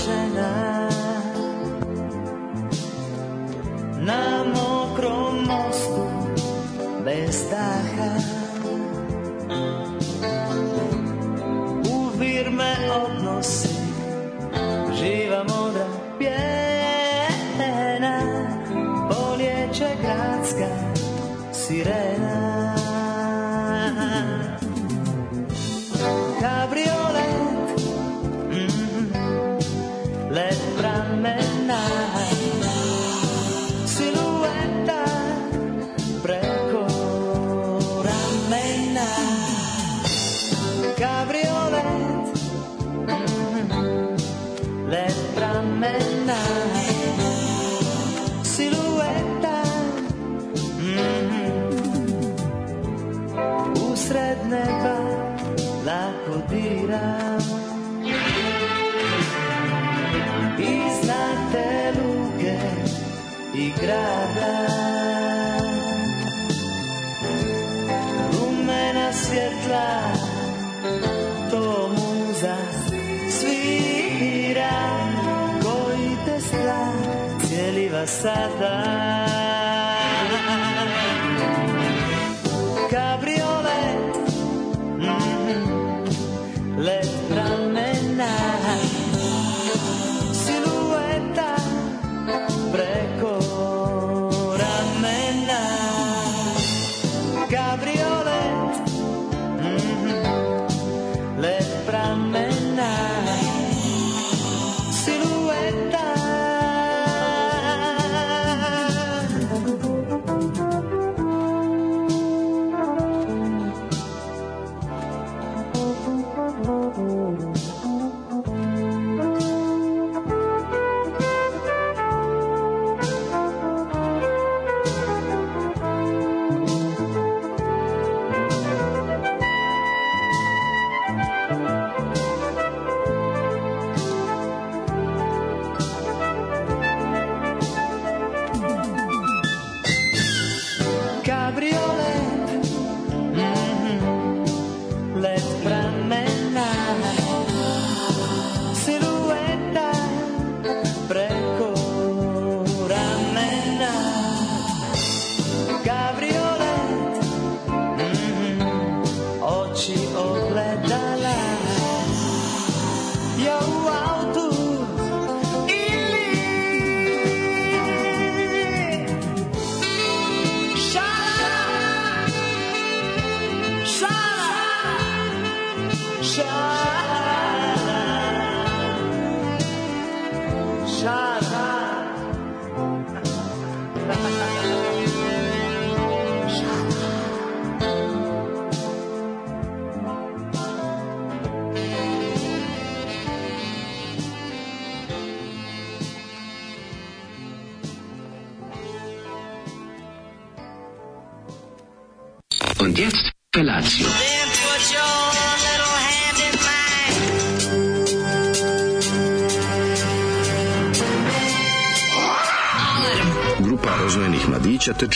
žena Na cijeliva sada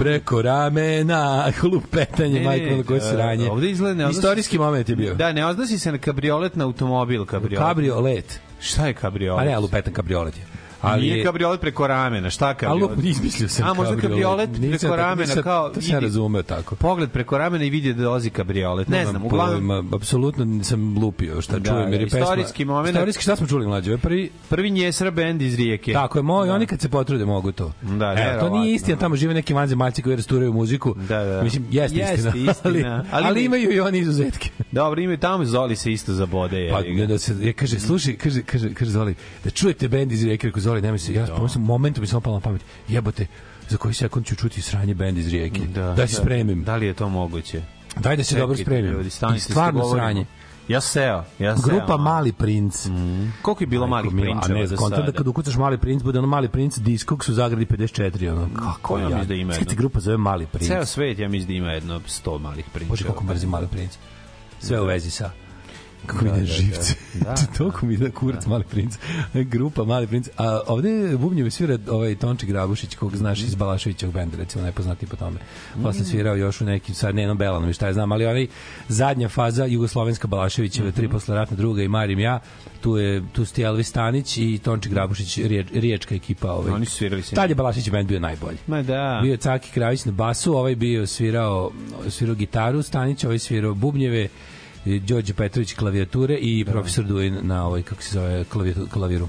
preko ramena, lupetanje, majko, koje sranje. Ovde izgleda Istorijski moment je bio. Da, ne odnosi se na kabriolet na automobil kabriolet. Kabriolet. Šta je kabriolet? A ne, lupetan kabriolet je. Ali Nije kabriolet preko ramena, šta Ali kabriolet? izmislio sam A možda kabriolet preko ramena nisam- kao To sam razumeo tako. Pogled preko ramena i vidi da dolazi kabriolet. Ne znam, uglavnom apsolutno nisam lupio šta Da, čujem jer je pesma. istorijski moment. Istorijski šta smo čuli mlađe? Prvi prvi njesra bend iz Rijeke. Tako je, moj, oni kad se potrude mogu to. Da, Evo, to verovatno. nije istina, tamo žive neki vanzemaljci koji rasturaju muziku. Da, da. Mislim, jeste, Jeste istina, istina, ali, ali- ali, imaju i oni izuzetke. Dobro, ima i tamo Zoli se isto zabode. Pa ne da se kaže slušaj kaže kaže kaže Zoli da čujete bend iz Rijeke Zoli nemoj se ja da. sam momentom mi samo palo na pamet jebote za koji sekund ću čuti sranje bend iz Rijeke da, da se spremim Da li je to moguće? daj da se Čekajte, dobro spremim ljudi, I stvarno sranje Ja seo, ja seo. Grupa Mali princ. Koliko je bilo malih Mila, a ne, za kontam da kad ukucaš Mali princ, bude ono Mali princ Discogs u zagradi 54, ono, kako Ko ja ja. mislim da ima Sve ti jedno? grupa zove Mali princ. Ceo svet, ja mislim da ima jedno 100 malih prinčeva. Bože, kako mrzim Mali princ. Sve u vezi sa kako mi ide živce. da, Da, Toliko mi ide kurac Mali princ. Grupa Mali princ. A ovde bubnjevi svira ovaj Tonči Grabušić, kog znaš iz Balaševićevog benda, recimo najpoznatiji po tome. Posle svirao još u nekim, sad ne jednom Belanom, šta ja znam, ali onaj zadnja faza Jugoslovenska Balaševićeva, tri posle ratna druga i Marim ja, tu je tu su ti Elvis Stanić i Tonči Grabušić, riječ, riječka ekipa. Ovaj. Oni su svirali se. Tad je Balašević bend bio najbolji. Ma da. Bio je Caki Kravić na basu, ovaj bio svirao, svirao gitaru, Stanić, ovaj svirao bubnjeve, i Đorđe Petrović klavijature i profesor Duin na ovaj kako se zove klavijatur- klaviru.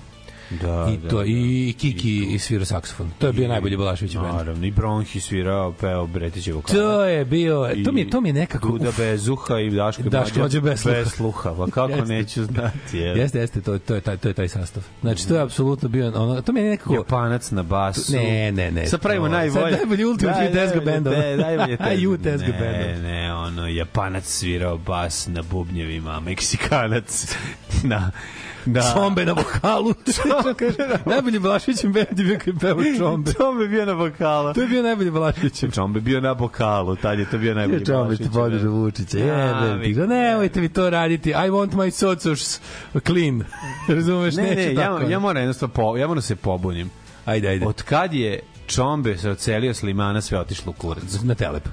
Da, I to i Kiki i svira saksofon. To je bio najbolji Balašević bend. Naravno, i Bronhi svirao, peo Bretićev vokal. To je bio, to mi je to mi je nekako Duda uf, bez uha i Daško Daško Mlađa bez sluha. Pa kako Jeste. neću znati. Je. Jeste, jeste, to, to je taj to je taj sastav. Znači to je apsolutno bio ono, to mi je nekako Japanac na basu. Ne, ne, ne. Sad pravimo To- najbolje. sad najbolji Ultimate Youth Tezga bendova. Ne, najbolje A, Youth Tezga Ne, bendova. ne, ono, Japanac svirao bas na bubnjevima, Meksikanac na... na Čombe na vokalu. Najbolji Balašević bend je bio kad je pevao Čombe. Čombe bio na vokalu. To je bio najbolji Balašević. Čombe bio na vokalu, tad je to bio najbolji Čombe Balašević ti podrža Vučića. Jebem ti ga. Navikli. Nemojte vi to raditi. I want my socors clean. Razumeš? Ne, ne, ja, tako. ja moram jednostavno po, ja moram da se pobunim. Ajde, ajde. Od kad je Čombe se ocelio s limana, sve otišlo u kurac. Na telep.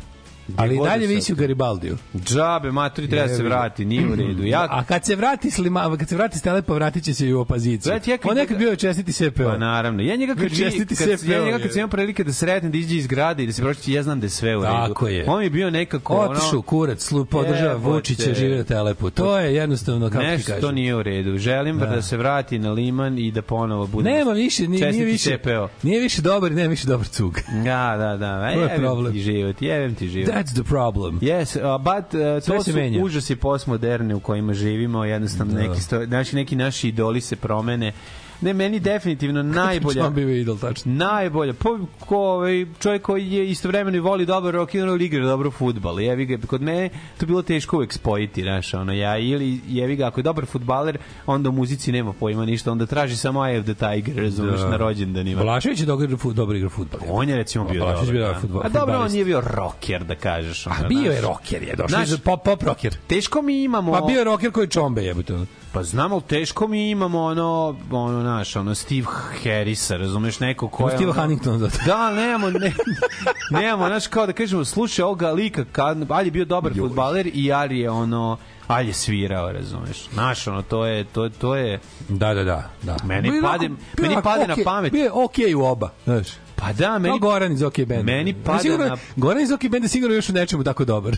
Ali dalje da visi u Garibaldiju. Džabe, maturi, treba da se vrati, nije u redu. Ja, A kad se vrati slima, kad se vrati s telepa, vratit će se i u opoziciju. Gledajte, ja kad- On nekad bio čestiti SPO. Pa naravno. Ja njega kad, čestiti kad, sve ja njega kad sam imao prilike da sretnem da iđe iz grada i da se pročiti, ja znam da je sve u redu. Tako je. On je bio nekako Otišu kurac, slu, podržava. Vučića, žive na telepu. To je jednostavno, kako ti nešto kažem. to nije u redu. Želim da. da se vrati na liman i da ponovo bude Nema više, nije, nije više, CPO. nije više dobar, i nema više dobar cug. Da, da, da. To je Jebem problem. ti život, jebem ti život. That's the problem. Yes, uh, but uh, Sve to se su menja. užasi postmoderne u kojima živimo, jednostavno Da. neki, sto, znači, neki naši idoli se promene. Ne, meni definitivno najbolja... Čom bio idol, tačno. Najbolje. Pa, ko, ovaj, čovjek koji je istovremeno i voli dobar rock and roll igra dobro fudbal. Jevi ga, kod mene to je bilo teško uvek spojiti, znaš, ono, ja ili jevi ga, ako je dobar fudbaler, onda u muzici nema pojma ništa, onda traži samo Eye of the Tiger, razumeš, Da. na rođendanima. Balašević je dobar, fu- dobar igra fudbal. On je recimo bio Balašević dobar. bio da. dobar fudbal- A dobro, on nije bio rocker, da kažeš. Ono, A bio je rocker, je došao pop, pop rocker. Teško mi imamo... Pa bio je rocker koji čombe jebote. Pa znam, ali teško mi imamo ono, ono, naš, ono, Steve Harrisa, razumeš, neko ko je... Steve ono- Huntington zato. Da, nemamo, ne, nemamo, znaš, kao da kažemo, slušaj ovoga lika, kad, Ali je bio dobar futbaler i Ali je ono, Ali je svirao, razumeš. Znaš, ono, to je, to, to je, Da, da, da. da. Meni je pade- meni pade onako na pamet. Bio je okej u oba, znaš. Pa da, Meni, meni, Goran iz OK Benda. meni pada sigurno, na- Goran iz OK Benda sigurno još u nečemu tako dobar.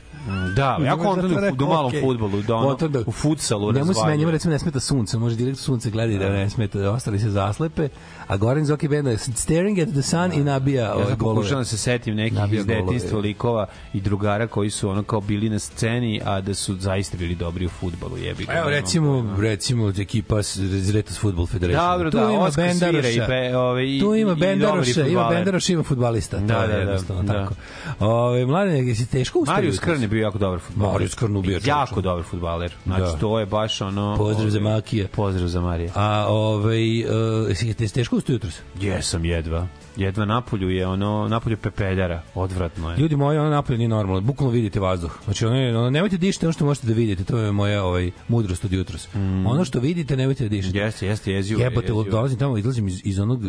da, ja kontam Zato u, malom okej. fudbalu, da ono, da- u futsalu Njemu se njemu recimo ne smeta sunce, može direkt sunce gleda i da ne smeta, da ostali se zaslepe, a Goran iz OK Benda je staring at the sun i nabija Ja ove golove. pokušavam da se setim nekih Nabija iz golove. detinjstva likova i drugara koji su ono kao bili na sceni, a da su zaista bili dobri u fudbalu, jebi ga. Evo ono. recimo, recimo ekipa iz Retas Football Federation. Dobro, tu da, ima Oskar Bendaroša. i pe- ove, i- tu ima Bendaroša, ima. Bendaroša, ima fudbalista. Da, je da, da, da. tako. Ove, mladen, jesi teško uspio? Marius? Krn je bio jako dobar fudbaler. Marius Krn ubio. Jako dobar fudbaler. Znači, Da. to je baš ono... Pozdrav za ovaj, Makija. Pozdrav za Marija. A ovaj uh, jesi teško uspio jutros? Jesam jedva. Jedva napolju je ono, napolju pepeljara. Odvratno je. Ljudi moji, ono napolje nije normalno. Bukvalno vidite vazduh. Znači, ono, je- ono nemojte dišite ono što možete da vidite. To je moja ovaj mudrost od jutros. Ono što vidite, nemojte da dišete. Jeste, jeste, jezio. je, Jebote, jezio. dolazim tamo, izlazim iz, iz onog uh,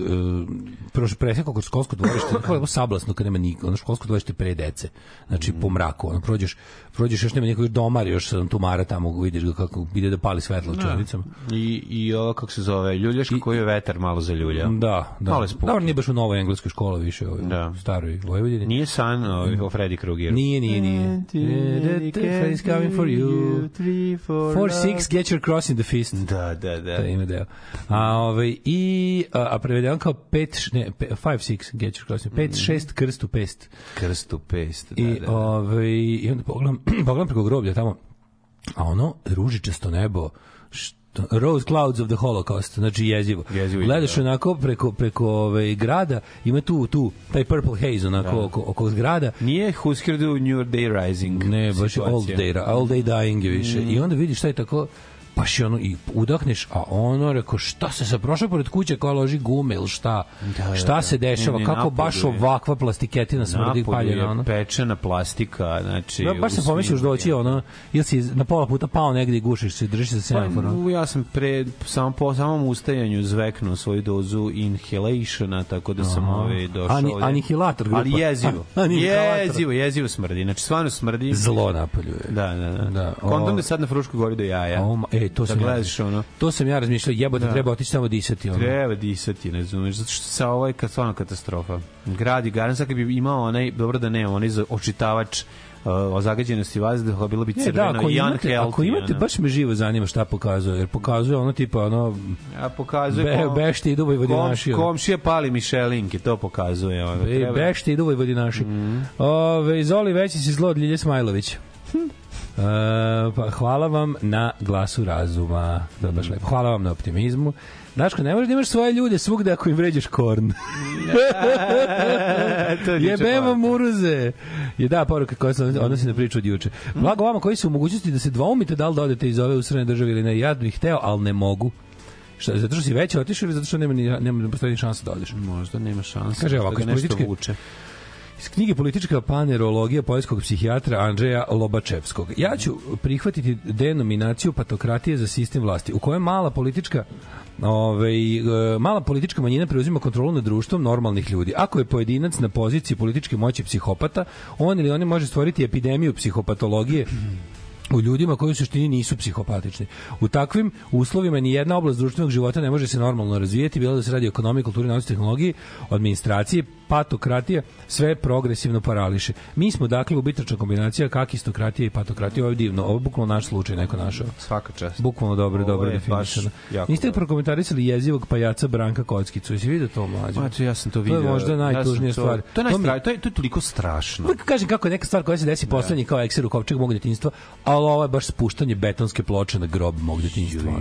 prošlo presekao kroz školsko dvorište, kao sablasno kad nema niko, ono školsko dvorište pre dece. Znači po mraku, ono prođeš, prođeš još nema nikog domar, još sam tumara tamo, vidiš ga kako ide da pali svetlo u čelicama. I, I ovo, kako se zove, ljuljaška koju je vetar malo zaljulja. Da, da. Malo je. Dobro, nije baš u novoj engleskoj školi više, ovaj, Da. staroj Vojvodini. Nije san ovaj, o Freddy Kruegeru. Nije, nije, nije. Freddy's coming for you. Four, six, get your cross in the fist. Da, da, da. To ime deo. A, ovaj, i, a, a prevedeno kao 5, ne, 5, 6, get your cross, 5, 6, krst u pest. Krst u pest. Da, I, da, da. ovaj, i onda pogledam, pogledam preko groblja tamo, a ono, ružičasto nebo, Rose Clouds of the Holocaust, znači jezivo. Jezivo, Gledaš da. onako preko, preko ovaj, grada, ima tu, tu, taj purple haze onako oko, oko zgrada, Nije Husker du New Day Rising. Ne, baš situacija. day, all day dying je više. Mm. I onda vidiš šta je tako, baš je ono, i udahneš, a ono, reko, šta se sa prošao pored kuće koja loži gume ili šta? Da, da, šta da. se dešava? Ne, ne, Kako baš ovakva plastiketina smrdi paljena, je ono? pečena plastika, znači... Da, baš se pomisliš doći, ono, ili si na pola puta pao negde i gušiš se, držiš se semaforom. Pa, ja sam pre samo po samom ustajanju zveknuo svoju dozu inhalationa, tako da sam ovaj došao. Ani- anihilator grupa. Ali jezivo. Jezivo, jezivo smrdi. Znači stvarno smrdi. Zlo napolju je. Da, da, da. Da, Kondom o- je sad na Fruškoj gori do jaja. O, ma- e, to da sam ja gledaš ono. To sam ja razmišljao, jebote, Da. treba otići tamo disati. Ono. Treba disati, ne razumeš, zato što sa ovo je kad stvarno katastrofa. Grad i garan, sad kad bi imao onaj, dobro da nema, onaj za- očitavač uh, o zagađenosti vazduha, bilo bi E, crveno da, ako i imate, unhealthy. ako imate, ono. baš me živo zanima šta pokazuje, jer pokazuje ono tipa ono Ja pokazuje Be, kom- bešte idu Vojvodinaši. kom, komšija pali Mišelinke, to pokazuje. Ono, Be, treba. bešte idu Vojvodinaši. Mm. Ove, Zoli, veći si zlo od Ljilje Smajlović. E, pa hvala vam na glasu razuma. To je baš lepo. Hvala vam na optimizmu. Daško, ne možeš da imaš svoje ljude svugde ako im vređaš korn. to je juče Jebemo muruze. Je da poruka koja se odnosi na priču od juče. Blago vama koji su u mogućnosti da se dvoumite da li da odete iz ove usrane države ili ne. Ja bih hteo, ali ne mogu. Šta, zato što si već otišao ili zato što nema ni, nema, ne postoji šansa da odeš? Možda nema šanse. Kaže ovako, iz nešto političke- vuče. Iz knjige Politička panerologija poljskog psihijatra Andreja Lobačevskog. Ja ću prihvatiti denominaciju patokratije za sistem vlasti, u kojoj mala politička Ove, e, mala politička manjina preuzima kontrolu nad društvom normalnih ljudi. Ako je pojedinac na poziciji političke moći psihopata, on ili oni može stvoriti epidemiju psihopatologije u ljudima koji u suštini nisu psihopatični. U takvim uslovima ni jedna oblast društvenog života ne može se normalno razvijeti, bilo da se radi o ekonomiji, kulturi, nauci, tehnologiji, administraciji, patokratija, sve progresivno parališe. Mi smo dakle ubitačna kombinacija kakistokratije i patokratije. Ovo je divno. Ovo je bukvalno naš slučaj neko našao. Svaka čast. Bukvalno dobro, Ovo dobro definisano. Niste prokomentarisali jezivog pajaca Branka Kockicu. Jesi vidio to mlađe? Ma, to ja sam to To video. je možda najtužnija ja sam stvar. To, to, je To najstra, to, je, to je toliko strašno. Uvijek kažem kako je neka stvar koja se desi poslednji kao ekser u kovčeg mog detinjstva, ali ovo je baš spuštanje betonske ploče na grob mog detinjstva.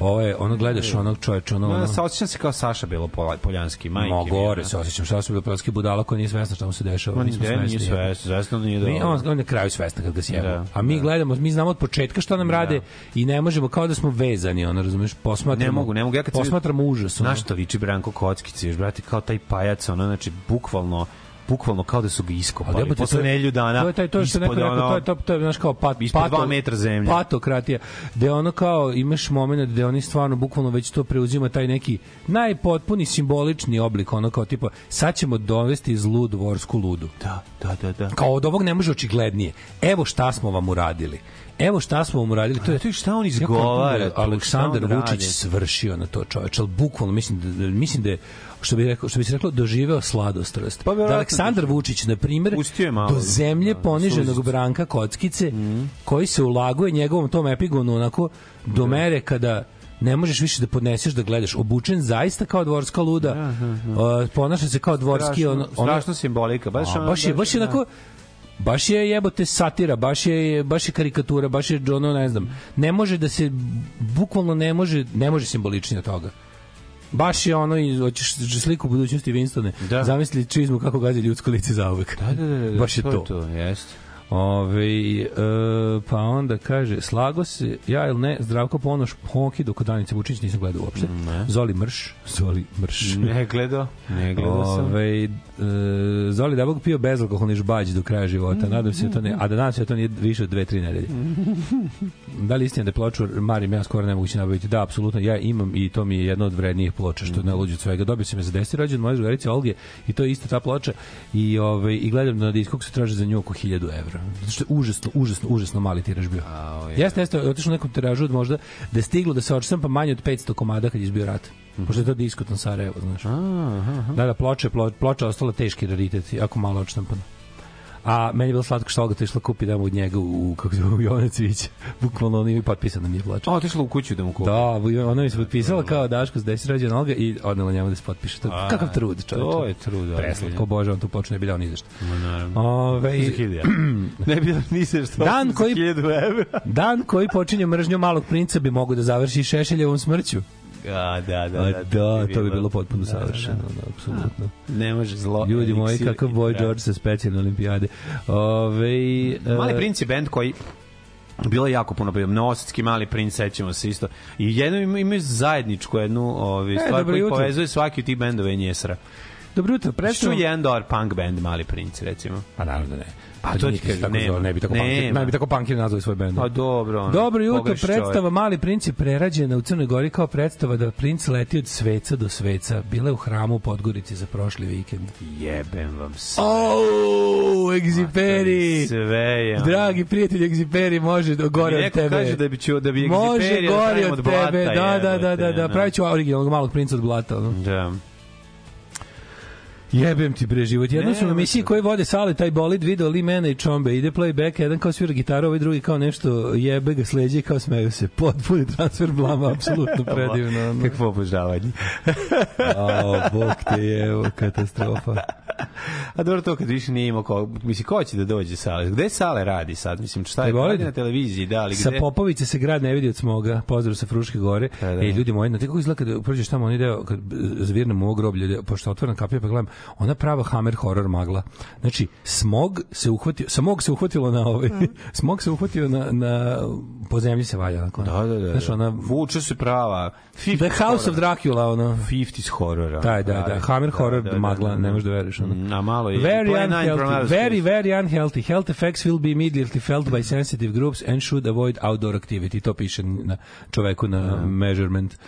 Ovo je, ono gledaš onog čoveča, ono, ono sa osjećam se kao Saša Belopoljanski, majke. Mo mi, gore se osjećam, bili prelski budala koja nije svesna šta mu se dešava. Nismo nije, nije svesni. sve, svesno nije Mi, dobro. on, on je na kraju svestan kad ga sjeba. Da, A mi da. gledamo, mi znamo od početka šta nam rade i ne možemo kao da smo vezani, ono, razumeš, posmatramo. Ne mogu, ne mogu. Ja kad posmatramo užas. ono. Znaš što liči Branko Kockici, još brate, kao taj pajac, ono, znači, bukvalno, bukvalno kao da su ga iskopali. Ali Posle nelju dana, To je taj to što neko rekao, ono, to je to, to je znaš kao pat, ispod dva metra zemlje. Patokratija. Gde ono kao imaš momenat gde oni stvarno bukvalno već to preuzima taj neki najpotpuni simbolični oblik, ono kao tipa sad ćemo dovesti zlu dvorsku ludu. Da, da, da, da. Kao od ovog ne može očiglednije. Evo šta smo vam uradili. Evo šta smo vam uradili. To je to šta on izgovara, da Aleksandar on Vučić radi. svršio na to čoveče, ali bukvalno mislim da, da mislim da je što bi rekao što bi se reklo doživeo sladostrast. Pa, da Aleksandar Vučić na malo, do zemlje da, poniženog. Branka Kockice koji se ulaguje njegovom tom epigonu onako do mere kada ne možeš više da podneseš da gledaš obučen zaista kao dvorska luda uh, ponaša se kao dvorski Strašno, ono, ono, strašno simbolika, baš A, baš je baš je da. onako baš je jebote satira, baš je baš je karikatura, baš je ono ne znam. Ne može da se bukvalno ne može ne može simboličnije od toga. Baš je ono i hoćeš sliku budućnosti Winstone. Da. Zamisli čizmu kako gazi ljudsko lice zauvek. Da, da, da, da, baš je to. to. to, jeste. Ove, e, pa onda kaže, slago se, ja ili ne, Zdravko Ponoš, Honki, dok Danice Vučić nisam gledao uopšte. Ne. Zoli Mrš, Zoli Mrš. Ne gledao, ne gledao sam. Ove, e, Zoli da Bog pio bezalkoholni žbađ do kraja života. Nadam se da to ne, a da nadam se da to nije više od dve, tri nedelje. da li istina da je ploču Marim ja skoro nemoguće nabaviti? Da, apsolutno. Ja imam i to mi je jedna od vrednijih ploča, što je najluđe od svega. Dobio sam je za 10 rođen moje drugarice Olge i to je isto ta ploča i, ove, i gledam na diskog se traže za nju oko 1000 evra. Zato što je užasno, užasno, užasno mali tiraž bio. Jeste, jeste, otišao nekom tiražu od možda da je stiglo da se očesam manje od 500 komada kad je izbio rat. Pošto je to diskot na Sarajevo, znaš. Da, da, ploče, plo, ploča ostala teški raritet, jako malo odštampana. A meni je bilo slatko što Olga to išla kupi da mu od njega u, kako se u Jovana Cvića. Bukvalno on ima potpisan na mi je plača. A, otišla u kuću da mu kupi. Da, ona mi se potpisala kao Daško s desi rođena Olga i odnela njemu da se potpiše. To, A, kakav trud, čovječe. to je trud, Preslatko, bože, on tu počne ne bi dao ni za naravno. Ove, Za ne bi da ni se što Dan za koji- dan koji počinje mržnjom malog princa bi mogo da završi Šešeljevom smrću. A, da, da, A, da. da, to bi bilo potpuno savršeno, da, apsolutno. Ne može zlo. Ljudi moji, kakav Boy da. George sa specijalne olimpijade. Ove, Mali e, princ je bend koji bilo je jako puno bilo Novosadski mali princ sećamo se isto i jedno ima, ima zajedničku jednu ovaj E, stvar jutro. povezuje svaki od tih bendova i njesra Dobro jutro, Što predstavljam... je jedan dobar punk band Mali princ recimo Pa naravno da ne. Pa Pa to ti kažem, tako nema. zove, ne bi tako punkir, ne bi tako punkir nazvali svoj bend. Pa dobro ono, Dobro jutro, predstava čovjek. Mali princ je prerađena u Crnoj Gori kao predstava da princ leti od sveca do sveca. Bila je u hramu u Podgorici za prošli vikend. jebem vam sve Oh, Egziperi! sve je Dragi prijatelj Egziperi, može do gore od Neko tebe. kaže da bi ću da bi Može Egziperija da gore od tebe. Da, da, da, da, da. no. Pravit ću originalnog malog princa od blata. Da Jebem ti bre život. Jednom Ne, su u emisiji nemoj koji vode sale taj bolid video li mene i čombe. Ide playback, jedan kao svira gitaru, ovaj drugi kao nešto jebe ga sleđe kao smeju se. Potpuni transfer blama, apsolutno predivno. ono. kakvo obožavanje Ao, bog te je, evo, katastrofa. A dobro to kad više nije imao ko, misli ko će da dođe sale? Gde sale radi sad? Mislim šta je radi na televiziji, da, ali Sa gde? Popovice se grad ne vidi od smoga, pozdrav sa Fruške gore. Da, da. I ljudi moji, na kako izgleda kad prođeš tamo onaj deo, kad zvirnemo u ovo groblje, pošto otvoren kapija, pa gledam, ona prava hammer horror magla. Znači, smog se uhvatio, smog se uhvatilo na ovaj, smog se uhvatio na, na po zemlji se valja. Onako. Da, da, da. Znaš, ona, Vuče se prava. The House of Dracula, ono. 50s horora. Da, da, da, hammer horror magla, ne možeš da veruješ. Ono. Mm, A malo je. Very unhealthy, very, very unhealthy. Health effects will be immediately felt by sensitive groups and should avoid outdoor activity. To piše na čoveku na measurement.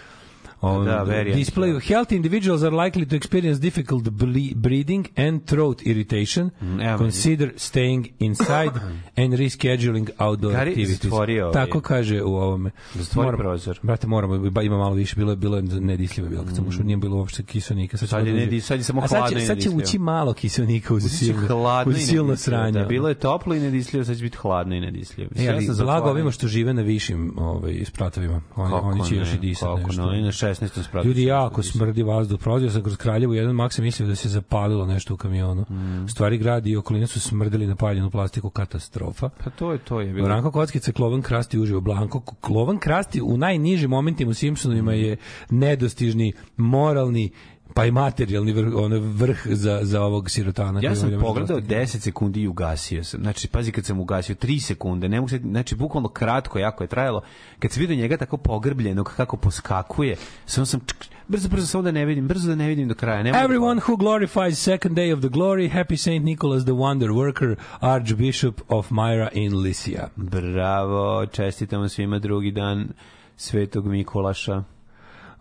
On, Da, very display healthy individuals are likely to experience difficult ble- breathing and throat irritation. Mm, Consider staying inside and rescheduling outdoor Gari activities. ovaj- Tako kaže u ovome. Zatvori Moram- prozor. Brate, moramo, ima malo više, bilo je bilo je nedislivo bilo kad sam ušao, nije bilo uopšte kiselnika. Sad, Sad je da nedi- sad je samo A sad hladno će, sad će ući malo kiselnika uz silno, hladno uz silno nedislivo, sranje. Da, bilo je toplo i nedisljivo, sad će biti hladno i nedislivo. E, ali blago ovima što žive na višim ovaj, spratovima. Oni, oni će još ne, i disati kako nešto. ne, na 16. spratu. Ljudi jako smrdi vazduh. Prolazio sam kroz Kraljevo, jedan mak sam mislio da se zapalilo nešto u kamionu. Mm. Stvari grad i okolina su smrdeli na paljenu plastiku, katastrofa. Pa to je to je bilo. Branko Kockica, Klovan Krasti uživo. Blanko, Klovan Krasti u najnižim momentima u Simpsonovima je nedostižni, moralni, pa i materijalni vrh, ono, vrh za, za ovog sirotana. Ja sam pogledao dostati. 10 sekundi i ugasio sam. Znači, pazi kad sam ugasio 3 sekunde, ne mogu se, znači bukvalno kratko, jako je trajalo. Kad se vidio njega tako pogrbljenog kako poskakuje, sam sam čk, brzo brzo samo da ne vidim, brzo da ne vidim do kraja. Ne da- Everyone who glorifies second day of the glory, happy Saint Nicholas the Wonder Worker, Archbishop of Myra in Lycia. Bravo, čestitamo svima drugi dan Svetog Mikolaša.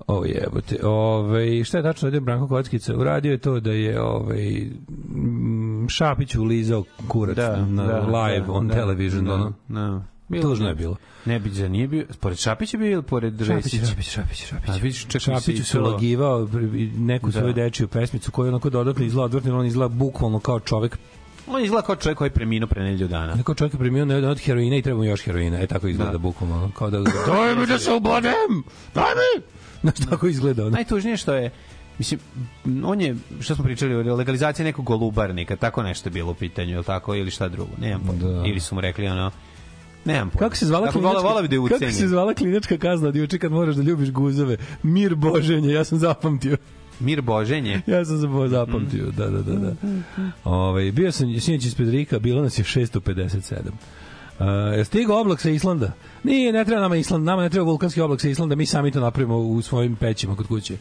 O jebote. Ove, šta je tačno radio Branko Kockica? Uradio je to da je ovaj, Šapić ulizao kurac na live on da, television. Da, ono. da. Tužno je bilo. Ne bi za nije bio, pored Šapića bio ili pored Šapić, Vesića? Šapić, Šapić, Šapić. A vidiš, čak se Šapiću se to- ulagivao neku Da. svoju dečiju pesmicu koju onako dodatno izgleda odvrtno, on izgleda bukvalno kao čovek On izgleda kao čovjek koji je preminuo pre nedelju dana. Neko čovjek je primio ne od heroina i treba mu još heroina. E tako izgleda Da. bukvalno. Kao da, daj mi da se ubladem! Daj mi! Znaš, tako izgleda. Ono. Najtužnije što je Mislim, on je, što smo pričali, legalizacija nekog golubarnika, tako nešto je bilo u pitanju, ili tako, ili šta drugo, nemam pojma. Da. Ili su mu rekli, ono, nemam pojma. Kako se zvala Dakle, klinička, vola, vola bi da je kako se zvala klinička kazna od juče kad moraš da ljubiš guzove? Mir Boženje, ja sam zapamtio. Mir Boženje. Ja sam zabo- zapamtio, da, da, da. da. Ovaj, bio sam sinoć ispred Rika, bilo nas je 657. Uh, stigao oblak sa Islanda? Nije, ne treba nama Island, nama ne treba vulkanski oblak sa Islanda, mi sami to napravimo u svojim pećima kod kuće.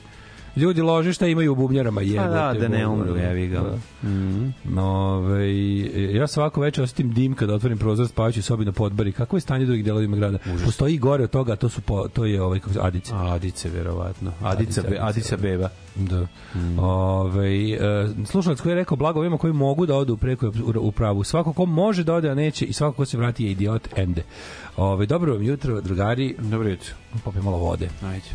Ljudi ložišta imaju u bubnjarama, jebote. Pa da, da ne umru, jevi ga. Da. Mhm. Ove, ja svako večer osetim dim kada otvorim prozor spavajući sobi na podbari. Kako je stanje drugih delovima grada? Postoji i gore od toga, to su po, to je ovaj kako se Adice. Adice, verovatno. Adica, Adica, Adica beba. Da. Ove, e, slušalac koji je rekao blago ovima koji mogu da odu preko u, pravu. Svako ko može da ode, a neće i svako ko se vrati je idiot, ende. Ove, dobro vam jutro, drugari. Dobro jutro. Popij malo vode. Ajde.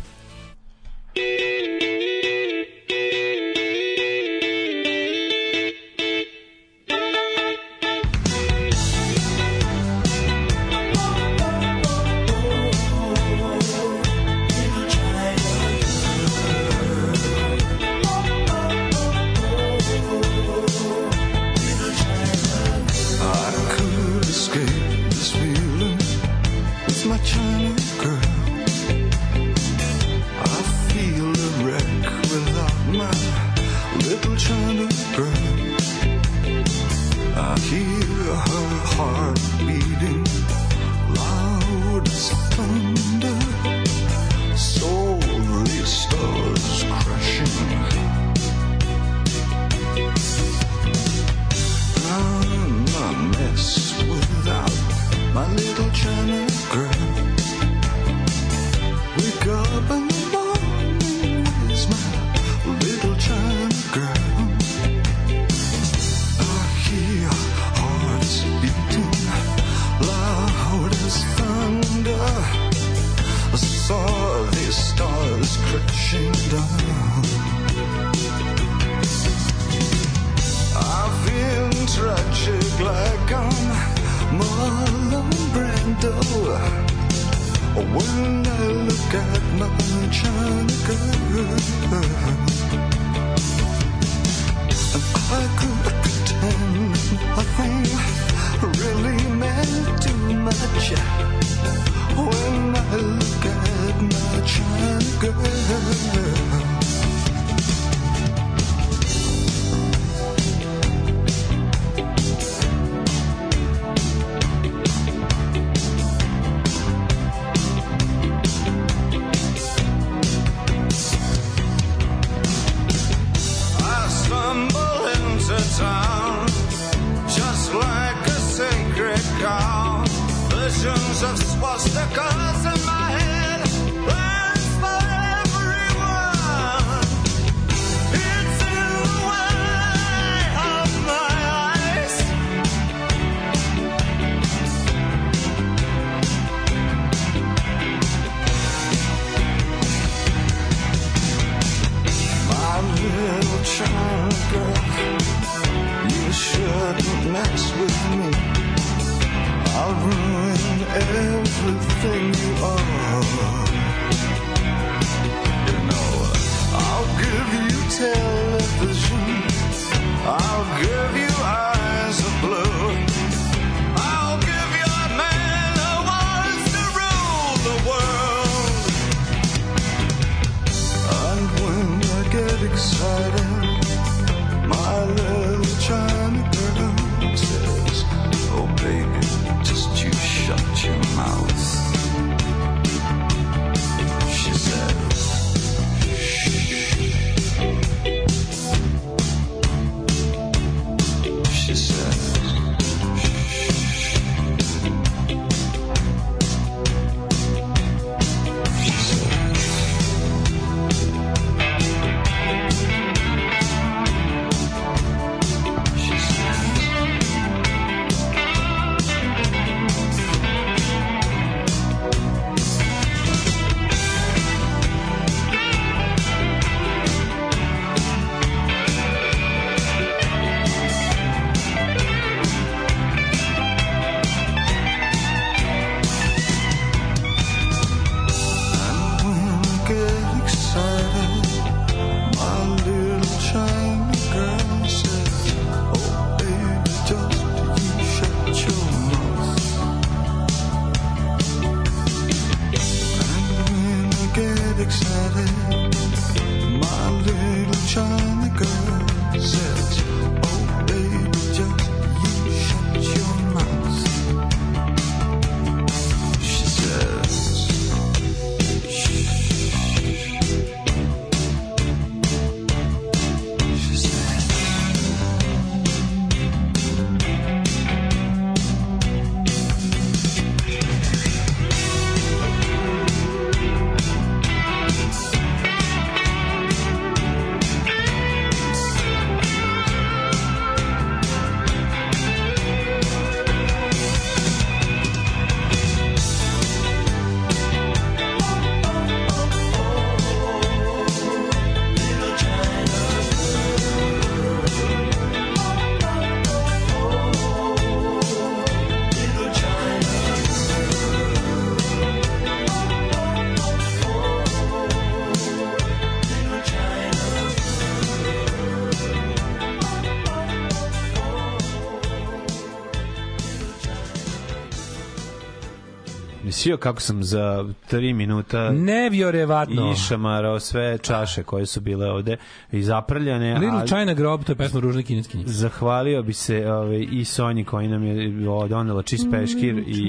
Sio kako sam za 3 minuta Nevjorevatno. išamarao sve čaše koje su bile ovde i zaprljane. Little ali- China Grob, to je pesma ružne kineskinje. Zahvalio bi se ovaj, i Sonji koji nam je donela čist peškir i,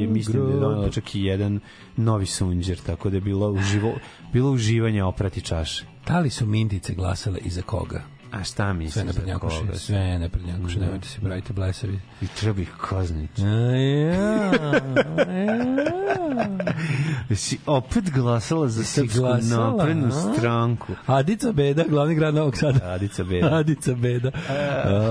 i mislim da je donela čak i jedan novi sunđer, tako da je bilo, uživo, bilo uživanje oprati čaše. Da li su mintice glasale i za koga? A šta misliš? Sve naprednjakuše, koga? sve naprednjakuše, Da. nemojte se pravite blesavi. I treba ih kazniti. A ja, Si opet glasala za srpsku naprednu a? stranku. Adica Beda, glavni grad Novog Sada. Adica Beda. Adica Beda.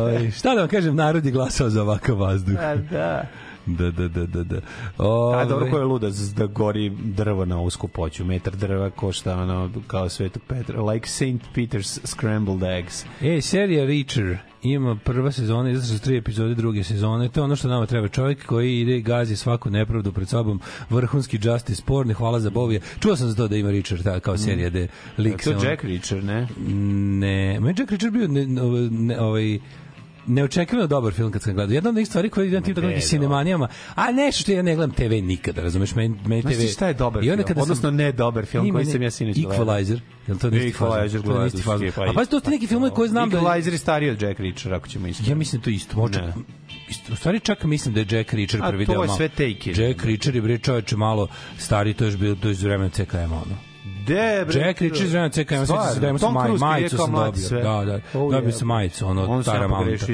Oj, šta da vam kažem, narod je glasao za ovakav vazduh. A da. Da, da, da, da, da. A Ove, dobro, ko je luda da gori drvo na usku poću? Metar drva košta ono, kao Svetog Petra. Like St. Peter's Scrambled Eggs. E, serija Reacher ima prva sezona, izašle su tri epizode druge sezone. To je ono što nama treba. Čovjek koji ide i gazi svaku nepravdu pred sobom, vrhunski justice porn, hvala za bovije. Čuo sam za to da ima Reacher ta, kao serija gde lik To je on- Jack Reacher, ne? Ne, meni Jack Reacher bio ne, ne, ne, ovaj neočekivano dobar film kad sam gledao. Jedna od onih stvari koje idem tim tako nekim sinemanijama, a nešto što ja ne gledam TV nikada, razumeš, meni, meni TV... Znaš šta je dobar film? Odnosno ne dobar film koji sam ja sinoć gledao. Equalizer. To nisi Equalizer To je isti gledao, pa A pa to su neki filmovi koje znam da... Equalizer je stariji od Jack Reacher, ako ćemo iskreno. Ja mislim da je to isto. Isto, u stvari čak mislim da je Jack Reacher A prvi to deo je malo. sve take-it. Jack Reacher je bre čoveče malo stari, to je još bio to je iz vremena CKM ono. De, bre, Jack Reacher iz vremena CKM, sećam se da sam maj, majicu sam dobio. sve. Da, da. Oh, dobio sam majicu ono On od Tara Mounta.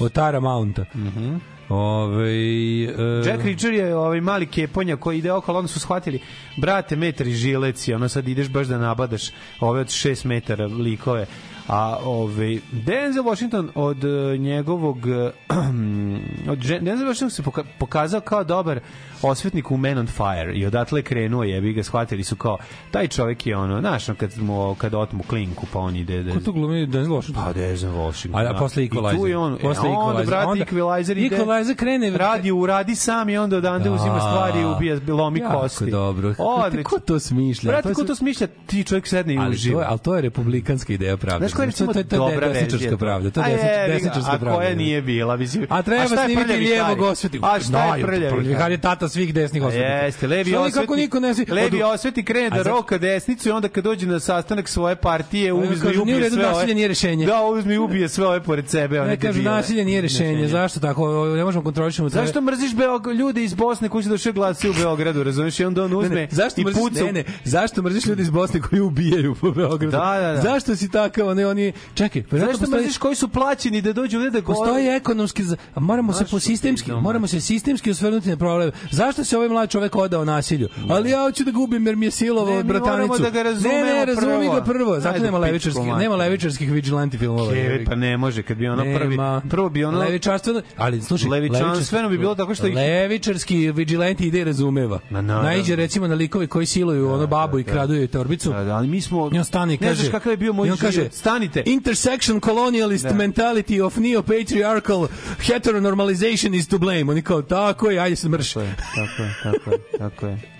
Od Tara Mounta. Mhm. Ove, e, Jack Reacher je ovaj mali keponja koji ide okolo, onda su shvatili, brate, metar i žilec i ono sad ideš baš da nabadaš ove od 6 metara likove. A ovaj Denzel Washington od eh, njegovog eh, od Je- Denzel Washington se poka- pokazao kao dobar osvetnik u Man on Fire i odatle je krenuo jebi ga shvatili su kao taj čovjek je ono znaš kad mu kad otmu klinku pa on ide da Ko to glumi Denzel Washington? pa Denzel Washington A, a da. posle I tu Equalizer. je on Posle e, onda Equalizer. Onda Equalizer ide Equalizer krene radi uradi sam i onda odande uzima stvari i ubija lomi Jako kosti dobro. odlično Ko to smišlja? Brate, ko to smišlja? Ti čovjek sedne i uživa. je, ali to je republikanska ideja pravde. Koja je recimo dobra desničarska verzija? pravda. To je desničarska pravda. A koja nije bila? Mislim, A treba snimiti lijevog osvetnika. A šta je prljavi prljavi je tata svih desnih osvetnika. Jeste, levi osvetnik. nikako niko ne zna- Levi osvetnik krene da roka desnicu i onda kad dođe na sastanak svoje partije uzme i ubije sve nasilje nije rešenje. Da, uzme i ubije sve ove pored sebe. one debile. nasilje nije rešenje. Zašto tako? Ne možemo kontrolišemo sve. Zašto mrziš Beograd, ljudi iz Bosne koji su došli glasi u Beogradu, razumiješ? I onda on uzme zašto mrziš, ne, ne, zašto mrziš ljudi iz Bosne koji ubijaju po Beogradu? Da, da, da. Zašto si takav, ne, oni, čekaj, pa zato Zašto postoji- mrziš koji su plaćeni da dođu ovde da govore? Postoji ekonomski a moramo se po sistemski moramo se sistemski osvrnuti na problem. Zašto se ovaj mlad čovek odao nasilju? Ali ja hoću da ga ubim jer mi je silovao Ne, bratanicu. da ga razumemo Ne, ne, razumi prvo. ga prvo. Zato Ajde, nema levičarskih, nema levičarskih vigilanti filmova. Keve, pa ne može, kad bi ono prvi, prvo bi ono... levičarstveno, ali slušaj, Levičanstveno bi bilo tako što ih- levičarski vigilante ide razumeva. Naiđe recimo na likove koji siluju ono babu i kradu joj torbicu. Da, da, ali mi smo... On stane i kaže... Ne znaš kakav je bio moj život. Stanite. Intersection colonialist mentality of neo-patriarchal heteronormalization is to blame. Oni kao, tako je, ajde se mrš. Tako je, tako je, tako je, tako je.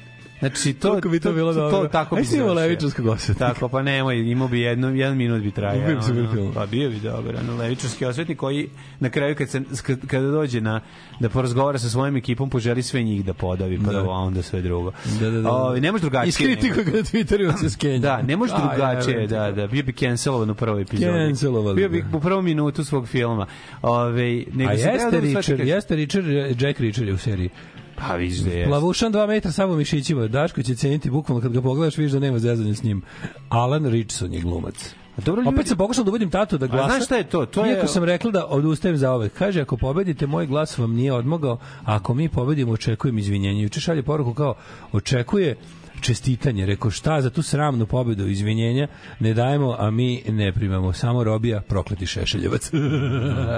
Znači, to, Koliko bi to bilo dobro. To, tako bi završio. levičarskog osvetnika. Tako, pa nemoj, imao bi jedno, jedan minut bi trajao. Bio bi super film. Pa bio bi dobar, ono, levičarski osvetnik koji na kraju kad se, kad- kada dođe na, da porazgovara sa svojim ekipom, poželi sve njih da podavi prvo, Da. a onda sve drugo. Da, da, da. Ovi, ne može drugačije. Iskritikuj ga na Twitteru se skenja. Da, ne može drugačije, da, da, bio bi cancelovan u prvoj epizodi. Cancelovan, Bio bi da. u prvom minutu svog filma. Ove, nego A jeste da shvatite Richard, jeste Richard, Jack Richard je u seriji. Pa vidiš da je. Plavušan 2 metra samo mišićima. Daško će ceniti bukvalno kad ga pogledaš vidiš da nema zezanja s njim. Alan Richson je glumac. A dobro, ljudi- Opet sam pokušao da uvodim tatu da glasa. znaš šta je to? To je- Iako sam rekla da odustajem za ove. Kaže, ako pobedite, moj glas vam nije odmogao, a ako mi pobedimo, očekujem izvinjenje. Juče šalje poruku kao, očekuje čestitanje. Rekao, šta za tu sramnu pobedu izvinjenja ne dajemo, a mi ne primamo. Samo robija, prokleti šešeljevac.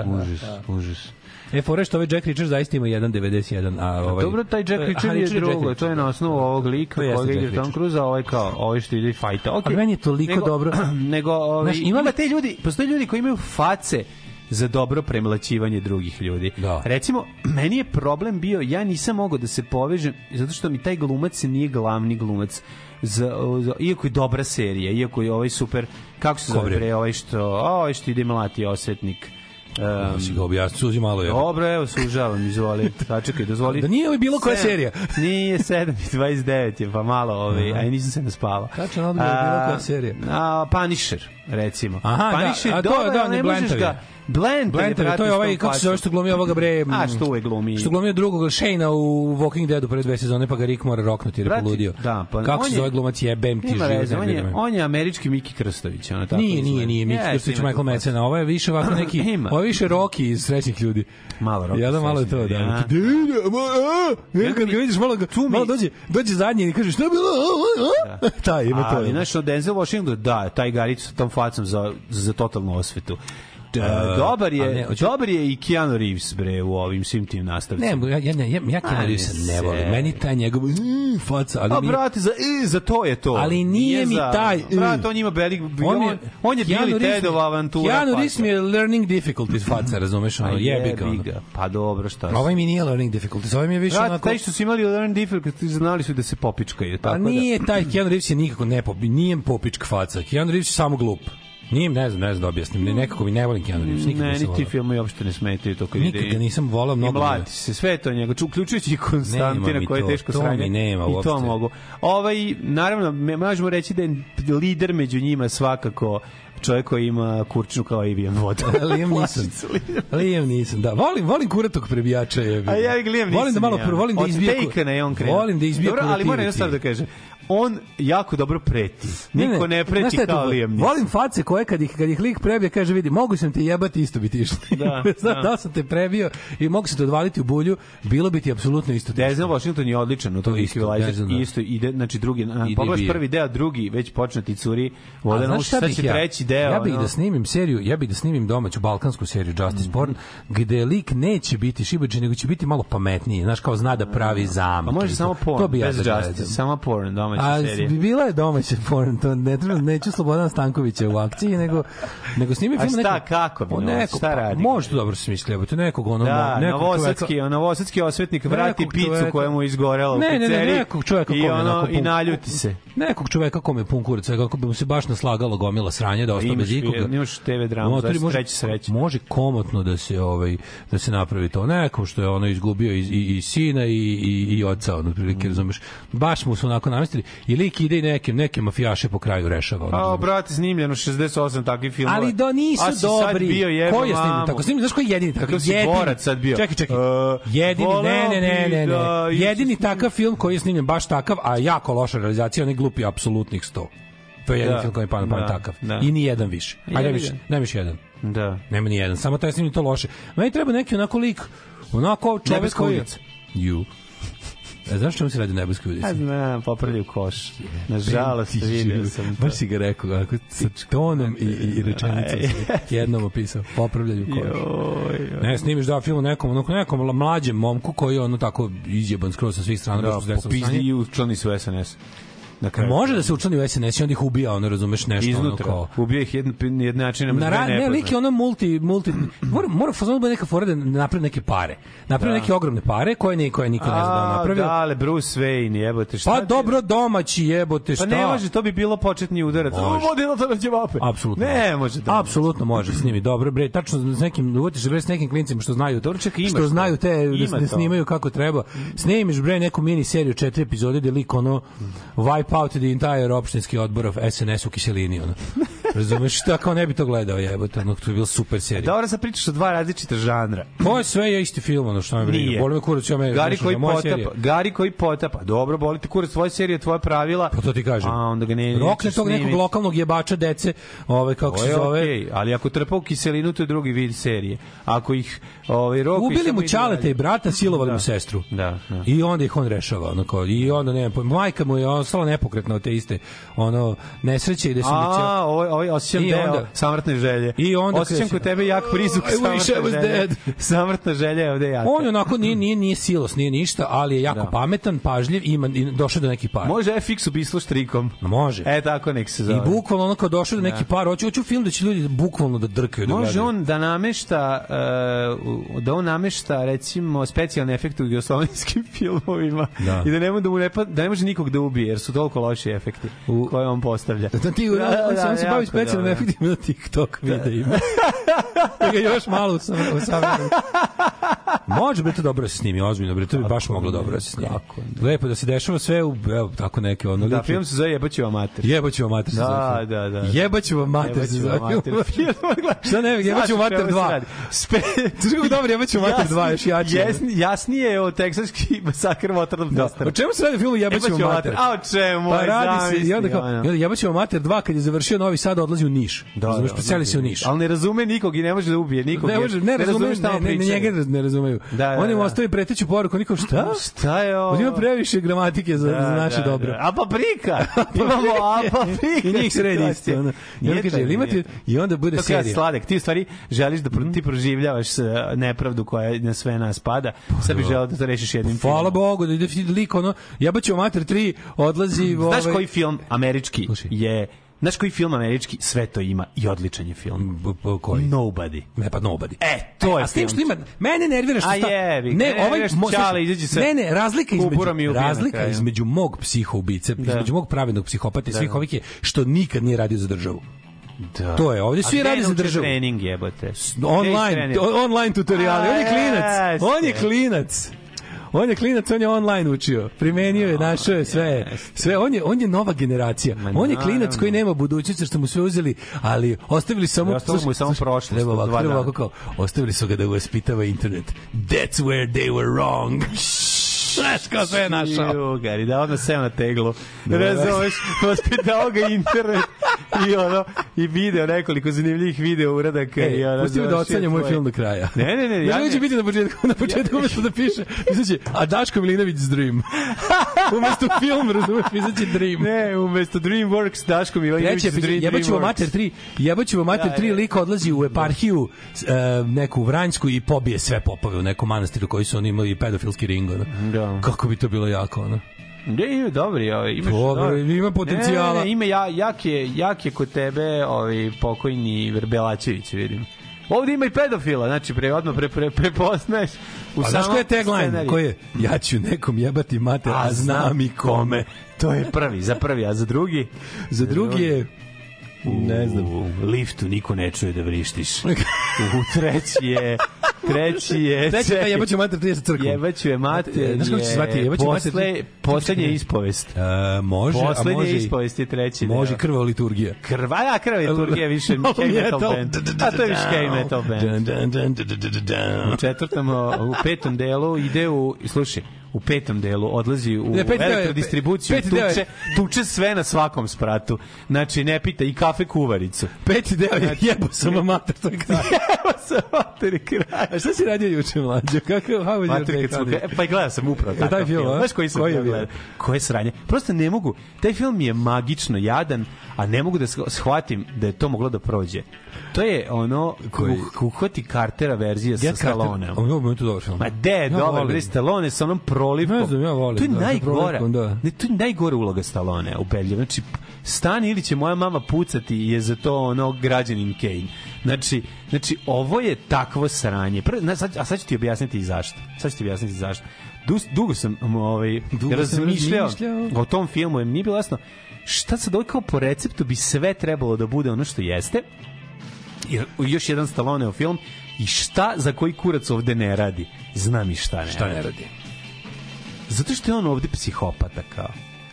Užas, užas. E, fore što ovaj Jack Richard zaista ima 1.91, a ovaj... Dobro, taj Jack Richard je drugo, to je na osnovu ovog lika To koga Jack igra Tom. Cruise, a ovaj kao, ovaj što ide i fajta. Okay. Ali meni je toliko nego, dobro. Nego, ovaj, Znaš, ima ima, te ljudi, postoje ljudi koji imaju face za dobro premlaćivanje drugih ljudi. Da. Recimo, meni je problem bio, ja nisam mogao da se povežem, zato što mi taj glumac nije glavni glumac. Za, za, iako je dobra serija, iako je ovaj super, kako se zove ovaj što, ovaj što ide mlati osvetnik. Um, si ga objasnio, suzi malo je. Dobro, evo, sužavam, izvoli. Sačekaj, dozvoli. Da nije ovo bilo koja serija. Nije 7 i 29 je, pa malo, ovaj, a nisam se naspavao. Tačan odgovor, A, bilo koja serija. A, Punisher, recimo. Aha, da, Punisher, a to je, da, ne možeš Blantovi. Ga... Blend, Blanter, to je ovaj, kako se zove što glumi ovoga bre... A, što uvek glumi? Što glumio drugog Shane-a u Walking Deadu pre dve sezone, pa ga Rick mora roknuti jer je poludio. da, pa kako se je- zove glumac jebem ti ne on je, on je američki Miki Krstović, ono tako. Nije, nije, nije, Miki ima Michael Mecena, ovo je više ovako neki, ovo je više Rocky iz srećnih ljudi. Malo Rocky Ja da malo je to, da. kad ga vidiš, malo, malo dođe, dođe zadnji i kaže, šta je bilo, a, a, a? Taj, ima to. Ali, znaš, Denzel Washington, da, taj Garić sa tom facom za, za totalnu osvetu. E, dobar je, ne, hoću- dobar je i Keanu Reeves bre u ovim svim tim nastavcima. Ne, ja, ja, ja, ja, Keanu Ajde Reevesa ne volim. Meni taj njegov mm, faca, ali A nije- brate, za, e, za to je to. Ali nije mi za, taj. Brate, on ima belik... On, On je, on je Reeves mi- Tedova avantura. Keanu. Reeves mi je learning difficulties faca, razumeš, ono, A jebi ga. ono. Pa dobro, šta Ovaj mi nije learning difficulties, ovaj mi je više onako... taj što su imali Learn Difficult, znali su da se popičkaju. Pa Tako nije taj Keanu Reeves je nikako ne pop, nije popičk faca. Keanu Reeves je samo glup. Nije, ne znam, ne znam da objasnim. Ne, nekako mi ne volim Keanu Reeves, nikad Ne, nisam ni ti filmovi uopšte ne smetaju to kad Nikad ide. ga nisam volao, I mnogo je- mlati se, sve to njega, ču- uključujući i Konstantina koji je to, teško to sranje. mi nema I to uopšte. mogu. Ovaj, naravno, me- možemo reći da je lider među njima svakako čovjek koji ima kurčnu kao Avian voda. Liam Neeson. Liam Neeson, da. Volim, volim kuratog prebijača. Je. A ja Liam Volim da malo, ja. volim da Od izbije... ku- Takena je on krenuo. Volim da izbije Dobro, ali moram jednu kurativici. stvar da kažem. On jako dobro preti. Niko ne, znaš preti to? kao Liam Neeson. Volim face koje kad ih, kad ih lik prebije, kaže vidi, mogu sam te jebati, isto bi ti išli. Da, Znaš, da. da sam te prebio i mogu se te odvaliti u bulju, bilo bi ti apsolutno isto. Denzel. Washington je odličan u tom isto. Denzel, da. Isto ide, znači drugi, pogledaš bije. prvi deo, drugi već počne ti curi znaš uši, sad će ja? treći deo. Ja bih ono. da snimim seriju, ja bih da snimim domaću balkansku seriju Justice Porn, gde lik neće biti šibači, nego će biti malo pametniji, znaš kao zna da pravi zamke. Pa može samo to. porn, to bez da Justice, samo porn, domaća A serija. bi bila je domaća porn, to ne treba, neću Slobodan Stankovića u akciji, nego nego snimi A film šta, nekog- kako bi o novac, nekog, šta pa, radi? Može to dobro se smisli, evo, nekog ono, Da, nekog novosadski, čoveka- on novosadski osvetnik vrati picu čoveka- koja mu izgorela u Ne, ne, ne, nekog čoveka i, kome ono, onako i pun- naljuti se. nekog čoveka kome je pun kurac, kako bi mu se baš naslagalo gomila sranja da ostane bez ikoga. imaš TV dramu, Unutra znači može- sreće sreće. Može komotno da se ovaj da se napravi to nekom što je ono izgubio i, i, i sina i, i, i oca, ono Mm. otprilike, razumeš. Baš mu su onako namestili i lik ide i neke, neke mafijaše po kraju rešava. Ono, A, brate, snimljeno 68 takvih filmova. Ali da nisu A si dobri. bio jeba Ko je mamu. tako? Snimio, znaš ko je jedini takav? Kakav si jedini. borac sad bio? Čekaj, čekaj. E, jedini, ne, ne, ne, ne, ne. da jedini takav film koji je snimljen baš takav, a jako loša realizacija, onaj glupi apsolutnih 100. To je jedini Da, film koji je pa da, takav. da. I ni jedan više. Ajde, Jebi više, ga. nema više jedan. Da. Nema ni jedan, samo taj snimljen to loše. Meni treba neki onako lik, onako čovek koji... ulica. You. E, znaš čemu se radi u nebeskoj ulici? Ja znam, popravljaju koš. Nažalost, vidio sam to. Baš si ga rekao, ako sa tonom i, i, rečenicom si jednom opisao. Popravljaju koš. Joj, joj. Ne, snimiš da film nekom, onako nekom mlađem momku koji je ono tako izjeban skroz sa svih strana. Da, se desilo popizdi i učlani su SNS. Kraju. Može da se učlani u SNS i onda ih ubija, ono, razumeš, nešto ono Iznutra. kao... Ubije ih jedan, način. Na ra, ne, lik je ono multi, multi, mora, mora fazon da bude neka fora da napravi neke pare. Napravi Da. neke ogromne pare koje, ni, koje niko ne zna da je A, napravio. dale, Bruce Wayne, jebote, šta Pa ti- dobro domaći jebote, šta? Pa ne može, to bi bilo početni udarac. Vodilo to na ćevape. Apsolutno. Ne može to. Apsolutno može snimi. Dobro, bre, tačno s nekim uvatiš bre s nekim klincima što znaju. Dobro, čekaj, imaš što to. znaju te da, da snimaju kako treba. Snimiš bre neku mini seriju četiri epizode gde lik ono wipe out the entire opštinski odbor of SNS u kiselini ono. Razumeš šta kao ne bi to gledao jebote, ono to je bilo super serija. Dobro, sad pričaš o dva različita žanra. Ovo je sve je isti film, ono što me briga. Boli me kurac, ja me Gari slušaj, koji moja potapa. Gari koji potapa. Dobro, boli te kurac, tvoja serija, tvoja pravila. Pa to ti kažem. A onda ga ne Rokne tog nekog lokalnog jebača dece, ovaj kako To se zove. okej, ali ako trpa u kiselinu, to je drugi vid serije. Ako ih ovaj, roka... Ubili mu ćaleta i brata, silovali Da. mu sestru. Da, da. I onda ih on rešava, ono kao, i onda ne, majka mu je ostala nepokretna od te iste, ono, nesreće i da se A, ovo, ovo osjećam I deo onda- samrtne želje. I onda osjećam kod tebe jak prizvuk samrtne želje. Samrtna želja je ovde jaka. On je onako nije nije nije silos, nije ništa, ali je jako Da. pametan, pažljiv i ima došao do nekih para. Može FX ubistvo štrikom. Može. E, tako nek se zove. I bukvalno ono kao došao do nekih para, hoću hoću film da će ljudi bukvalno da drkaju da Može gledaju. on da namešta uh, da on namešta recimo specijalne efekte u jugoslovenskim filmovima Da. i da ne, da mu ne, pa, da ne može nikog da ubije jer su toliko loši efekti U- koje on postavlja. Da ti da, Da, da, on se bavi specijalnim efektima na TikTok videima. da ga još malo usam, usavremeni. Može bi to dobro da se snimi, ozbiljno, bre, to bi baš moglo dobro da se snimi. Kako Lepo da se dešava sve u evo tako neke ono Da, film se zove Jebaću vam mater. Jebaću vam mater. se Da, zove film. da, da. Jebaću vam mater. se Jebaću zove vam film. Šta ne, jebaću vam mater čemu se 2. radi? Spe... Znaš kako dobro jebaću vam mater 2, još jače. Jasni, jasnije je o teksaški masakr Waterdam Da. O čemu se radi u filmu Jebaću vam mater? A o čemu? Pa radi se i onda kao, onda jebaćemo mater 2 kad je završio Novi Sad Sada odlazi u Niš. Da, Razumeš, preseli se u Niš. Ali ne razume nikog i ne može da ubije nikog. Ne može, ne razume, šta ne, ne, ne, njega ne- ne razumeju. Da, da, Oni mu da. ostavi preteću poruku, niko šta? Šta je ovo? On ima previše gramatike za, za naše dobro. Da. A paprika! Imamo a paprika! I njih sredi isto. Ono. I on Nije kaže, imate, i onda bude To kada serija. sladak, ti u stvari želiš da pro- ti proživljavaš e, nepravdu koja na sve nas pada. Sad bih želeo da to rešiš jednim Hvala filmom. Bogu, da ide lik, ono, jebaću mater 3, odlazi... Znaš koji film američki je Znaš koji film američki sve to ima i odličan je film? B- b- koji? Nobody. Ne, pa nobody. E, to je A s tim film. što ima, mene nervira što A jebi ga, ne, ovaj mo- slušaj, izađe sa Ne, ne, razlika između razlika između mog psihoubice, između mog pravednog psihopata i svih ovih je što nikad nije radio za državu. Da. To je, ovdje svi A rade za državu. trening jebote. Online, online tutoriali. On je A, klinac. On je klinac. On je klinac, on je online učio. Primenio je, našao je sve. Sve, on je, on je nova generacija. On je klinac koji nema budućnosti, ste mu sve uzeli, ali ostavili samo... I ostalo mu samo prošlost Treba ovako, treba ovako kao, ostavili su ga da vaspitava internet. That's where they were wrong. Znaš kao sve je našao. Jugari, da odmah seo na teglu. Razumeš, vaspitao ga internet i ono, i video nekoliko zanimljivih video uradaka. i E, ono, pusti me da ocenjam moj film do kraja. Ne, ne, ne, ja Znači, ne. biti na početku, na početku umesto da piše, pisaće, a Daško Milinović Dream. umesto film, razumeš, pisaće Dream. Ne, umesto Dreamworks, Daško Milinović, Treće, Dream, jebaću vam mater 3, jebaću vam mater Da, 3, da. lik odlazi u eparhiju e, neku Vranjsku i pobije sve popove u nekom manastiru koji su oni imali pedofilski ring. Ono. Da. Kako bi to bilo jako, ono. Ne, ima dobri, ovaj, imaš Dobro, dobri. ima potencijala. Ne, ne, ima ja, jak je, jak je kod tebe, ovaj pokojni Verbelačević, vidim. Ovde ima i pedofila, znači pre odmah pre, pre, prepoznaješ. U A znaš koji je tagline? Koji je? Ja ću nekom jebati mater, a, znam i kome. To je prvi, za prvi, a za drugi? Za drugi je... Ne znam. U liftu niko ne čuje da vrištiš. U treći je, treći je... Treći je, jebaću mater 3 sa crkvom. Jebaću je mater, Znaš kako će zvati? Jebaću mater posle, poslednja ispovest. E, može, a Poslednja može ispovest je treći Može deo. krvava liturgija. Krva, ja krva je Turgija više heavy metal band. A to je više heavy metal band. U četvrtom, u petom delu ide u, slušaj, u petom delu odlazi u Ne, je- elektrodistribuciju, je- tuče, tuče sve na svakom spratu. Znači, ne pita i kafe kuvaricu. Peti deo Znači- je jebo sam mater, to je kraj. Evo sa materi kraj. A šta si radio juče, mlađo? Kako, how your Mater, day? kad smo, How did- e, pa i gledao sam upravo takav film, film. Znaš koji sam Koji gledao? Koje sranje. Prosto ne mogu, taj film je magično jadan, a ne mogu da sh- shvatim da je to moglo da prođe. To je ono, Koji? uh, uhvati Cartera verzija sa Get Carter. Stalloneom. Ovo je momentu dobar film. Ma de, dobar, Stallone sa onom prolivkom. Ne znam, ja volim, To je da, najgora, prolivkom, da. ne, to je najgora uloga Stallone, ubedljiva. Znači, stani ili će moja mama pucati je za to ono građanin Kane. Znači, znači ovo je takvo sranje. Prvo, na, sad, a sad ću ti objasniti i zašto. Sad ću ti objasniti zašto. Du, dugo sam ovaj, Dugo sam razmišljao razmišljao. o tom filmu, jer nije bilo jasno šta sad ovo kao po receptu bi sve trebalo da bude ono što jeste, jer još jedan Stallone film i šta za koji kurac ovde ne radi znam i šta ne, Šta ne radi? Zato što je on ovde psihopata kao.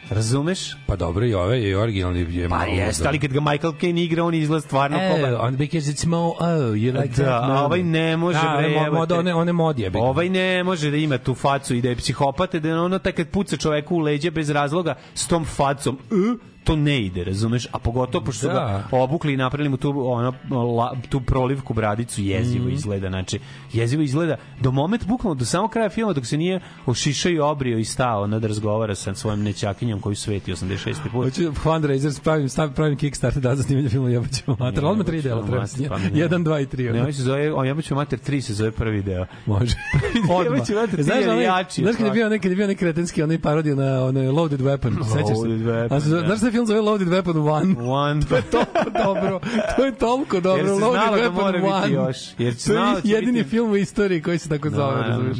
Razumeš? Pa dobro, i ove, i originalni je pa jeste da- ali kad ga Michael Caine igra on izgleda stvarno E, koba on, because it's mo, oh, you like Da, that? a ovaj ne može, da, bre, mo- mod, one, one modije. bi- Ovaj ne može da ima tu facu i da je psihopata, da je ono taj kad puca čoveku u leđe bez razloga s tom facom, e, to ne ide, razumeš? A pogotovo pošto su Da. ga obukli i napravili mu tu, ono, la, tu prolivku bradicu, jezivo Mhm. izgleda, znači, jezivo izgleda do moment, bukvalno do samog kraja filma, dok se nije ošišao i obrio i stao, da razgovara sa svojim nećakinjom koju sveti 86. put. Hoću fundraiser, pravim, stav, pravim Kickstarter da za snimanje filma jebaćemo mater. Odmah tri dela treba. Pa mi ne. Jedan, dva i tri. Ne, ono. se zove, o, jebaću mater 3 se zove prvi deo. Može. Odmah. Znaš, je onaj, znaš kad je bio je bio neki kretenski onaj parodija na onaj Loaded Weapon. Sećaš se? Loaded Weapon, da. Znaš da film zove Loaded Weapon 1? One, To je toliko dobro. To je toliko dobro. Jer se znalo da Weapon mora biti 1. još. Jer se to je znalo da jedini biti- film u istoriji koji se tako zove, Naravno. razumiješ?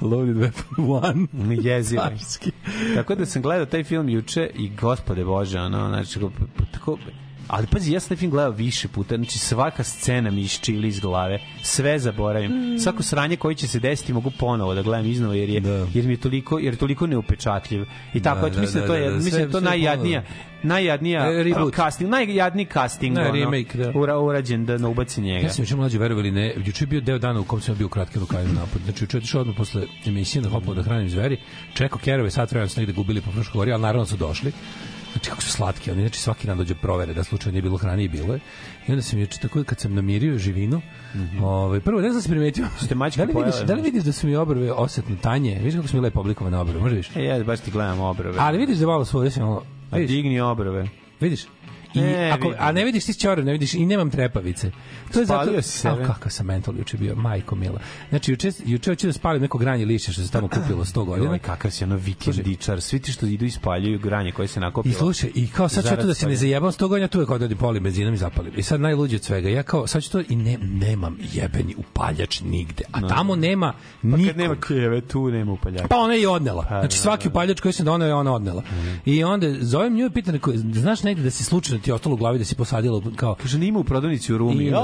Loaded Weapon 1. jezivo. Carski. Tako da sam gledao taj film juče i gospode Bože, ono, znači, tako, ali pazi, ja sam taj film gledao više puta, znači svaka scena mi iščili iz glave, sve zaboravim. Svako sranje koji će se desiti mogu ponovo da gledam iznova jer je, Da. jer mi je toliko, jer je toliko neupečatljiv. I tako, Da, eto, da, mislim da, da, to je, da, da, mislim da to najjadnija, najjadnija E, reboot. casting, najjadniji casting, Ne, ono, remake, da. ura, urađen da ne ubaci njega. Ja sam juče mlađe verovali ne, juče je bio deo dana u kom sam bio u kratkim rukavima napad. Znači juče je otišao odmah posle emisije na hopo da hranim zveri. Čekao kerove, sat vremena su negde gubili po Fruškoj gori, ali naravno su došli. Znači kako su slatki, oni znači svaki dan dođe provere da slučajno nije bilo hrane i bilo je. I onda sam juče tako kad sam namirio živinu, ovaj prvo ne znam da se primetio. Ste mačke da li vidiš, da li vidiš da su mi obrve osetno tanje? Vidiš kako su mi lepo oblikovane obrve, može vidiš? E, ja baš ti gledam obrove. Ali vidiš da malo svoje se malo A vidiš, digni obrove. vidiš? I Ne, ako, vidim. a ne vidiš ti ćorav, ne vidiš i nemam trepavice. To je zato Spalio si sebe. A, kakav sam mental juče bio, majko mila. Znači juče juče hoću da spalim neko granje lišća što se tamo kupilo 100 godina. Joj, kakav si ono vikendičar. Svi ti što idu ispaljuju granje koje se I nakopilo. slušaj, i kao sad ću to da se ne zajebam s toga, ja tu je kao da odim polim benzinom i zapalim. I sad najluđe od svega, ja kao, sad ću to i ne, nemam jebeni upaljač nigde. A tamo nema Pa nikog. kad nema keve, tu nema upaljača. Pa ona je i odnela. Pa, znači da, svaki upaljač koji sam doneo je ona odnela. I onda zovem nju i pitam, znaš negde da si slučajno ti je ostalo u glavi da si posadila kao Kaže, nima u prodavnici u Rumi. Ima,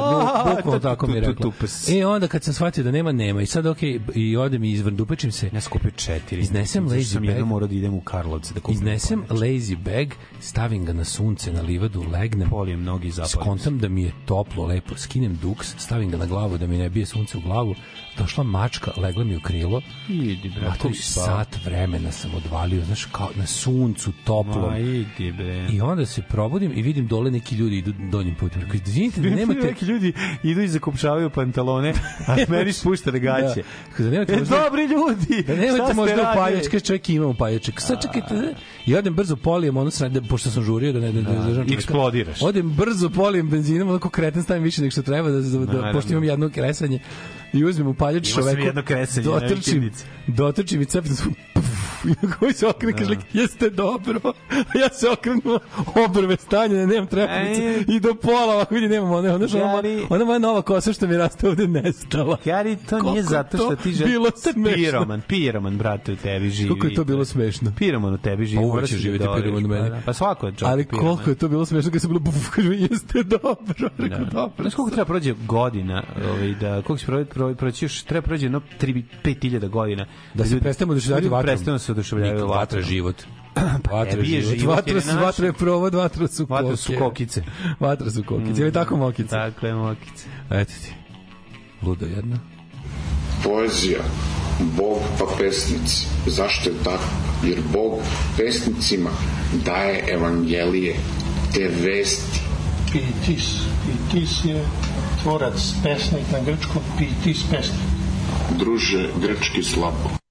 bukvalno tako mi je rekla. I onda kad sam shvatio da nema, nema. I sad okej, i odem i izvrndupečim se. Ja sam kupio četiri. Iznesem lazy sam bag. jednom morao da idem u Karlovce da kupim. Iznesem lazy bag, stavim ga na sunce, na livadu, legnem, Polijem nogi i zapalim. skontam da mi je toplo, lepo, skinem duks, stavim ga na glavu da mi ne bije sunce u glavu, došla mačka, legla mi u krilo, Idi, bre, a to tu si spao. sat vremena sam odvalio, znaš, kao na suncu, toplo. Ma, idi, bre. I onda se probudim i vidim dole neki ljudi idu donjim putem. Rekao, izvinite da nemate... Neki ljudi idu i zakopčavaju pantalone, a meni spuštane gaće. Da, da nemate E, možda... dobri ljudi! Da nemate možda upaljač, kaže čovjek ima upaljačak. Sad čekajte, i odem brzo polijem, ono sranje, pošto sam žurio da ne da, da, da, da eksplodiraš. Odem brzo polijem benzinom, onako kreten stavim više nego što treba, da, da, da, pošto imam jedno kresanje. I uzmem upaljač Imao sam čoveku. jedno kresanje na dotrčim, vikendici. dotrčim i na koji se okrene, kaže, jeste dobro. A ja se okrenuo, obrve stanjene, nemam trepavice. I do pola, ovako vidi, nemam one, ona, ona, ona moja nova kosa što mi raste ovde nestala. Gari, to Koliko nije je zato to što ti želiš... bilo smešno. Piroman, piroman, brate, u tebi živi. Koliko je to bilo smešno. Piroman u tebi živi. Pa uvek će da živjeti piroman u pa meni. da. Pa svako je Ali piroman. koliko je to bilo smešno kad se bilo buf, kaže jeste dobro. Rekao, Da. dobro. Znaš koliko treba prođe godina, ovaj, da, koliko se prođe, prođe, prođe treba prođe jedno 3 5000 godina. Da se prestanemo oduševljavati ljudi vatrom. Prestanu se oduševljavati Niko, vatra život. Vatra je je život. život, Vatra, su, naš- vatra je provod, vatra su koke. Vatra su kokice. Vatra su kokice. Ili tako mokice. Tako je, mokice. Eto ti. Ludo jedna. Poezija, Bog pa pesnici. Zašto je tako? Jer Bog pesnicima daje evangelije, te vesti. Pitis. Pitis je tvorac, pesnik na grčkom, pitis pesnik. Druže, grčki slabo.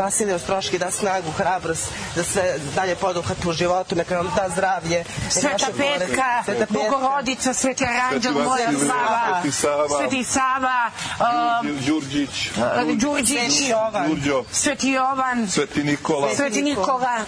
Vasilije Ostroški da snagu, hrabrost, da sve dalje poduhat u životu, neka nam da zdravlje. Sveta Petka, Sveta Petka, Bogorodica, Sveti Aranđel, Moja Sava, Sveti Sava, Đurđić, um, Đurđić, Sveti Jovan, Sveti Jovan, Sveti Nikola, Sveti Nikola,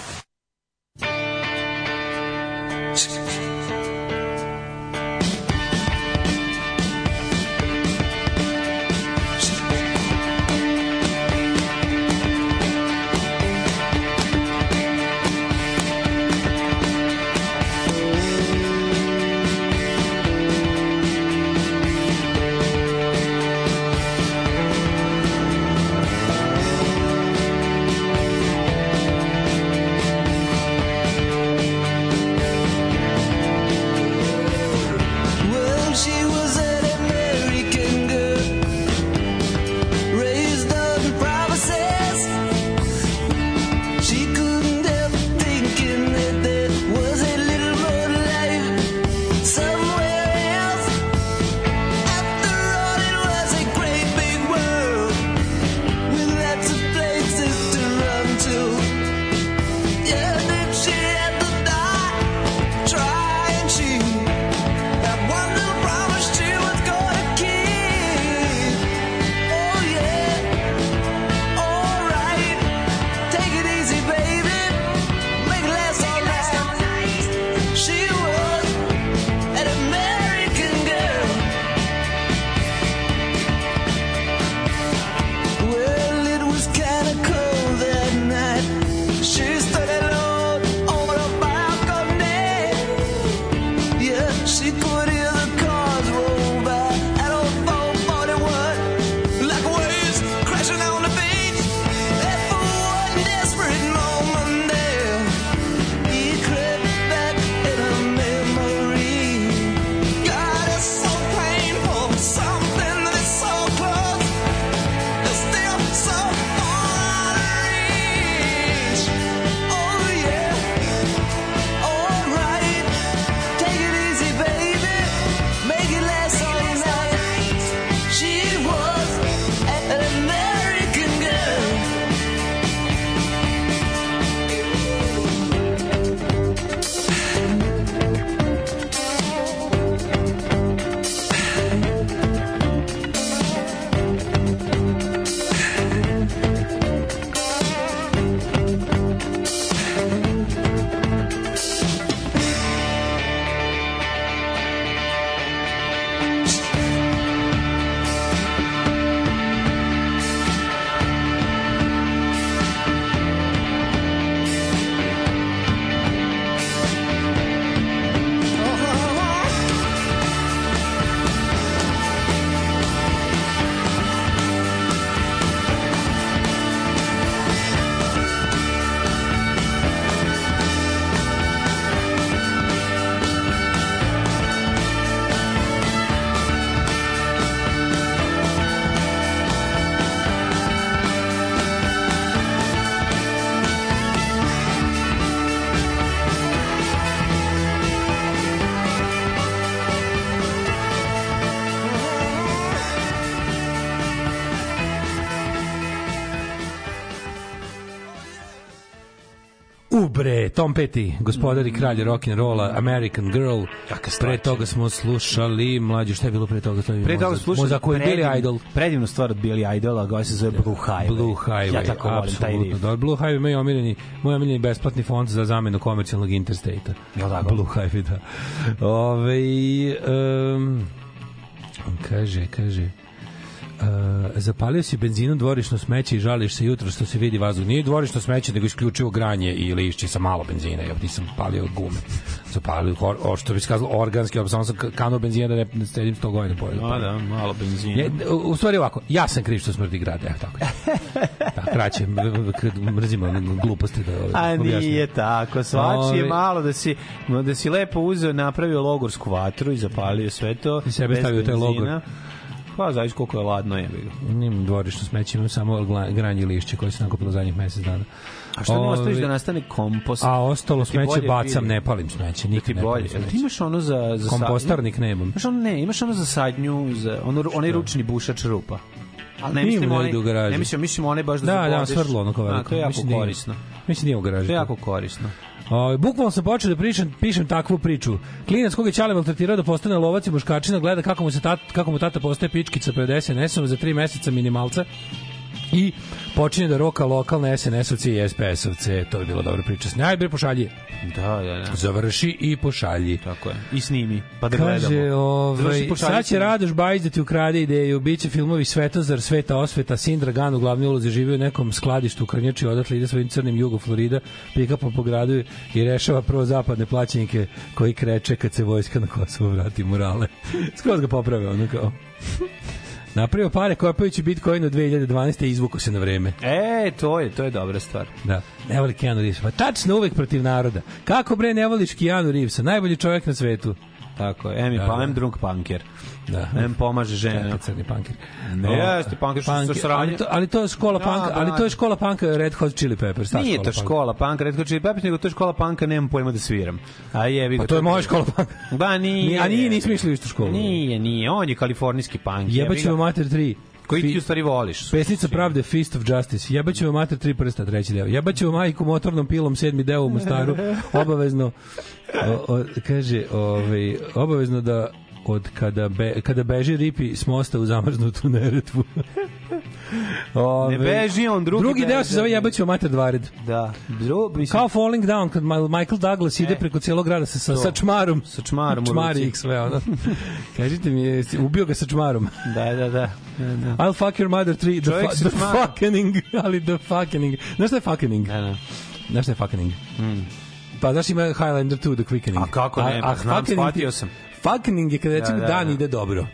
Ubre, Tom Petty, gospodar i kralj rock and rolla, American Girl. Pre toga smo slušali, mlađe, šta je bilo pre toga? To je Pre toga slušali Mozak je Billy Idol. Predivnu stvar od Billy Idola, koja se zove Blue Highway. Blue Highway, Ja tako volim taj riff. Da, Blue Highway moj omiljeni, moj omiljeni besplatni fond za zamenu komercijalnog interstate-a. Jel tako? Blue Highway, da. Ove, um, kaže, kaže, zapalio si benzinu dvorišno smeće i žališ se jutro što se vidi vazduh. Nije dvorišno smeće, nego isključivo granje i lišće sa malo benzina. Ja nisam palio gume. Zapalio, or, or, što bi se kazalo, organski, samo sam kanuo benzina da ne, ne stedim 100 godina pored. A da, malo benzina. Je, u, stvari ovako, ja sam kriv što smrdi grad, evo tako. da, kraće, mrzimo gluposti da ove, A nije tako, svači je malo da si, da si lepo uzeo, napravio logorsku vatru i zapalio sve to. I sebe stavio taj logor. Pa, zavis koliko je ladno je. Nimam dvorišno smeće, imam samo granje lišće koje se nakupilo zadnjih mesec dana. A što ne ostaviš da nastane kompost? A ostalo Da smeće bacam, ne palim smeće, Da nikad ne bolje. palim Jel ti smeće. imaš ono za... za Kompostarnik nemam. Imaš ono, ne, imaš ono za sadnju, za ono, onaj ručni bušač rupa. Ali ne mislim onaj, u garaži. ne mislim, mislim onaj baš da, Da, da, svrdlo ono kao veliko. To je jako korisno. Mislim da nije u garaži. To je jako korisno. O, bukvalno sam počeo da pričam, pišem takvu priču. Klinac koga je Ćale maltretirao da postane lovac i muškačina gleda kako mu, se tat, kako mu tata postaje pičkica pred SNS-om za tri meseca minimalca i počinje da roka lokalne SNS-ovce i SPS-ovce. To je bila dobra priča. Ajde, bre, pošalji. Da, da, da. Završi i pošalji. Tako je. I snimi, pa da Kaže, gledamo. ovaj, sad će. Radoš Bajić da ti ukrade ideju, biće filmovi Svetozar, Sveta osveta, Sindra Gan u glavnoj ulozi živi u nekom skladištu u Krnjači, odatle ide svojim crnim jugo Florida, pikapom po gradu i rešava prvo zapadne plaćenike koji kreće kad se vojska na Kosovo vrati murale. Skroz ga poprave, ono kao. Napravio pare kopajući Bitcoin od 2012. i izvuko se na vreme. E, to je, to je dobra stvar. Da. Ne voli Keanu Reeves. Pa tačno uvek protiv naroda. Kako bre ne voliš Keanu Reevesa? Najbolji čovjek na svetu. Tako je. Je Da, pa, da. em drunk punker. Da. Em pomaže. Kakav crni punker. Ne, O, jeste, punker što punker, sa sranje. ali to, ali to je škola Da, panka, da. ali to je škola panka Red Hot Chili Peppers. ta Nije to škola panka, Red Hot Chili Peppers, nego to je škola panka, nemam pojma da sviram. A jebi ga. Pa to je moja škola panka. Da, nije. Nije, a nije, nismo išli u istu školu. Nije, nije, on je kalifornijski punk. Jebaću vam mater 3. Koji ti u stvari voliš? Pesnica pravde Fist of Justice. Jebaću vam mater tri prsta, treći deo. Jebaću vam majku motornom pilom, sedmi deo u Mostaru. Obavezno, o, o, kaže, ovaj, obavezno da od kada, be, kada beži ripi s mosta u zamrznutu neretvu. Ove, Ne beži on, drugi Drugi deo se zove Jebaću mater dvared. Da. Dru, mislim, Kao Falling Down, kad Michael Douglas ide E. preko cijelog grada sa, sa, sa čmarom. Sa čmarom Čmari ih sve, ono. Kažite mi, ubio ga sa čmarom. Da, da, da. da, da. I'll fuck your mother three, the, Čovjek fu the fucking, ali the fucking. Znaš šta je fucking? Da, da. Znaš šta je fucking? Pa znaš ima Highlander 2, the quickening. A kako ne, pa znam, fucking shvatio ti- sam. Fucking je kada recimo Da, da, dan da. ide dobro.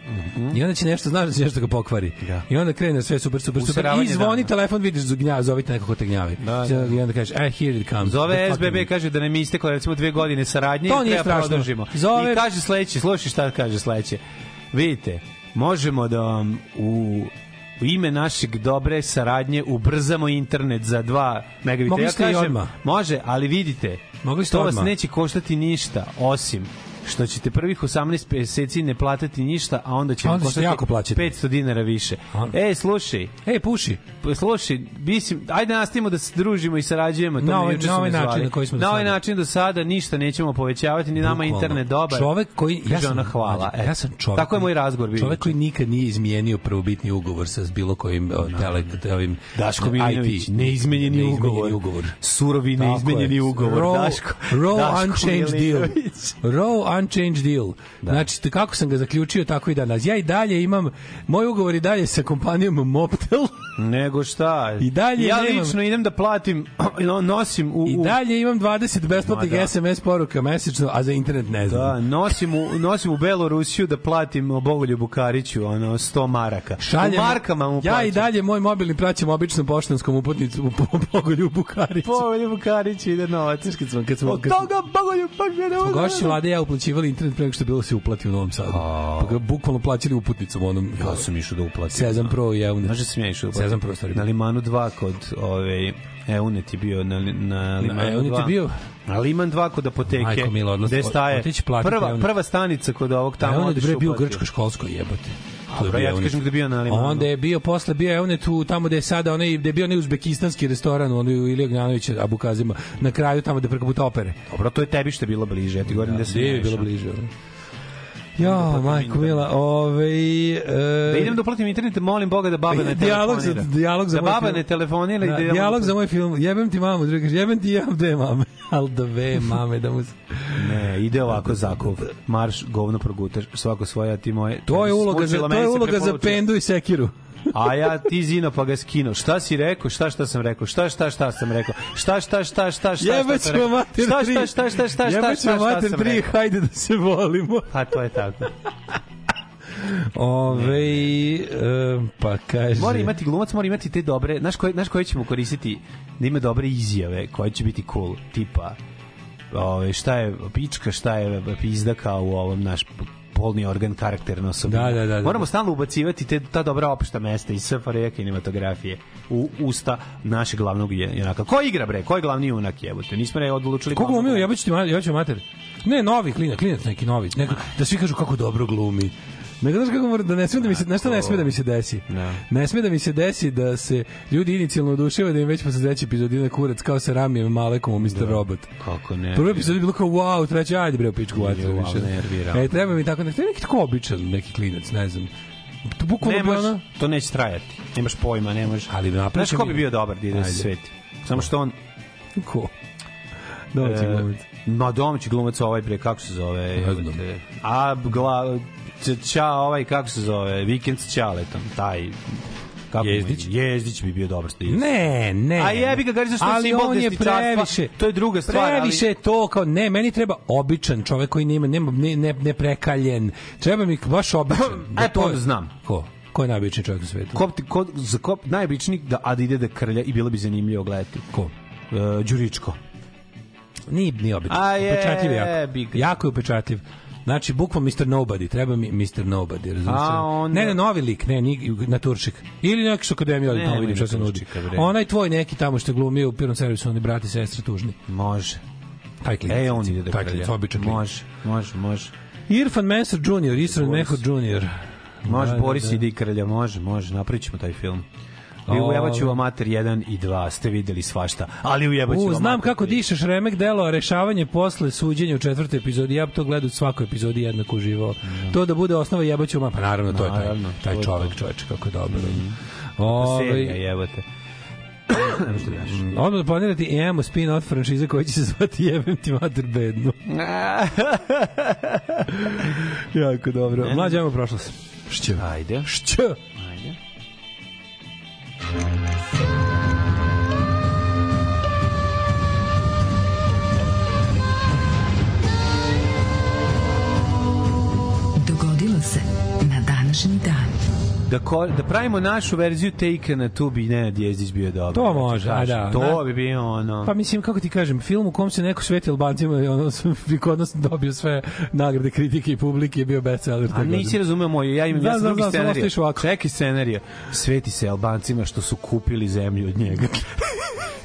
I onda će nešto, znaš da će nešto ga pokvari. Da. I onda krene sve super, super, super. I zvoni dana. telefon, vidiš gnja, zovite nekako te gnjavi. Da, I onda kažeš, eh, here it comes. Zove SBB, fucking- kaže da nam je isteklo recimo dve godine saradnje To i nije treba strašno. produžimo. Zove- I kaže sledeće, slušaj šta kaže sledeće. Vidite, možemo da vam u u ime našeg dobre saradnje ubrzamo internet za 2 megabita. Mogli ja ste i kažem, odmah. može, ali vidite, Mogli ste to vas odmah. neće koštati ništa, osim što ćete prvih 18 meseci ne platiti ništa, a onda će A vam onda koštati jako plaćati. 500 dinara više. A- E, slušaj, Ej, puši. Pa, Slušaj, mislim, ajde nastavimo da se družimo i sarađujemo. To Na ovaj- na ovaj način na koji smo Na ovaj način do sada ništa nećemo povećavati, ni nama internet dobar. Čovek koji ja sam hvala. ja sam čovek. Tako je moj razgovor bio. Čovek koji nikad nije izmijenio prvobitni ugovor sa bilo kojim tele, ovim Daško Milinović, neizmenjeni, neizmenjeni ugovor. Surovi neizmenjeni je. ugovor. Raw, Daško, raw unchanged deal. Milinović. Raw unchanged deal. Da. Znači, kako sam ga zaključio, tako i danas. Ja i dalje imam, moj ugovor i dalje sa kompanijom Moptel. Nego šta? I dalje ja nemam- lično idem da platim, no- nosim u... I u- dalje imam 20 besplatnih da. SMS poruka mesečno, a za internet ne znam. Da, nosim u, nosim u Belorusiju da platim Bogoljubu Kariću, ono, 100 maraka. Šaljem, u markama mu ja plaćam. i dalje moj mobilni praćam običnom poštanskom uputnicu u Bogoljubu Kariću. Bogoljubu Kariću ide novac. Znaš kad smo, kad smo, Od kad smo, toga Bogoljub pa ne smo gošći vlade i ja uplaćivali internet pre nego što je bilo da se uplati u Novom Sadu. Pa ga bukvalno plaćali uputnicom onom. Ja sam išao da uplatim. Sezam Pro i Eunet. Može sam ja išao da uplatim. Sezam Pro stvari. Na Limanu 2 kod ove Eunet je bio na, na Limanu Eunet 2. je bio? Na Liman 2 kod apoteke. Majko odlaz- Gde staje prva, prva stanica kod ovog tamo. Eunet bre bio grčko školsko jebote. Dobro, ja ti kažem gde je bio na Limanu. Onda je bio posle bio je on je tu tamo gde je sada onaj gde je bio onaj uzbekistanski restoran onaj u Ilija Gnjanovića Abu Kazima na kraju tamo gde preko puta opere. Dobro, to je tebi što je bilo bliže. Ja ti govorim da, se Gde je bilo bliže. Ja, majko mila, ovaj e, Da idem da uplatim internet, molim Boga da baba ne dijalog za dijalog za da baba film. ne telefonira i Da, da ja dijalog za moj film. Jebem ti mamu, drugi kaže, jebem ti ja dve mame. Al dve mame da mu. Ne, ide ovako zakov. Marš, govno progutaš, svako svoja ti moje. To je uloga za to je uloga za pendu i sekiru. A ja ti zino pa ga skino. Šta si rekao? Šta šta sam rekao? Šta šta šta sam rekao? Šta šta šta šta šta Jebać šta sam rekao? mater Šta tri. šta šta šta šta šta šta šta mater sam tri, rekao? hajde da se volimo. Pa to je tako. Ove, e, pa kaže... Mora imati glumac, mora imati te dobre, znaš koje, znaš koje ćemo koristiti da ima dobre izjave koje će biti cool, tipa ove, šta je pička, šta je pizda kao u ovom naš polni organ karakterna osobina. Da, da, da, da. Moramo stalno ubacivati te, ta dobra opšta mesta iz SFRJ kinematografije u usta našeg glavnog junaka. Ko igra bre? Ko je glavni junak jebote? Nismo re odlučili. Ko glumio? Jebać ti mater, jebać mater. Ne, novi klinac, klinac neki novi. Neko, da svi kažu kako dobro glumi. Nego znaš kako mora da ne sme da mi se nešto ne sme da mi se desi. Da. Ne sme da mi se desi da se ljudi inicijalno oduševaju da im već posle sledeće epizode ide kurac kao sa Ramijem Malekom u Mr. Robot. Kako ne? Prvi epizod je bilo kao wow, treći ajde bre pičku vatru wow, više. nervira. E treba mi tako neki neki tako običan neki klinac, ne znam. To bukvalno Ne bi ono- to neće trajati. Nemaš pojma, ne može. Ali napravit Znaš ćemo ko bi bio dobar da da se sveti? Samo što on Ko? Domaći E, glumac. Ma domaći glumac ovaj bre kako se zove? Ne? A gla ča ovaj kako se zove? Vikend s Ćaletom, taj kako mu je? Jezdić? Jezdić bi bio dobar što. Ne, ne. A jebi ga, da je ali on je previše. to je druga stvar, ali- Previše je to kao ne, meni treba običan čovek koji nema nema ne ne, ne prekaljen. Treba mi baš običan. E, pa onda znam. Ko? Ko je najobičniji čovjek u svetu? Ko, ko, za ko, najobičniji da, a da ide da krlja i bilo bi zanimljivo gledati. Ko? E, Đuričko. Nije, nije običan. A je, upečatljiv jako. bi ga. Jako je upečatljiv. Znači, bukvalno Mr. Nobody, treba mi Mr. Nobody, razumiješ? Onda- Ne, ne, novi lik, ne, ni, Naturšik. Ili neki akademije, ali Ne, tamo vidim šta se nudi. Onaj tvoj neki tamo što glumio u prvom servisu, oni brati i sestre tužni. Može. Taj klinac. E, on ide da Taj krlja. klinac, običan klinac. Može, može, može. Irfan Messer Jr., Isran. Mehod Jr. Može, Da, da, Boris da. ide i krlja, može, može, napravit ćemo taj film. I Ove. ujebaću vam mater 1 i 2, ste videli svašta, ali ujebaću vam znam kako dišeš remek delo, a rešavanje posle suđenja u četvrtoj epizodi. Ja bi to gledao u svakoj epizodi jednako uživao. To da bude osnova jebaću ma, pa naravno, to je taj, taj čovek. Mhm. čoveče, kako je dobro. Serija, Ovaj, jebote. Odmah da planirati imamo spin-off franšize koji će se zvati Jebem ti mater bednu. jako dobro. Mlađe, ajmo u prošlost. Šće. Ajde. Šće. Thank you. Da, ko, da pravimo našu verziju take na tu bi Nenad Jezdić bio dobar. To može, a kažem. da. To Da. bi bio ono... Pa mislim, kako ti kažem, film u kom se neko sveti Albancima i ono, kod nas dobio sve nagrade kritike i publike je bio bestseller. A nisi razumeo moj, ja imam Da, ja da, drugi da, scenarij. Čekaj scenarij. Sveti se Albancima što su kupili zemlju od njega.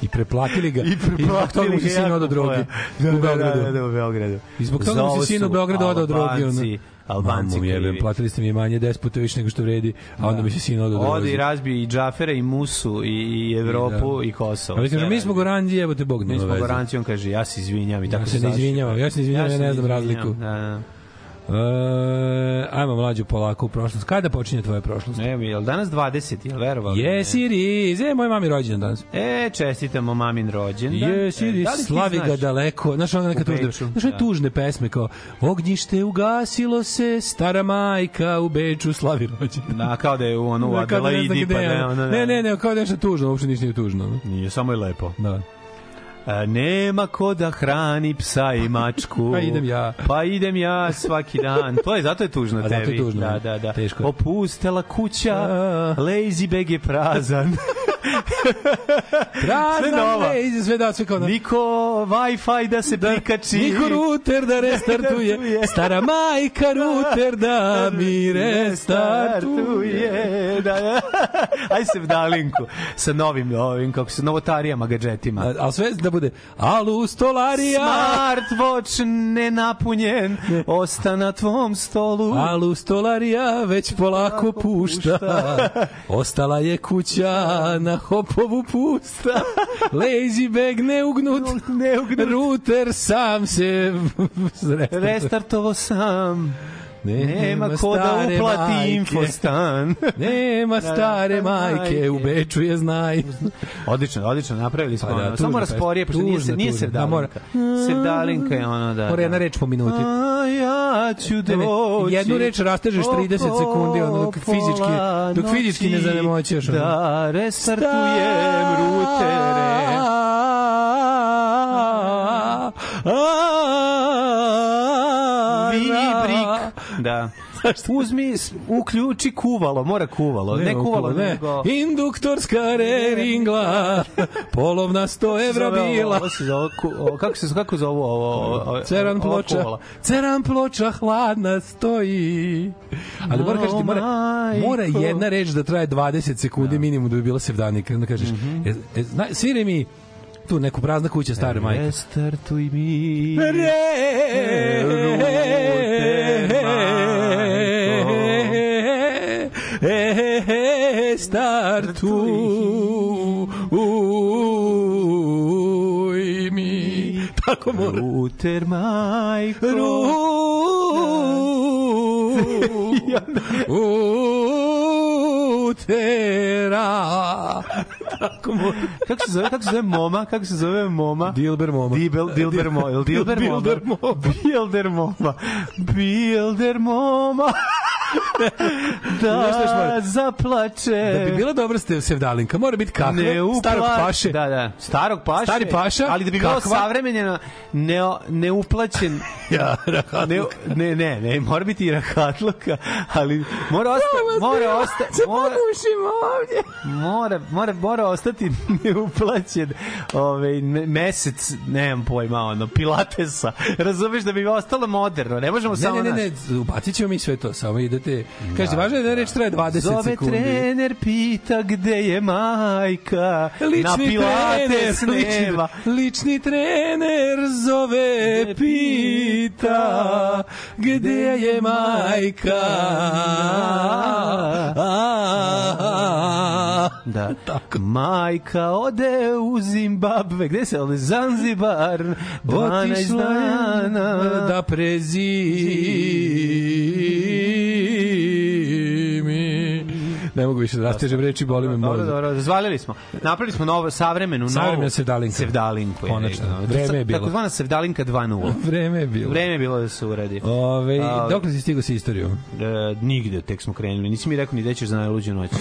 I preplatili ga. I zbog toga preplatili mu se sin odao drogi. puno. u Beogradu. Da, da, da, u Beogradu. I zbog toga mu se sin u su Beogradu odao drogi. Albanci, Albanci Mamu krivi. platili ste mi manje 10 puta više nego što vredi, a onda mi se sin drogi. Ode i razbije i Džafera i Musu i, i Evropu i, Kosovo. Ali kažem, Sve mi smo goranđi, jebote Bog, Mi nema smo veze. goranci, on kaže, ja se izvinjam i tako Ja se ne izvinjavam, ja se ne izvinjavam, ja se ne znam razliku. Da, da. E, ajmo mlađu polako u prošlost. Kada počinje tvoja prošlost? Ne, mi, jel danas 20, jel verovali? Jesi Riz, e, moj mami rođendan danas. E, čestitamo mamin rođendan. Jesi E, Riz, da li ti slavi ga daleko. Znaš, ona neka tužne, znaš, da. tužne pesme kao Ognjište ugasilo se, stara majka u Beču slavi rođendan. Da, kao da je u ono u Da, da Adelaidi, pa je, ne, ono. ono, Ne, ne, ne, kao da je nešto tužno, uopšte ništa nije tužno. ono. Nije, samo je lepo. Da. A, nema ko da hrani psa i mačku. Pa idem ja. Pa idem ja svaki dan. To je, zato je tužno A tebi. zato je tužno, Da, da, da. teško. Opustela kuća, lazy bag je prazan. Prazna Sve nova. mreža, sve da, sve kao... Niko Wi-Fi da se prikači. Niko ruter da restartuje, stara majka ruter da mi restartuje. Da, da. Aj se vdalinku sa novim, ovim, kako se, novotarijama, gadžetima. A, ali sve da bude alu stolarija, Smartwatch nenapunjen, osta na tvom stolu. alu stolarija već polako pušta. Ostala je kuća na hopovu pusta. Lazy bag neugnut, Neugnut. ruter sam se. Restartovo sam. Nema ko da uplati majke. infostan. Nema stare majke, u Beču je znaj. Odlično, odlično, napravili smo Pa da, ono. Samo rasporije, pošto nije, se, nije. Da, sevdalinka. mora- Sevdalinka je ono da... Mora jedna da. reč po minuti. A ja ću Ne, ne, doći. jednu reč rastežeš 30 sekundi, ono, dok fizički- dok fizički ne zanemoćeš, ono. Da restartujem rutere. Vibrik. Da. Uzmi, uključi kuvalo, mora kuvalo. Ne, kuvalo, ne. nego... Induktorska reringla, polovna 100 evra bila. Ovo se zove, kako se kako zove ovo? Ceran ploča, ceran ploča hladna stoji. Ali mora kažeš ti, mora, mora jedna reč da traje 20 sekundi minimum da bi bila sevdanik. Onda kažeš, Mhm. e, e, zna, sviri mi tu neku prazna kuća stare majke. Restartuj mi. Re, startuj mi. Tako mora. Ruter majko. Rutera. Tako mora. Kako se zove, kako se zove moma? Kako se zove moma? Dilber moma. Dibel, Dilber Moma. Dilber Moma? Dilber Moma. Bilder Moma. Bilder Moma. Da zaplače. Da bi bila dobra ste sevdalinka, mora biti kakva, starog paše. Da, da. Starog paše. Stari paša, Ali da bi bilo savremenjeno, ne, neuplaćen. Ja, ne, ne, ne, ne, mora biti i rahatluka, ali mora ostati, mora ostati, mora, ovdje. mora, mora, mora ostati neuplaćen ovaj, me- mesec, nemam pojma, ono, pilatesa. Razumeš da bi ostalo moderno, ne možemo Ne, samo... ne, ne, ne, ubacit ćemo mi sve to, samo idete. Kažete, važno je da reč traje 20 Zove sekundi. trener, pita gde je majka, na Lični pilates trener, lični, nema. lični trener zove, pita gde je majka. Da. Majka ode u Zimbabve. Gde se ode? Zanzibar. 12 Otišla je dana. da prezimi. Ne mogu više da rastežem reči, boli me Dobro, mozak. dobro, zvalili smo. Napravili smo novo, savremenu, Savremena novu sevdalinka. sevdalinku. je, Konačno, vreme je bilo. Takozvana sevdalinka 2.0. Vreme je bilo. Vreme je bilo da se uradi. Ove, A, dok li si stigao sa istorijom? E, nigde, tek smo krenuli. Nisi mi rekao ni da ćeš za najluđu noć.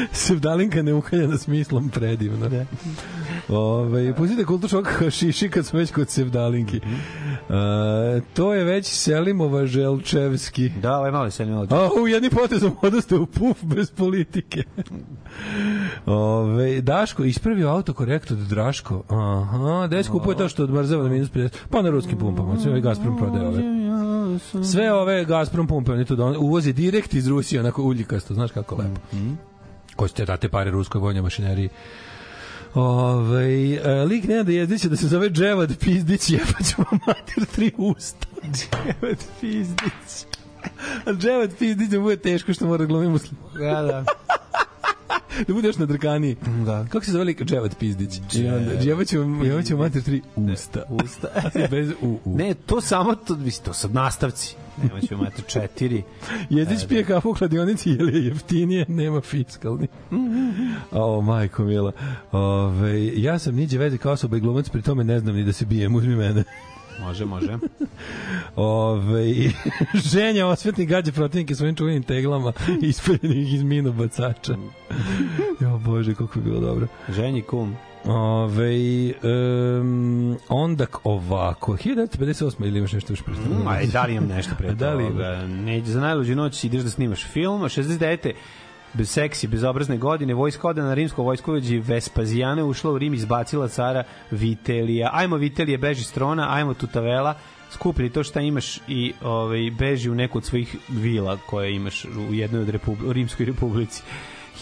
Sevdalinka neuhaljena smislom predivno. Da. Ove, pustite kultu šok hašiši kad smo već kod Sevdalinki. Mhm. E, to je već Selimova Želčevski. Da, ovaj malo se ne malo. A, u jednim potezom odaste u puf bez politike. Ove, Daško ispravio autokorekt od Draško. Aha, gde se kupuje to što odmrzava na minus 50? Pa na ruskim pumpama. Sve ovaj Gazprom prodaje ove. Sve ove Gazprom pumpe, oni to don, uvozi direkt iz Rusije, onako uljikasto, znaš kako lepo. Ko će te date pare ruskoj vojnoj mašineriji. Ove, e, lik Nenada Jezdića da se zove Dževad Pizdić, jebaću vam mater tri usta. Dževad Pizdić. A Dževad Pizdić da mu bude teško što mora da glumi muslim. Da, da. Da bude još nadrkaniji. Da. Kako se zove lik Dževad Pizdić? I onda, jebaću vam, jebaću vam mater tri usta. Usta. Bez u, u. Ne, to samo, to, to sad nastavci. Nema ćemo imati četiri. Jezdić pije kafu u kladionici, jer je jeftinije, nema fiskalni. o, majko mila. Ove, ja sam niđe veze kao osoba i glumac, pri tome ne znam ni da se bijem, uzmi mene. Može, može. Ove, ženja osvetni gađe protivnike svojim čuvenim teglama ispaljenih iz minu bacača. jo, bože, kako je bilo dobro. Ženji kum. Ove, um, onda ovako, 1958. ili imaš nešto još predstavljeno? Mm, aj, da li imam nešto pre Da li toga? Ne, za najluđu noć ideš da snimaš film, a 69. bez seksi, bezobrazne godine, vojska ode na rimsko vojskovođi Vespazijane ušla u Rim, izbacila cara Vitelija. Ajmo Vitelije, beži s trona, ajmo Tutavela, skupi to šta imaš i ovaj, beži u neku od svojih vila koje imaš u jednoj od republi, u Rimskoj republici.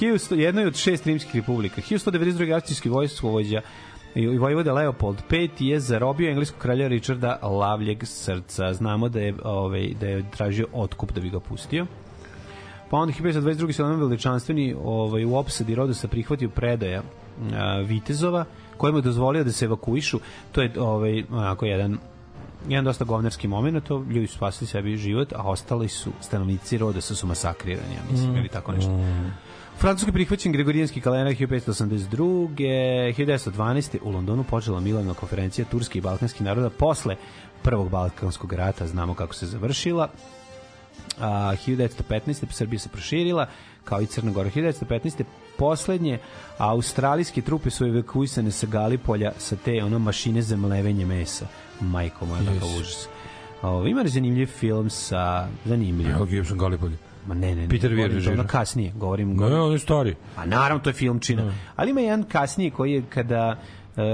1100, jednoj od šest rimskih republika. 1192. austrijski vojskovođa i vojvoda Leopold V je zarobio engleskog kralja Richarda Lavljeg srca. Znamo da je, ovaj, da je tražio otkup da bi ga pustio. Pa onda 1522. se onom veličanstveni ovaj, u opsadi Rodosa prihvatio predaja a, Vitezova, kojemu je dozvolio da se evakuišu. To je ovaj, onako jedan jedan dosta govnarski moment, to ljudi su spasili sebi život, a ostali su stanovnici Rodosa su masakrirani, ja mislim, ili tako nešto. U Francuskoj prihvaćen Gregorijanski kalendar 1582. 1912. u Londonu počela Milovna konferencija Turski i Balkanskih naroda posle Prvog Balkanskog rata, znamo kako se završila. A, 1915. Srbija se proširila, kao i Crna Gora. 1915. poslednje australijske trupe su evakuisane sa Galipolja sa te ono mašine za mlevenje mesa. Majko moja, Yes. užas. Ovo, ima li zanimljiv film sa... Zanimljiv. Evo Gibson Gallipolj. Ma ne, ne, ne. Peter Weir režira. ono kasnije, govorim... Ne, on je stari. Pa naravno, to je filmčina. Ali ima jedan kasnije koji je kada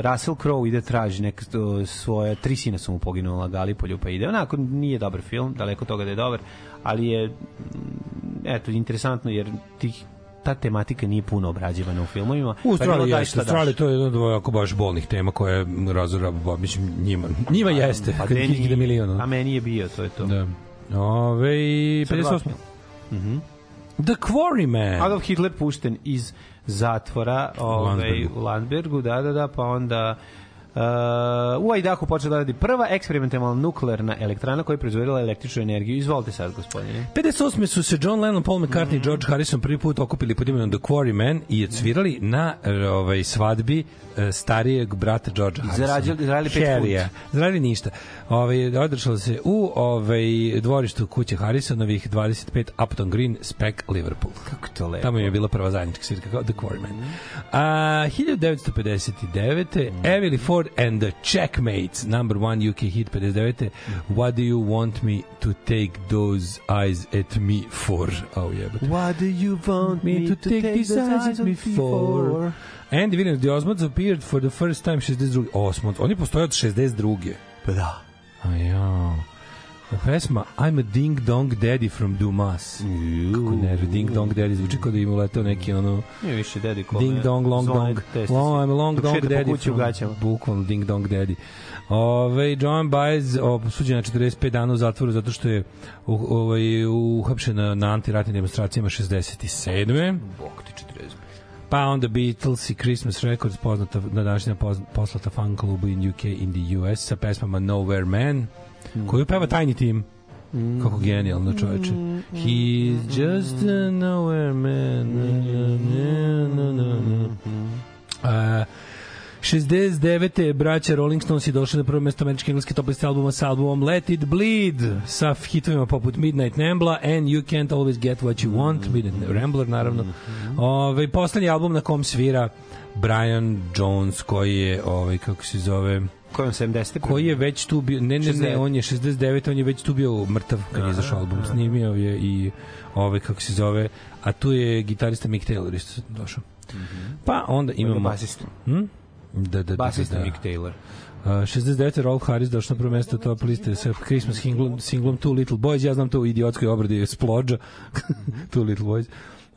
Russell Crowe ide traži neka to, svoje tri sina su mu poginula Galipolju pa ide onako nije dobar film daleko toga da je dobar ali je mm, eto interesantno jer tih ta tematika nije puno obrađivana u filmovima U pa Australiji daj jeste. Australija to je jedno od ovako baš bolnih tema koje je razora, mislim, njima, njima jeste, pa kad meni- ide milion. a meni je bio to je to Da. Ove, Sad 58. ovako. The Quarry Man. Adolf Hitler pušten iz zatvora ovaj, u Landbergu, da, da, da, pa onda Uh, u Idahu počela da radi prva eksperimentalna nuklearna elektrana koja je proizvodila električnu energiju. Izvolite sad, gospodine. 58. su se John Lennon, Paul McCartney i George Harrison prvi put okupili pod imenom The Quarry Man i odsvirali na r, ovaj, svadbi starijeg brata George Harrisona. Zarađali- zaradili pet Harrya. Zaradili ništa. Ovaj, održalo se u ovaj, dvorištu kuće Harrisonovih 25 Upton Green, Spec, Liverpool. Kako to lepo. Tamo je bila prva zajednička svirka kao The Quarrymen. A, 1959. Emily Ford and the Checkmates, number one UK hit 59. What do you want me to take those eyes at me for? Oh, jebate. What do you want Me to take these eyes at me for? Andy Williams, The Osmonds appeared for the first time 62. Osmonds, oni postoje od 62. Pa da. A ja. Pesma I'm a Ding Dong Daddy from Dumas. Kako ne, Ding Dong Daddy zvuči kao da im uletao neki ono Nije više dedi kome. Ding Dong Long Dong. Long, I'm a Long Dong Daddy from bukvalno Ding Dong Daddy. Ove, John Baez osuđen na 45 dana u zatvoru zato što je ovaj, uhapšen na, na antiratnim demonstracijama 67. Bog ti 40. Pa onda Beatles i Christmas Records poznata na današnja poslata fan klubu in UK in the US sa pesmama Nowhere Man koju peva tajni tim. Kako genijalno čoveče. He's just a nowhere man. Na, na, na, na, na. A, 69. braća Rolling Stones i došli na prvo mesto američke engleske top liste albuma sa albumom Let It Bleed sa hitovima poput Midnight Nambla and You Can't Always Get What You Want Midnight Rambler naravno Ove, poslednji album na kom svira Brian Jones koji je ovaj kako se zove Kojom 70. koji je već tu bio, ne, ne, ne, 69. on je 69, on je već tu bio mrtav kad je izašao album, snimio je i ovaj, kako se zove, a tu je gitarista Mick Taylor isto došao. Pa onda imamo... basista. Hm? Da, da, da. Basista da, da. Mick Taylor. Uh, 69. Rolf Harris došao na prvo mesto top liste sa Christmas singlom, singlom Two Little Boys. Ja znam to u idiotskoj obradi Splodža. Two Little Boys.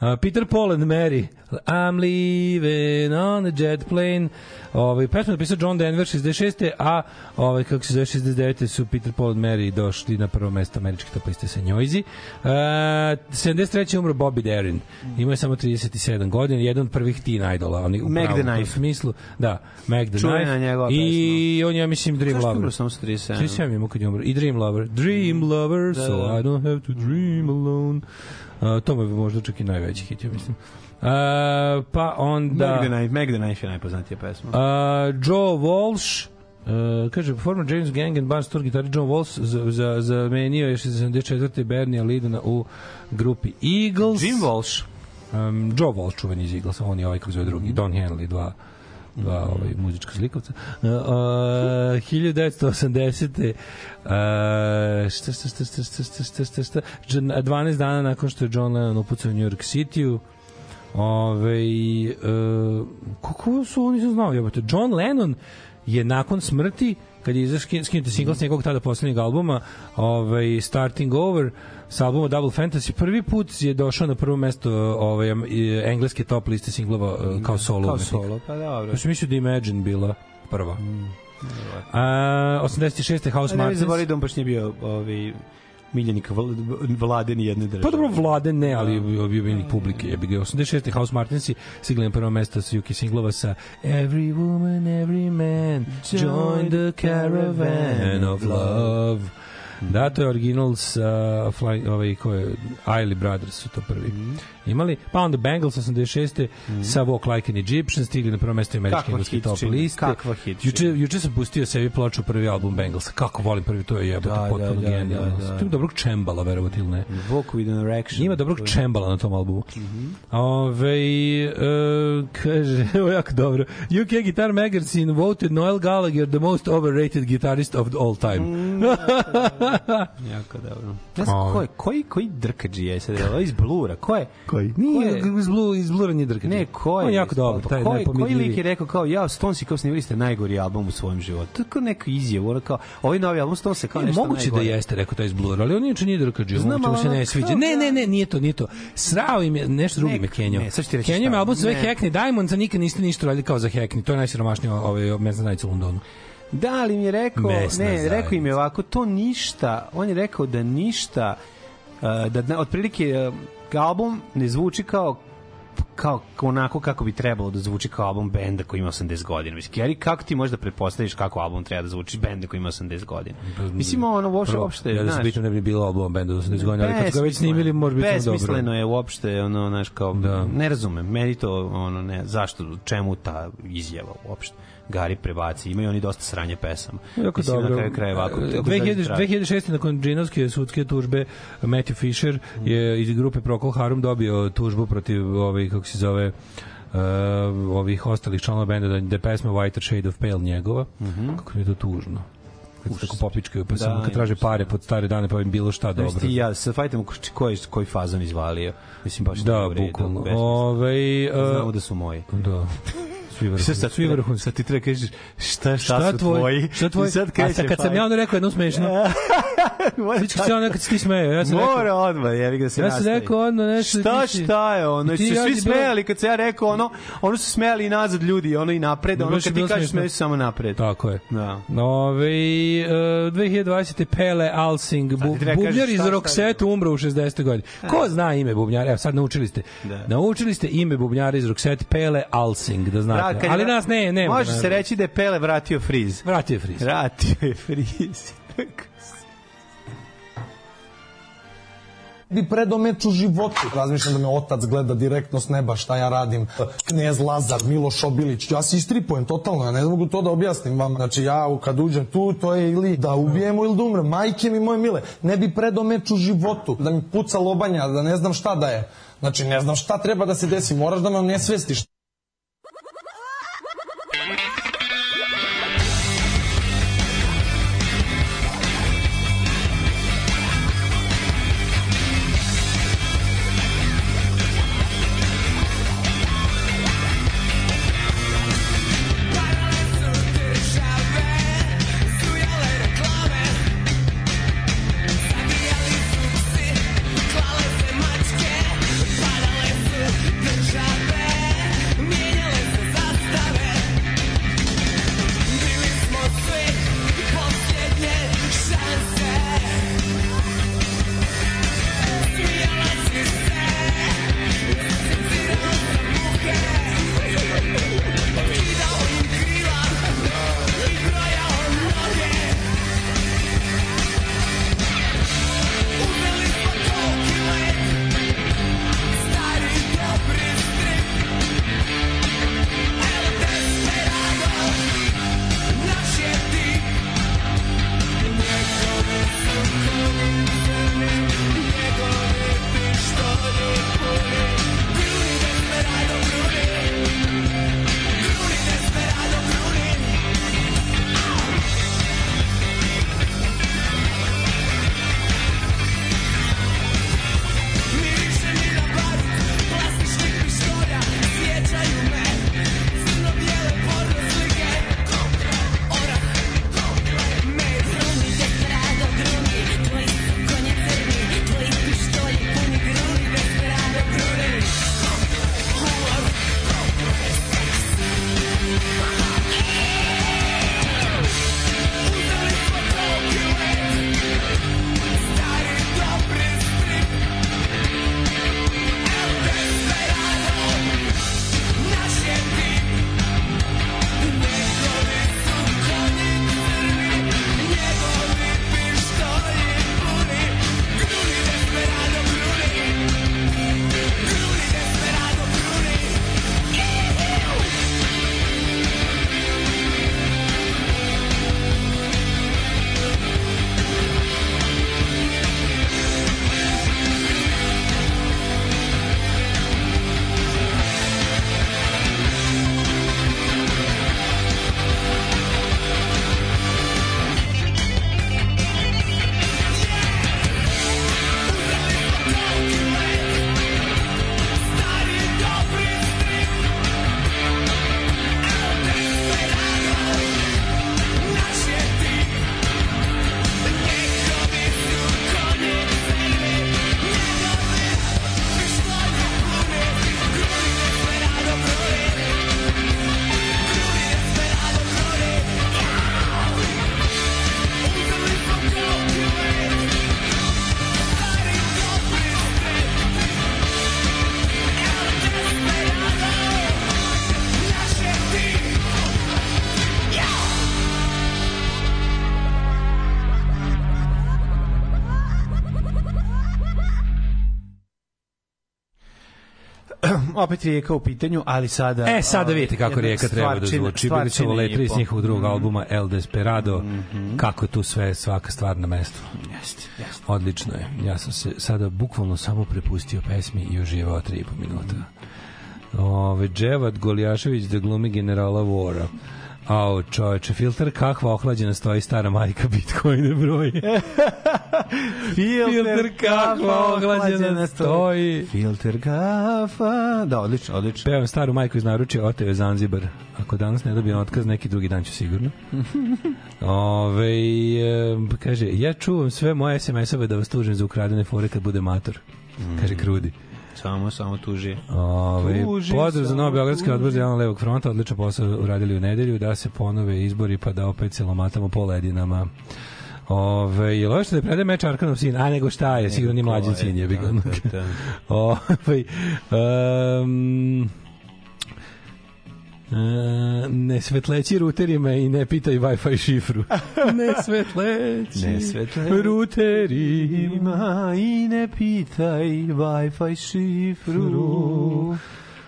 Uh, Peter Paul and Mary I'm leaving on a jet plane ovaj, pesmu napisao John Denver 66. a ovaj, kako se zove 69. su Peter Paul and Mary došli na prvo mesto američke top liste sa njojzi uh, 73. je umro Bobby Darin imao je samo 37 godina jedan od prvih teen idola oni, u Mac pravom smislu da, Mac the Čuvena Knife njegova i on je, ja mislim, Dream Lover. umro samo sa 37? 37 je mu kad je umro. I Dream Lover. Dream Lover, Da, so da. I don't have to dream alone. Uh, to mu je možda čak i najveći hit, ja mislim. Uh, pa onda... Meg the Knife, Meg the Knife je najpoznatija pesma. Uh, Joe Walsh, Uh, kaže, former James Gang and Barnes tour gitari John Walsh za, za, zamenio je 74. Bernie Lidena u grupi Eagles. Jim Walsh. Um, Joe Walsh čuveni iz Eaglesa, on je ovaj kako zove drugi, Don Henley, dva dva ovaj, muzička zlikovca. Uh, uh, 1980. Uh, šta, šta, šta, šta, šta, šta, šta, šta, šta, šta, 12 dana nakon što je John Lennon upucao u New York City-u, Ove, e, kako su oni se znao? Jebote, John Lennon je nakon smrti kad je izašao skinuti singl s njegovog tada poslednjeg albuma ovaj, Starting Over sa albuma Double Fantasy prvi put je došao na prvo mesto ovaj, engleske top liste singlova eh, kao solo Kao solo, pa dobro. Ja sam mislio da Imagine bila prva. A, 86. House A ne Martins. zaboraviti da on baš nije bio ovaj, miljenik vl- vlade ni jedne države. Pa dobro, vlade ne, ali objavljenik publike. Je bi ga 86. House Martinsi sigli na prvo mesto sa Yuki Singlova sa Every woman, every man, join the caravan of love. Da, to je original sa Fly, ovaj, ko je, Ailey Brothers su to prvi imali. Pa onda Bengals 86. sa Walk Like an Egyptian stigli na prvo mesto američke Kakva engleske top hitčina, liste. kakva hitčina. Juče, juče sam pustio sebi ploču prvi album Bengalsa. Kako volim prvi, to je jebote, Da, da, potpuno da, genijalno. da, da. To ima dobrog čembala, verovati ili ne. Walk with an erection. Ima dobrog čembala na tom albumu. Ove, e, kaže, ovo jako dobro. UK Guitar Magazine voted Noel Gallagher the most overrated guitarist of all time. Jako dobro. Ne znam, ko je, koji, koji drkađi je sad? Ovo iz Blura, ko je? Koji? Nije, iz Blue, iz Blura nije drkađe. Ne, ko je? On je jako dobar, taj koji, koji lik je rekao kao, ja, Stonesi kao snimili ste najgori album u svojem životu. Kao neka izjava, ono kao, ovaj novi album Stonesi kao Ne, nešto moguće najgore. da jeste, rekao taj iz Blur, ali on nije drkađe, Znam, moguće mu se ne sviđa. Ne, ne, da- ne, nije to, nije to. Srao im je, nešto drugi me Kenjo. ne, sad ću ti reći Kenjo me album sve Ne. Hackney Diamonds, a nikad niste ništa radili kao za Hackney. To je najsiromašnije ovaj, mesna zajednica u Londonu. Da, ali mi je rekao, Mesna ne, rekao im je zajednica. ovako, to ništa, on je rekao da ništa, uh, da ne, otprilike uh, album ne zvuči kao kao onako kako bi trebalo da zvuči kao album benda koji ima 80 godina. Mislim, Gary, kako ti možeš da pretpostaviš kako album treba da zvuči benda koji ima 80 godina? Mislim, ono, uopšte, Prvo, uopšte, ja da se bitno ne bi bilo album benda do 80 godina, ali kad ga već snimili, može biti dobro. Besmisleno je uopšte, ono, znaš, kao, Da. ne razumem, meni to, ono, ne, zašto, čemu ta izjava uopšte? Gari prebaci, imaju oni dosta sranje pesama. Jako Mislim, dobro. Na kraju krajeva, ako, ako 2000, traži. 2006. nakon džinovske sudske tužbe Matthew Fisher je iz grupe Procol Harum dobio tužbu protiv ovih, kako se zove, uh, ovih ostalih članova benda da, da je pesma Whiter Shade of Pale njegova. Kako mi je to tužno. Kad se tako popičkaju, pa Da, samo kad traže pare pod stare dane, pa im bilo šta dobro. ti ja, sad fajtamo koji, koji fazon izvalio. Mislim, baš Da, bukvalno. besmisleno. Ovaj, uh, Znamo da su moji. Da. Svi vrhunski. Sad, Svi vrhunski. sad ti treba kažeš šta, šta, Šta su tvoj? tvoji. Šta tvoj? I sad A kreće sad kad sam ja onda rekao jedno smešno. Sviđa se ono kad se ti smeje. Ja sam rekao, Mora odmah, jevi da se Ja sam nastavi. rekao odmah nešto, Šta, ti si- šta je ono? Ti Su svi smejali kad se ja rekao ono, ono su smejali i nazad ljudi, ono i napred, ono kad ti kažeš se samo napred. Tako je. Da. Ove, uh, 2020. Pele Alsing, kažeš bubnjar iz šta, šta Roxette umro u 60. godini. Ko zna ime bubnjara? Evo sad naučili ste. Da. Naučili ste ime bubnjara iz Roxette, Pele Alsing, da znate. Kad je Ali vra- nas ne, ne. Može se reći da je Pele vratio friz. Vratio je friz. Vratio je friz. bi predao meč u životu. Razmišljam da me otac gleda direktno s neba šta ja radim. Knez Lazar, Miloš Obilić. Ja se istripujem totalno, ja ne mogu to da objasnim vam. Znači ja kad uđem tu, to je ili da ubijemo ili da umrem. Majke mi moje mile, ne bi predao meč u životu. Da mi puca lobanja, da ne znam šta da je. Znači ne znam šta treba da se desi, moraš da me ne svestiš. Opet rijeka u pitanju, ali sada... E, sada ovaj, vidite kako jedna rijeka treba da zvuči. Bili su i letri po. iz njihovog drugog Mhm. albuma El Desperado. Kako je tu sve, svaka stvar na mestu. Jeste, jeste. Odlično je. Ja sam se sada bukvalno samo prepustio pesmi i uživao 3,5 minuta. Ove, Dževad Golijašević da glumi generala Vora. Ao, čoveče, filter kakva ohlađena stoji stara majka Bitcoine broji. Filter kakva ohlađena stoji. Filter kafa. Da, odlično, odlično. Pevam staru majku iz naručja, oteo je Zanzibar. Ako danas ne dobijem otkaz, neki drugi dan ću sigurno. Ove, kaže, ja čuvam sve moje SMS-ove da vas tužim za ukradene fore kad bude mator. Kaže Krudi. Samo, samo tuži. Ove, Tuži, pozdrav za Novi Beogradski odbor za javno levog fronta, odličan posao uradili u nedelju, da se ponove izbori pa da opet se lomatamo po ledinama. Ove, je što da predaje meč Arkanov sin? A nego šta je, sigurno ni je, sin je. tako. Ove, um, E, ne svetleći ruterima i ne pitaj Wi-Fi šifru. ne svetleći Ne svetleći ruterima i ne pitaj Wi-Fi šifru.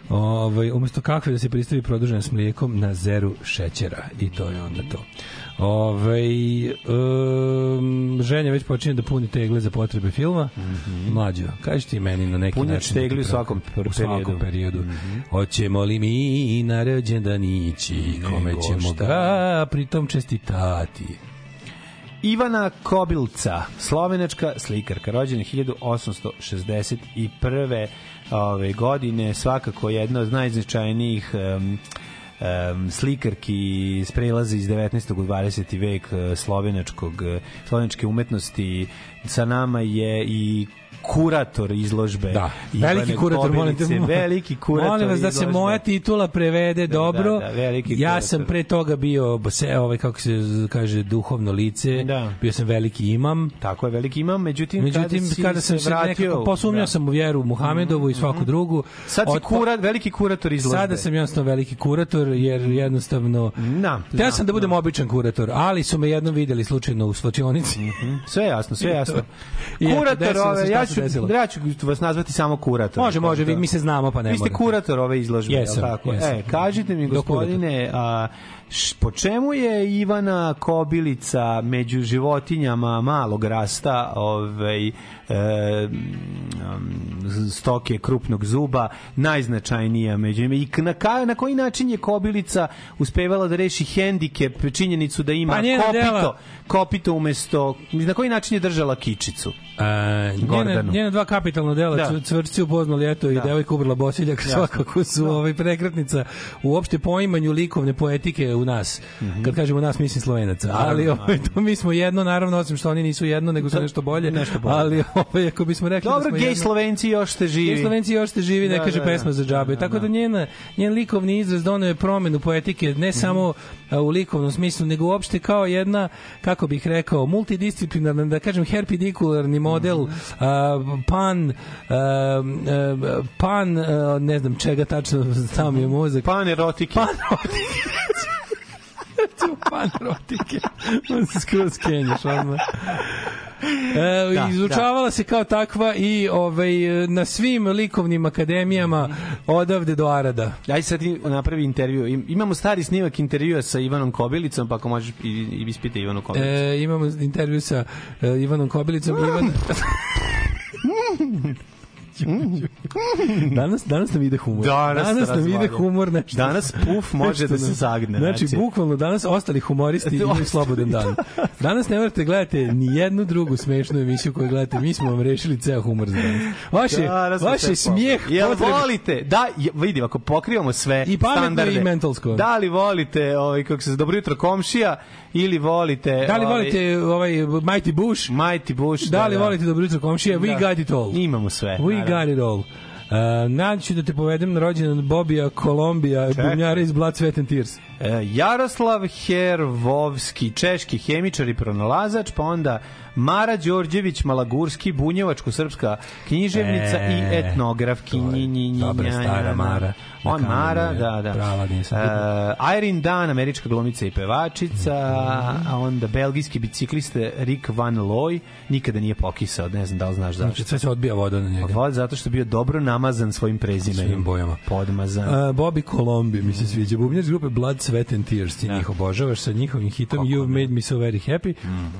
Ovaj umesto kakve da se pristavi produžena s mlijekom na zeru šećera i to je onda to. Ovaj um, ženja već počinje da puni tegle za potrebe filma. Mlađo, kaži ti meni na neki Punjač način. da tegli u svakom u svakom periodu. periodu. Hoćemo li mi na rođendan ići, kome Nego ćemo šta? ga pritom čestitati. Ivana Kobilca, slovenačka slikarka, rođena 1861. Ove godine, svakako jedna od najznačajnijih um, um, slikarki iz prelaza iz 19. u 20. vek eh, slovenačkog, eh, slovenačke umetnosti. Sa nama je i kurator izložbe. Da, veliki kurator, molim te. Veliki kurator Molim vas da se moja titula prevede dobro. da, veliki ja kurator. sam pre toga bio se ovaj kako se kaže duhovno lice. Da. Bio sam veliki imam. Tako je, veliki imam, međutim, Međutim, kada, kada sam se vratio, nekako posumnjao da. sam u vjeru Muhamedovu i svaku drugu. Sad si kura, veliki kurator izložbe. Sada sam jednostavno veliki kurator jer jednostavno Da, Teo da, sam da budem običan kurator, ali su me jednom videli slučajno u slačionici. Sve jasno, sve jasno. I Kurator, ove, ja ću, desilo. ja ću vas nazvati samo kurator. Može, može, vi, mi se znamo pa ne Vi ste kurator ove izložbe, Jesam, tako? jesam. E, kažite mi, gospodine, a, š, po čemu je Ivana Kobilica među životinjama malog rasta, ovaj, e, stoke krupnog zuba, najznačajnija među njima? I na, ka, na koji način je Kobilica uspevala da reši hendikep, činjenicu da ima Pa kopito, dela- kopito umesto... Na koji način je držala kičicu? A, njena, Gordanu. njena dva kapitalna dela, Da. da. Cvrci upoznali eto i Da. devojka ubrla bosiljak, Jasno. svakako su ovaj prekretnica u opšte poimanju likovne poetike u nas. Kad kažemo nas, mislim slovenaca. Ali ovaj, to mi smo jedno, naravno, osim što oni nisu jedno, nego su nešto bolje. Nešto bolje. Ali ovaj, ako bismo rekli Dobro, da smo gej jedno, Slovenci još ste živi. Gej Slovenci još ste živi, ne Da, kaže da, pesma da. za džabe. Da, Tako da. da njena, njen likovni izraz donio je promenu poetike, ne Mhm. samo u likovnom smislu, nego uopšte kao jedna, kako bih rekao, multidisciplinarna, da kažem, herpidikularni model, Mhm. a, pan, a, a, pan, a, ne znam čega tačno, stao mi je mozak. Pan erotike. Pan erotike. pan erotike. On se skroz kenješ odmah. E, Da, izučavala se kao takva i ovaj, na svim likovnim akademijama odavde do Arada. Aj sad napravi intervju. Im- Imamo stari snimak intervjua sa Ivanom Kobilicom, pa ako možeš i, i ispite Ivanu Kobilicu. E, imamo intervju sa e, Ivanom Kobilicom. Ivan... danas, danas nam ide humor. Danas danas nam ide humor. Nešto. Danas puf može da se zagne, Znači, znači. bukvalno danas ostali humoristi imaju slobodan dan. Danas ne morate gledati ni jednu drugu smešnu emisiju koju gledate. Mi smo vam rešili ceo humor za danas. Vaše, Danas smo vaše smijeh. Jel potrebe- volite? Da, je- vidi, ako pokrivamo sve I pametno standarde. i mentalsko. Da li volite, ovaj, kako se dobro jutro komšija, ili volite... Da li ovaj, volite ovaj Mighty Bush? Mighty Bush? Da li volite Dobro jutro komšija? We Da. got it all. Imamo sve. We naravno. got it all. Uh, nadam ću da te povedem na rođendan Bobija Kolombija, bubnjara iz Blood, Sweat and Tears. E, Jaroslav Hervovski, češki hemičar i pronalazač, pa onda Mara Đorđević Malagurski, bunjevačko-srpska književnica E, i etnograf. to je dobra stara Mara. On Mara, da, da. prava, sad E, Irene Dan, američka glumica i pevačica, a onda belgijski biciklista Rick Van Looy, nikada nije pokisao, ne znam da li znaš Znači, zašto. sve se odbija voda na njega. Vod zato što je bio dobro namazan svojim prezimenom. Svim bojama. Podmazan. Uh, Bobby Colombi mi se sviđa. Bubnjar iz grupe Blood, Sweat and Tears. Ti njih obožavaš sa njihovim hitom You've Made Me So Very Happy.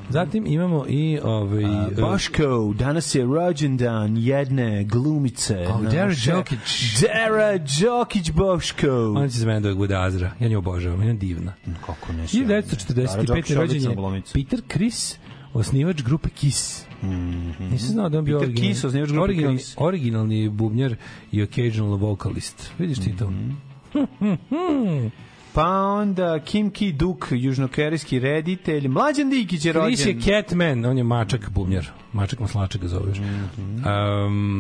Zatim imamo i ovaj, uh, Boško, danas je rođendan jedne glumice. Oh. Dara Đokić. Dara Đokić Boško. Ona će za mene da bude Azra. Ja nju obožavam, ona je divna. Kako ne 1945. rođen je Peter Chris, osnivač grupe Kiss. Nisam znao da on bio Peter Kiss, osnivač grupe originalni, Kiss. originalni bubnjar i occasional vocalist. Vidiš ti to? Pa onda Kim Ki Duk, južnokerijski reditelj. Mlađan Dikić je rođen. Chris je Catman, on je mačak bubnjar. Mačak maslačak ga zoveš. Um,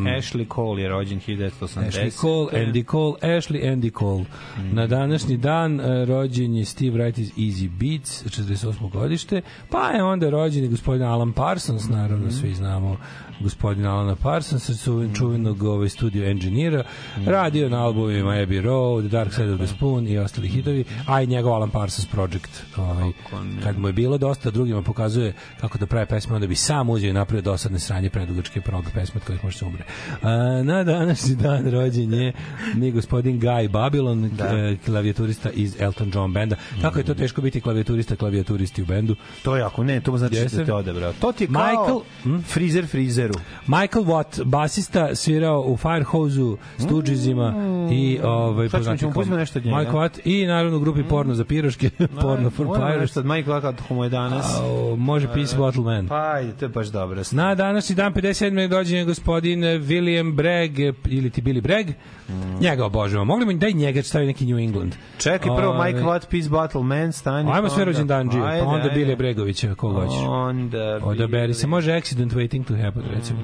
Ashley Cole je rođen 1980. Ashley Cole, Andy Cole, Ashley Andy Cole. Na današnji dan uh, rođen je Steve Wright iz Easy Beats, 48. godište, pa je onda rođen i gospodin Alan Parsons, naravno svi znamo gospodin Alana Parsonsa, su čuvenog ovaj, studio engineera, radio na albumima Abbey Road, Dark Side of the Spoon i ostali hitovi, a i njegov Alan Parsons Project. Ovaj, kad mu je bilo dosta, drugima pokazuje kako da prave pesme, onda bi sam uzeo i napravio dosadne sranje predugačke proga pesme od kojih može se umre. A, na današnji dan rođen je ni gospodin Guy Babylon, da. klavijaturista iz Elton John benda. Kako je to teško biti klavijaturista, klavijaturisti u bendu? To je ako ne, to znači Jeste. da te odebrao. To ti je kao Michael, frizer frizeru. Michael Watt, basista, svirao u Firehose-u, Stoogesima i ovaj, Sad ćemo- pustimo nešto od njega. Michael Watt i naravno u grupi Porno za piroške, Porno for Pirates. nešto od Michaela kako mu je danas. A, o, može Peace Bottle Man. Pa, ajde, to je baš dobro. Na današnji dan 57. dođen je gospodin William Bragg ili ti Billy Bragg. Njega obožavam. Mogli mi daj njega stavi neki New England. Čekaj, prvo Ovaj, Mike Watt, Peace Bottle Man, stani. Ajmo sve rođendan džije, Ajde, pa onda. Billy Bregovića, koga hoćeš. Onda Odaberi se, može Accident Waiting to Happen, recimo.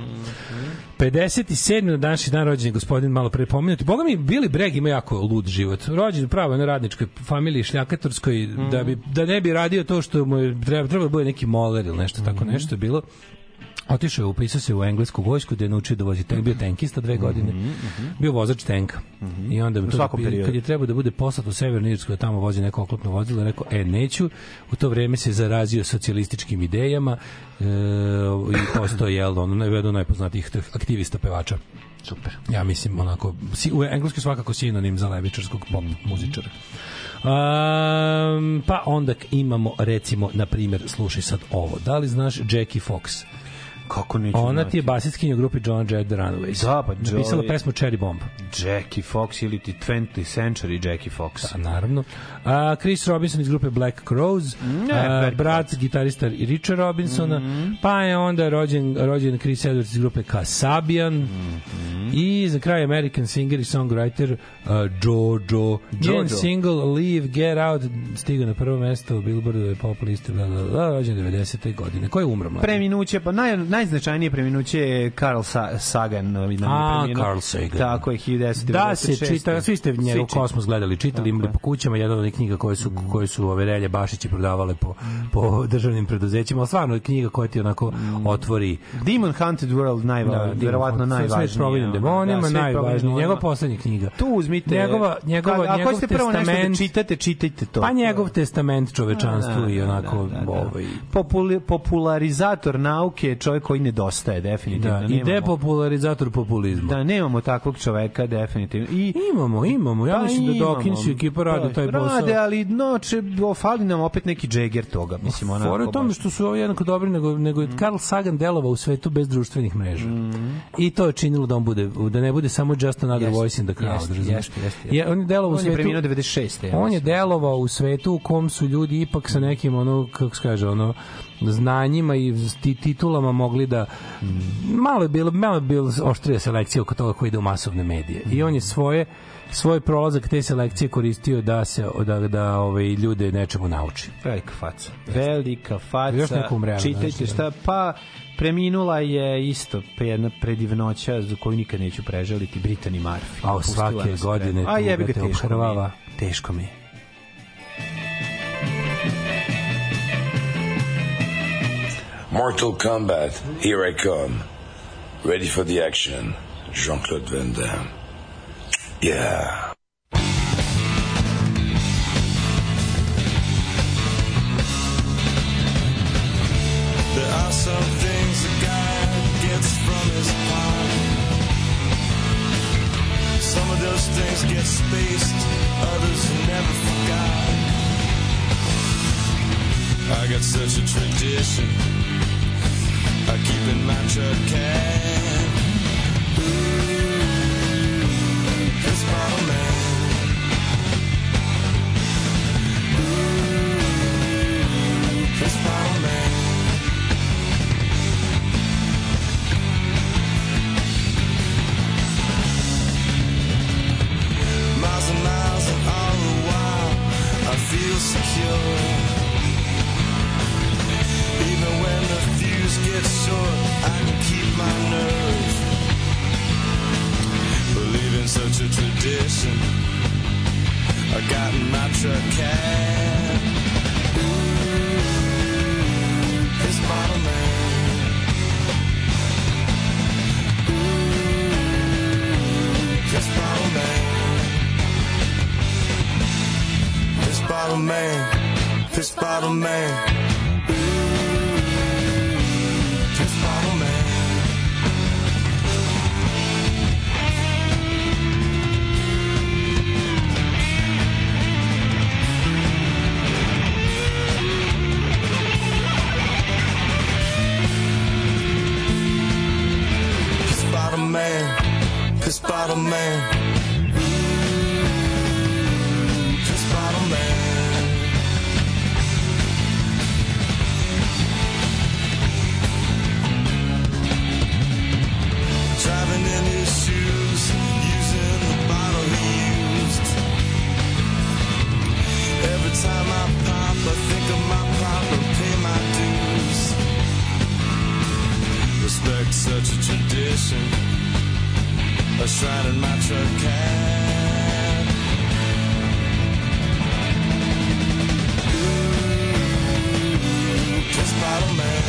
57. na današnji dan rođen je gospodin malo pre pomenuti. Boga mi, Billy Bragg ima jako lud život. Rođen pravo na radničkoj familiji šljakatorskoj, da, bi, da ne bi radio to što mu je treba, treba da bude neki moler ili nešto tako nešto je bilo. Otišao je, upisao se u englesku vojsku gde je naučio da vozi tank, bio tenkista dve godine, bio vozač tenka. I onda U to periodu. kad je trebao da bude poslat u Severnu Irsku da tamo vozi neko oklopno vozilo, je rekao, e, neću. U to vreme se zarazio socijalističkim idejama e, i postao, jel, ono, jedan najpoznatijih aktivista pevača. Super. Ja mislim, onako, si, u englesku je svakako sinonim za levičarskog pop muzičara. Um, pa onda imamo, recimo, na primjer, slušaj sad ovo. Da li znaš Jackie Fox? Kako neću Ona ti je basistkinja u grupi John Jett The Runaways. Da, pa Napisala Joey- pesmu Cherry Bomb. Jackie Fox ili ti 20th Century Jackie Fox. Da, naravno. A, Chris Robinson iz grupe Black Crows, ne, a, Black brat gitarista Richard Robinsona, pa je onda rođen, rođen Chris Edwards iz grupe Kasabian i za kraj American singer i songwriter uh, Jojo. Njen single Leave, Get Out stigao na prvo mesto u Billboardove pop listi, bla, bla, bla, rođen 90. godine. Ko je umro mladen? Preminuće, pa naj, najznačajnije preminuće je Carl Sa Sagan. Nam je A, preminuo. Carl Sagan. Tako je, 1996. Da se čita, svi ste njegov kosmos gledali, čitali, imali po kućama, jedna od onih knjiga koje su, koje su ove relje Bašići prodavale po, po državnim preduzećima, ali stvarno je knjiga koja ti onako otvori Demon Hunted World, najva, da, verovatno najvažnije. Sve providim Da, sve najvažnije. providim Njegova poslednja knjiga. Tu uzmite... Njegova, njegova, Kad- ako njegov ste prvo nešto da čitate, čitajte to. pa njegov testament čovečanstvu Da, i da, onako, da, da, da. ovaj, Populi, popularizator nauke je čovjek koji nedostaje, definitivno. da, i depopularizator populizma. Da, nemamo takvog čoveka, definitivno. I Imamo, imamo. Ja Pa mislim da. Dawkins i ekipa rade Da, taj posao. Rade, ali no, če, o, fali nam opet neki džeger toga. Mislim, onako. U tome što su ovi jednako dobri, nego, nego je Carl Sagan delovao u svetu bez društvenih mreža. I to je činilo da on bude, da ne bude samo just another Jeste, voice in the crowd. jeste, razumeš? jeste, jeste, jeste. Je, on je delovao u On je svetu... preminuo 96. ja On je delovao u svetu u kom su ljudi ipak sa nekim ono kako se kaže ono znanjima i ti titulama mogli da malo je bilo malo je bilo oštrija selekcija oko toga ko ide u masovne medije i on je svoje svoj prolazak te selekcije koristio da se da da ovaj ljude nečemu nauči. Velika faca. Velika faca. Još Čitajte šta, pa Preminula je isto jedna predivnoća za koju nikad neću preželiti Britani Marfi. A svake godine tu je jebi da te teško obhrvava. Mi teško mi je. Mortal Kombat, here I come. Ready for the action. Jean-Claude Van Damme. Yeah. There are some Some of those things get spaced, others he never forgot. I got such a tradition. I keep in my truck cab. Ooh, Chris Bottle Man. Secure. Even when the fuse gets short, I can keep my nerve. Believe in such a tradition. I got in my truck cab. Bottle man, this bottle man. This bottle man. This bottle man, bottle man. Such a tradition. A in my truck cab. Kiss bottle man.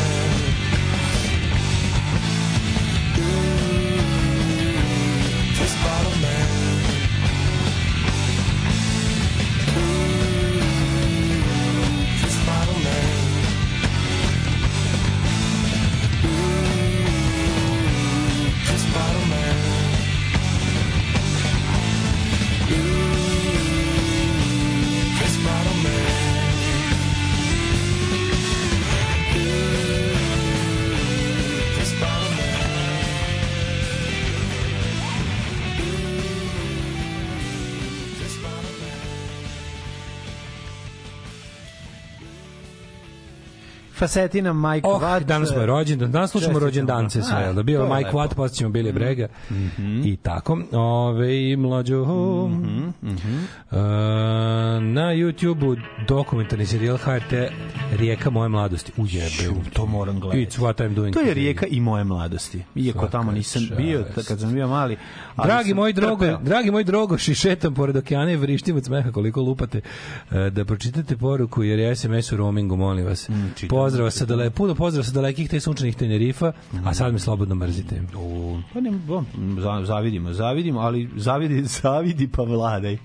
Fasetina Mike Oh, Watt. danas smo je rođendan, danas slušamo rođendance sve, jel da bio Mike. Watt, posle ćemo Billy Brega i tako. Ove, i mlađo, Mhm, E, na YouTube-u dokumentarni serijal HRT Rijeka moje mladosti. Ujebe, to moram gledati. It's what I'm doing. To je rijeka i moje mladosti. Iako Svaka tamo nisam bio, čast. ta- kad sam bio mali. ali Dragi moj drogo, trpeo. dragi moj drogo, šišetam pored okeana i vrištim od smeha koliko lupate. E, da pročitate poruku jer je SMS u roamingu, molim vas. Mm, čitam, pozdrav sa dale, puno pozdrav sa dalekih te sunčanih Tenerifa, a sad me slobodno mrzite. U, pa ne, bom, za- zavidimo, zavidimo, ali zavidi, zavidi pa vladaj.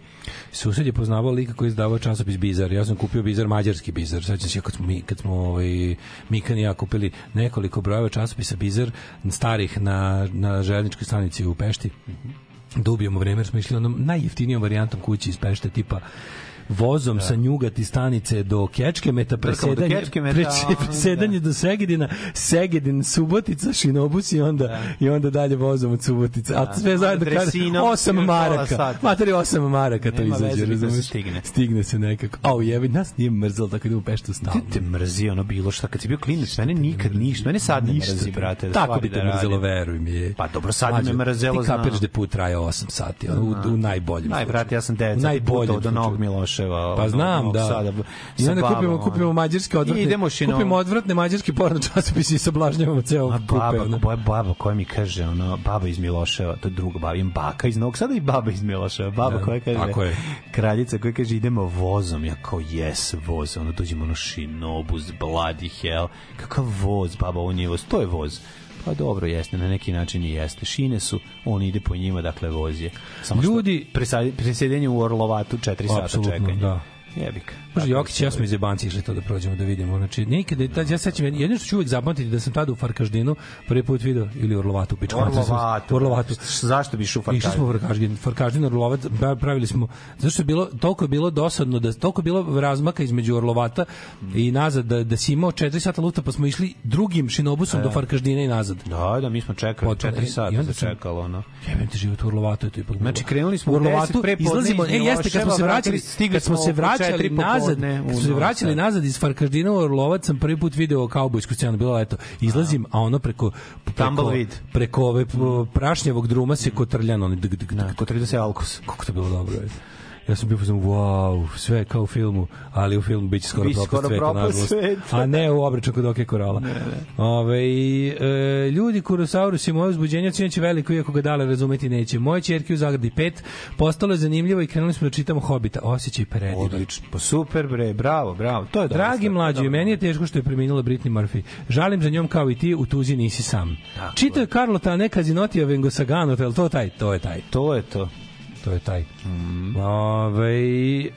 Sused je poznavao lika koji je izdavao časopis Bizar. Ja sam kupio Bizar, mađarski Bizar. Sećam se kad smo mi, kad smo ovaj, Mikan i ja kupili nekoliko brojeva časopisa Bizar starih na, na željezničkoj stanici u Pešti. Da ubijemo vreme, jer smo išli onom najjeftinijom varijantom kući iz Pešte, tipa vozom sa njugati stanice do Kečkemeta, presedanje, Kečkemeta, preče- a, presedanje do Segedina, Segedin, Subotica, Šinobus i onda, i onda dalje vozom od Subotice. A sve zajedno kada Dresinom 8 još pola maraka. sata. Materi 8 maraka to izađe, razumeš? stigne. Stigne se nekako. Au, jebi, nas nije mrzelo tako da u Peštu stalno. Ti te mrzi ono bilo šta, kad si bio klinac, mene nikad ništa, mene sad ne mrzi, te- brate. da Tako bi te da mrzelo, veruj mi. Je. Pa dobro, sad me mrzelo, Ti kapiraš znam. da put traje 8 sati, u, u najboljem Aj, slučaju. brate, ja sam 9 U sati putovao do. Novog Miloša. Miloševa. Pa znam, da. Sada, I onda babom, kupimo, kupimo mađarske odvratne, Idemo šino. kupimo odvratne mađarske porno časopise i sablažnjavamo ceo A kupe. baba, ono. baba, baba koja mi kaže, ono, baba iz Miloševa, to je druga baba, imam baka iz Novog Sada i baba iz Miloševa. Baba Da, koja kaže, tako je. kraljica koja kaže, idemo vozom. Ja kao, yes, voz. Ono, dođemo ono šinobuz, bloody hell. Kakav voz, baba, on je voz. To je voz. Pa dobro, jeste, na neki način i jeste. Šine su, on ide po njima, dakle, voz je. Samo Ljudi- presjedenje u Orlovatu, 4 sata čekanja. da. Jebik. Bože, Jokić ja smo iz jebanci išli to da prođemo da vidimo. Znači, nikada, tad, ja sećam, jedino što ću uvijek zapamtiti da sam tada u Farkaždinu prvi put video, ili Orlovatu, pičku. Orlovatu. Orlovatu. Zašto bi išao u Išli smo u Farkaždin, Farkaždin, Orlovac, ba- pravili smo, zašto je bilo, toliko je bilo dosadno, da, toliko je bilo razmaka između Orlovata i nazad, da, da si imao 4 sata luta, pa smo išli drugim šinobusom E. do Farkaždina i nazad. Da, da, mi smo čekali Potpuno. 4 I sata onda se sam- čekalo, ono. Jebem ti život u Orlovatu, je to ipak bilo. Znači, krenuli smo u u 10 Orlovatu, izlazimo, iz e, jeste, kad smo se vraćali, stigli kad smo se vraćali četiri nazad, kad smo se vraćali nazad iz Farkaždina u Orlovac, sam prvi put video kaubojsku scenu, bilo leto. Izlazim, a ono preko, preko, preko ove p- prašnjavog druma se kotrljano, dg, Kotrljao se Alkus. kako to bilo dobro. je. Ja sam bio pozvan, wow, sve kao u filmu, ali u filmu biće skoro Biće propast skoro sveta, nažalost. sveta. A ne u obračun kod oke korala. Ove, e, ljudi Kurosaurus i moje uzbuđenje ocjenjaće veliko, iako ga dale razumeti neće. Moje čerke u zagradi pet, postalo je zanimljivo i krenuli smo da čitamo Hobita. Osjećaj predivan. Odlično. Pa super bre, bravo, bravo. To je. Dragi mlađi, meni je teško što je preminula Britney Murphy. Žalim za njom kao i ti, u tuzi nisi sam. Čitao je Carlota, a ne Kazinotija Vengosagano, to je to taj? To je taj. To je to. To je taj. Mhm. Ove, e,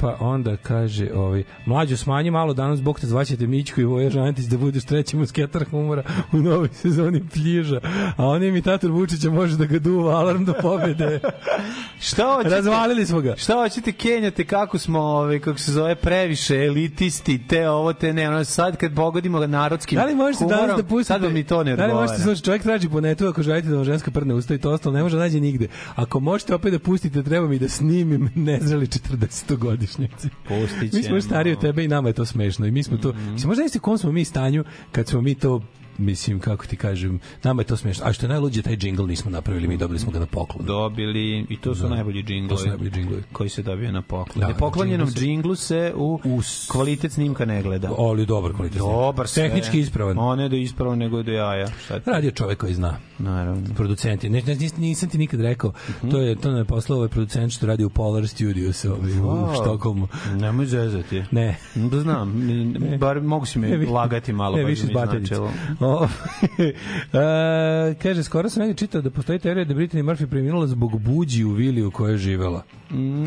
pa onda kaže, ovaj, mlađo smanji malo danas, bog te zvaćete Mićko i Voja Žantić da budeš treći musketar humora u novoj sezoni pljiža. A on imitator Vučića može da ga duva alarm do pobede. Šta hoćete? Razvalili smo ga. Šta hoćete kenjate kako smo, ovaj kako se zove, previše elitisti, te ovo te ne, ono sad kad pogodimo narodskim Da li možete danas humorom, da pustite? Sad vam ni to ne Da li odgovara. možete slušati, čovjek traži po netu ako želite da vam ženska prdne usta i to ostalo, ne može da nađe nigde. Ako možete opet da pustite, treba mi da snimim nezreli 40-godišnjaci. Pustit Mi smo stariji od tebe i nama je to smešno. I mi smo to, mislim, možda jeste kom smo mi stanju kad smo mi to mislim, kako ti kažem, nama je to smešno. A što je najluđe, taj džingl nismo napravili, mi dobili smo ga na poklon. dobili i to su Da. najbolji džinglovi. To su najbolji džinglovi. koji se dobije na poklon. Da, Da, Nepoklonjenom džinglu se u, kvalitet snimka ne gleda. Ali dobar kvalitet. Dobar sve. Tehnički ispravan. On je do ispravan nego do jaja. Šta ti? Radio čovek koji zna. Naravno. producenti. Ne, ne, nis- nisam ti nikad rekao. To je to nam je poslao ovaj producent što radi u Polar Studios ovaj, u Wow. Štokholmu. Nemoj zezati. Ne. Da znam, bar mogu si me vi- lagati malo. Ne, baš više mi iz Bateljice. značilo. O, e, kaže, skoro sam negdje čitao da postoji teorija da Britney Murphy preminula zbog buđi u vili u kojoj je živela.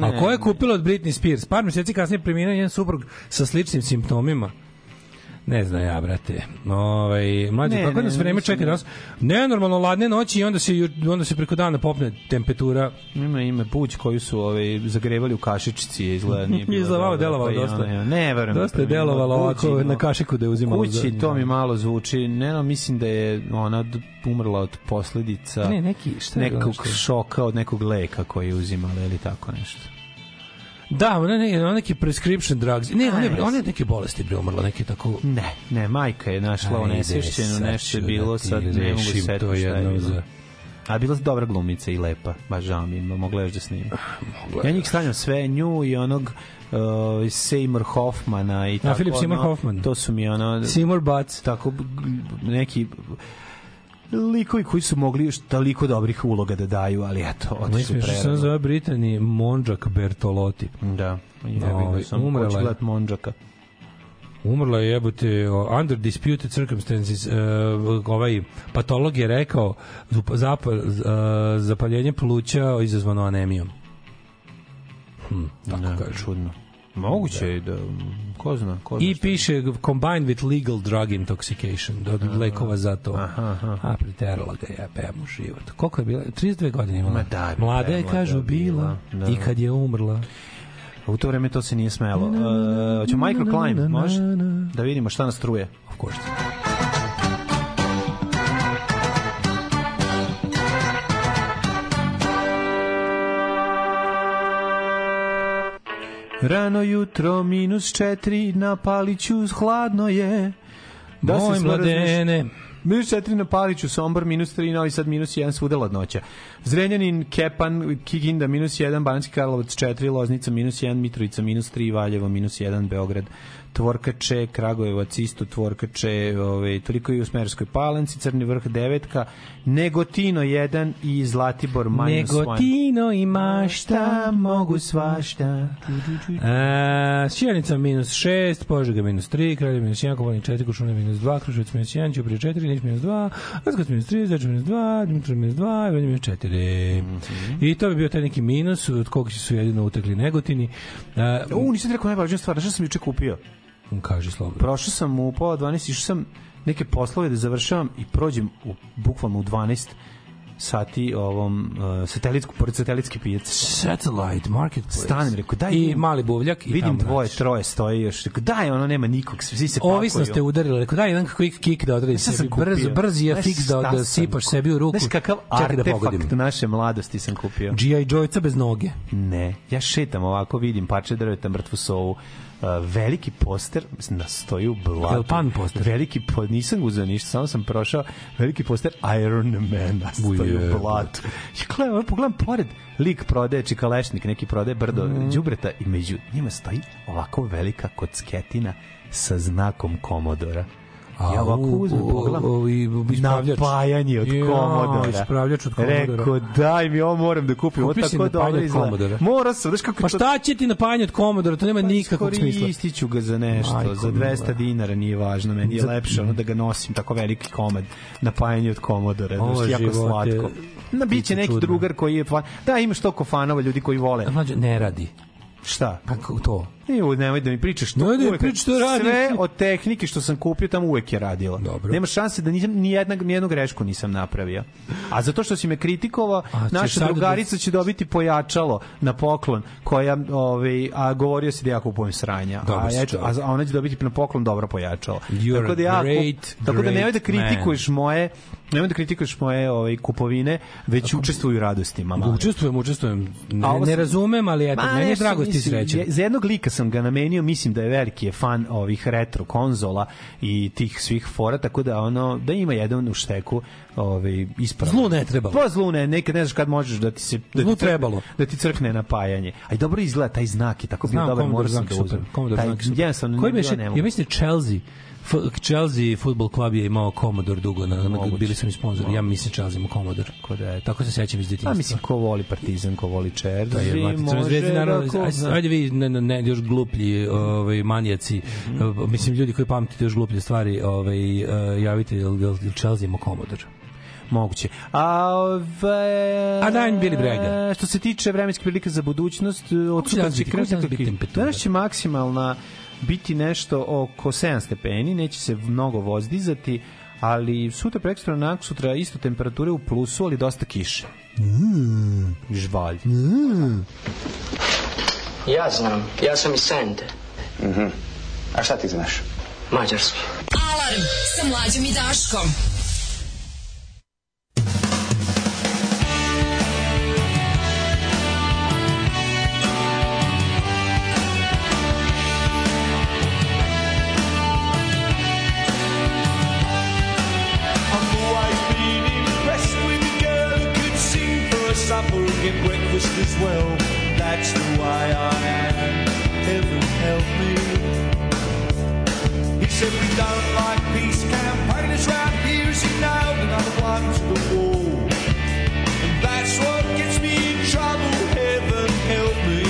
A ko je kupila od Britney Spears? Par mjeseci kasnije preminuo njen suprug sa sličnim simptomima. Ne znam ja, brate. Ovaj mlađi Ne, kako ne, nas vreme mislim čeka da- danas? Nenormalno ladne noći i onda se onda se preko dana popne temperatura. Ima ime buć koju su ovaj zagrevali u kašičici je izgleda nije bilo. Izgleda malo dobro, delovalo pa i dosta. ja, Ne, verujem. da Dosta je preminula delovalo ovako no. na kašiku da je uzimalo. Kući to mi malo zvuči. Ne, no, mislim da je ona umrla od posledica Ne, neki- šta je nekog nešto? šoka od nekog leka koji je uzimala ili tako nešto. Da, ona ne, ona neki prescription drugs. Ne, ona je, ona je neke bolesti bre umrla, neke tako Ne, ne, majka je našla onesvešćenu, nešto je bilo, da ti sad ne mogu se to šta je jednom bilo. za- A bila je dobra glumica i lepa, baš žao mi, mogla još da snima. Ja njih stavljam sve, nju i onog uh, Seymour Hoffmana i tako. Philip Seymour Hoffman. To su mi ono... Seymour Butts. Tako neki likovi koji su mogli još toliko dobrih uloga da daju, ali eto, otišli Mislim što prerano. zove Britani Monđak Bertolotti. Da, jebi Ovaj, ga, sam umrela hoću gledat Mondžaka. Umrla je jebote under disputed circumstances uh, ovaj patolog je rekao zap, uh, zapaljenje pluća izazvano anemijom. Hm, tako Da, kaže. čudno. Moguće je da, ko zna, ko zna I piše combined with legal drug intoxication, do lekova za to. Aha, aha. A priterala ga je, pemu život. Koliko je bila? 32 godine imala. Ma da, Mlada je, kažu, bila. bila, da. I kad je umrla. U to vreme to se nije smelo. Uh, hoće microclimb, može? Da vidimo šta nas truje. Of course. Rano jutro, minus četiri, na paliću hladno je. Da Moj se mladene. Minus 4 na Paliću, Sombor, minus 3, Novi Sad, minus 1, svuda ladnoća. Zrenjanin, Kepan, Kikinda, minus 1, Banacki Karlovac, 4, Loznica, minus 1, Mitrovica, minus 3, Valjevo, minus 1, Beograd, Tvorkače, Kragujevac, isto Tvorkače, ovaj, toliko i u Smerskoj palanci, Crni vrh, devetka, Negotino 1 i Zlatibor, minus 1. Negotino i mašta, mogu svašta. E, Sjenica minus 6, Požega minus 3, Kraljevo minus 1, Koponik 4, Kušuna minus 2, Kruševac minus 1, Ćuprije 4, Niš minus 2, Leskovac minus 3, Zečar minus 2, Dimitrov minus 2, Ivan minus 4. I to bi bio taj neki minus, od kog su jedino utekli Negotini. E, U, nisam ti rekao najvažnija stvar, znaš šta sam juče kupio? Kaži slobodno. Prošao sam u pola 12, išao sam neke poslove da završavam i prođem u, bukvalno u 12 sati ovom uh, satelitsku, pored satelitske pijace. Satellite Marketplace. Stanem, rekao, daj. I mali buvljak. i Vidim dvoje, nađeš. troje stoji još. Rekao, daj, ono nema nikog, svi se pakuju. Ovisnost te udarila, rekao daj jedan quick kick da odradi sam sebi, brz, kupio? brz je fix da, da sipaš kupio? sebi u ruku. Znaš kakav Čekaj da pogodim. naše mladosti sam kupio? G.I. Joyca bez noge. Ne, ja šetam ovako, vidim parče drveta, mrtvu sovu, veliki poster na stoji u blatu. Jel pan poster? Veliki po, nisam uzeo ništa, samo sam prošao veliki poster Iron Man stoji u blatu. Ja gledam, pogledam pored, lik prodaje čikalešnik, neki prodaje brdo Mhm. đubreta i među njima stoji ovako velika kocketina sa znakom Komodora. Ja ovako uzmem, pogledam, ispravljač. napajanje od Ja, Komodora. ispravljač od Komodora. Rekao, daj mi, ovo moram da kupim, Kupi si napajanje od. Komodora. Mora sam, znaš kako Pa šta će ti napajanje od Komodora? To nema nikakvog smisla. Koristit ću ga za nešto, Majko za 200 mila. dinara nije važno, meni je Za- lepše ono da ga nosim tako veliki komad napajanje od komodora, znaš, jako slatko. Na biće neki drugar koji je. Da, imaš toliko fanova ljudi koji vole. Mlađe, ne radi. Šta? Kako to? Evo, nemoj da mi pričaš to. Nemoj da mi pričaš što radi. Sve od tehnike što sam kupio tamo uvek je radila. Dobro. Nema šanse da nisam, ni, jedna, ni jednu grešku nisam napravio. A zato što si me kritikovao, naša da- drugarica će dobiti pojačalo na poklon, koja, ovaj, a govorio si da ja kupujem sranja. Dobro a, ja, ću- a, a ona će dobiti na poklon dobro pojačalo. You're tako da ja, great, tako da nemoj da kritikuješ moje nemoj da kritikuješ moje ovaj, kupovine, već učestvuju u radostima. male. Učestvujem, učestvujem. Ne, ne razumem, ali eto, meni je drago da ti je- Za jednog lika sam ga namenio, mislim da je veliki je fan ovih retro konzola i tih svih fora, tako da ono da ima jedan u šteku ovaj ispravno. Zlu ne trebalo. Pa zlu ne, nekad ne znaš kad možeš da ti se da Zlu ti crkne- trebalo. da ti crkne napajanje. A i dobro izgleda taj znak i tako dobar, morao sam znak da uzmem. Taj super. jednostavno Koji mogu. Ja mislim Chelsea F- Chelsea Football Club je imao Commodore dugo, na, na, bili su mi sponzori. Ja mislim Chelsea ima Commodore. Ko da je. Tako se sećam iz detinjstva. A mislim ko voli Partizan, ko voli Chelsea, Da je može Zvezdi, naravno, da ajde, ajde vi ne, ne, ne, još gluplji ovaj, manijaci, Mhm. mislim ljudi koji pamtite još gluplje stvari, ovaj, uh, javite, jel, jel, Chelsea ima Commodore? Moguće. A, ove, A daj mi Billy Bragga. Što se tiče vremenske prilike za budućnost, od će sutra će krenuti? Danas će maksimalna biti nešto oko 7 stepeni, neće se mnogo vozdizati, ali sutra prekstra onak sutra isto temperature u plusu, ali dosta kiše. Mm. Žvalj. Ja znam, ja sam iz Sente. Mhm. A šta ti znaš? Mađarski. Alarm sa mlađom i Daškom. Get breakfast as well. That's the way I am. Heaven help me. He said we don't like peace campaigners round here he nailed another one to the wall. And that's what gets me in trouble. Heaven help me.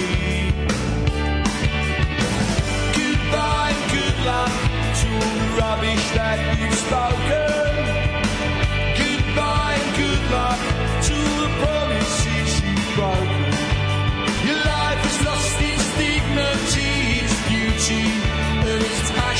Goodbye and good luck to all the rubbish that you've spoken.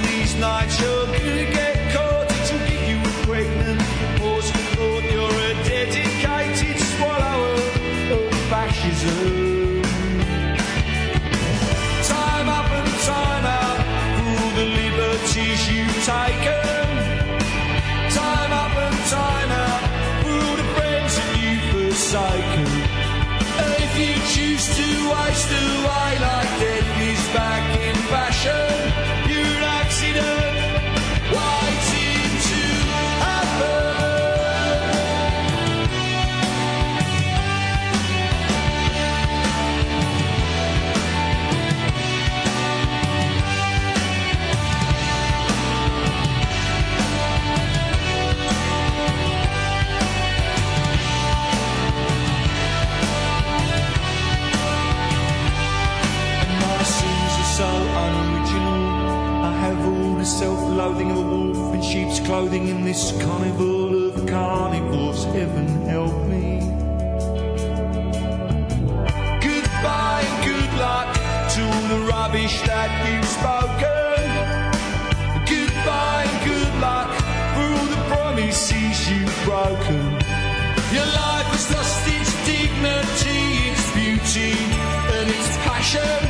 One of these nights you're gonna get this carnival of carnivores. Heaven help me. Goodbye and good luck to all the rubbish that you've spoken. Goodbye and good luck for all the promises you've broken. Your life has lost its dignity, its beauty, and its passion.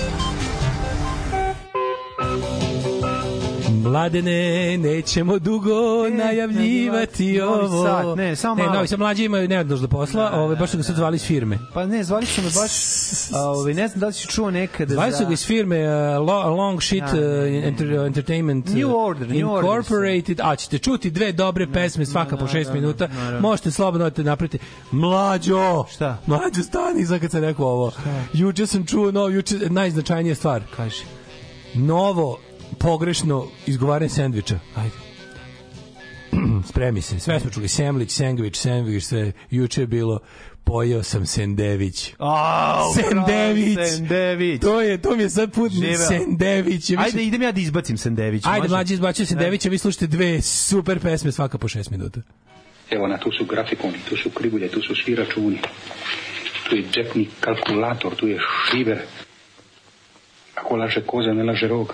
Mladene, nećemo dugo najavljivati novi ovo. sat, ne, samo ne, malo. novi sad mlađi imaju neodnož do posla, ove, baš su ga sad zvali iz firme. Pa ne, zvali su me baš, a, ovaj, ne znam da li si čuo nekada Zvali su ga iz firme uh, Lo- Long Shit Da, da, uh, enter, Entertainment uh, New Order, New Order Incorporated, a ćete čuti dve dobre pesme svaka po šest minuta, možete slobodno da napravite. Mlađo! Šta? Mlađo, stani za kad sam rekao ovo. Juče sam čuo, no, juče, najznačajnija stvar. Kaži. Novo, pogrešno izgovaranje sendviča. Ajde. Spremi se. Sve smo čuli. Semlić, sendvič, sendvič, sve. Juče je bilo pojeo sam sendević. Au, Sendević. bravo, Sendević. To je, to mi je sad put Živeo. Sendević. je više- Ajde, idem ja da izbacim Sendević. Ajde, može? mlađi izbacio Sendevića, vi slušate dve super pesme svaka po šest minuta. Evo na, tu su grafikoni, tu su krivulje, tu su svi računi. Tu je džepni kalkulator, tu je šiver. Ako laže koza, ne laže rog.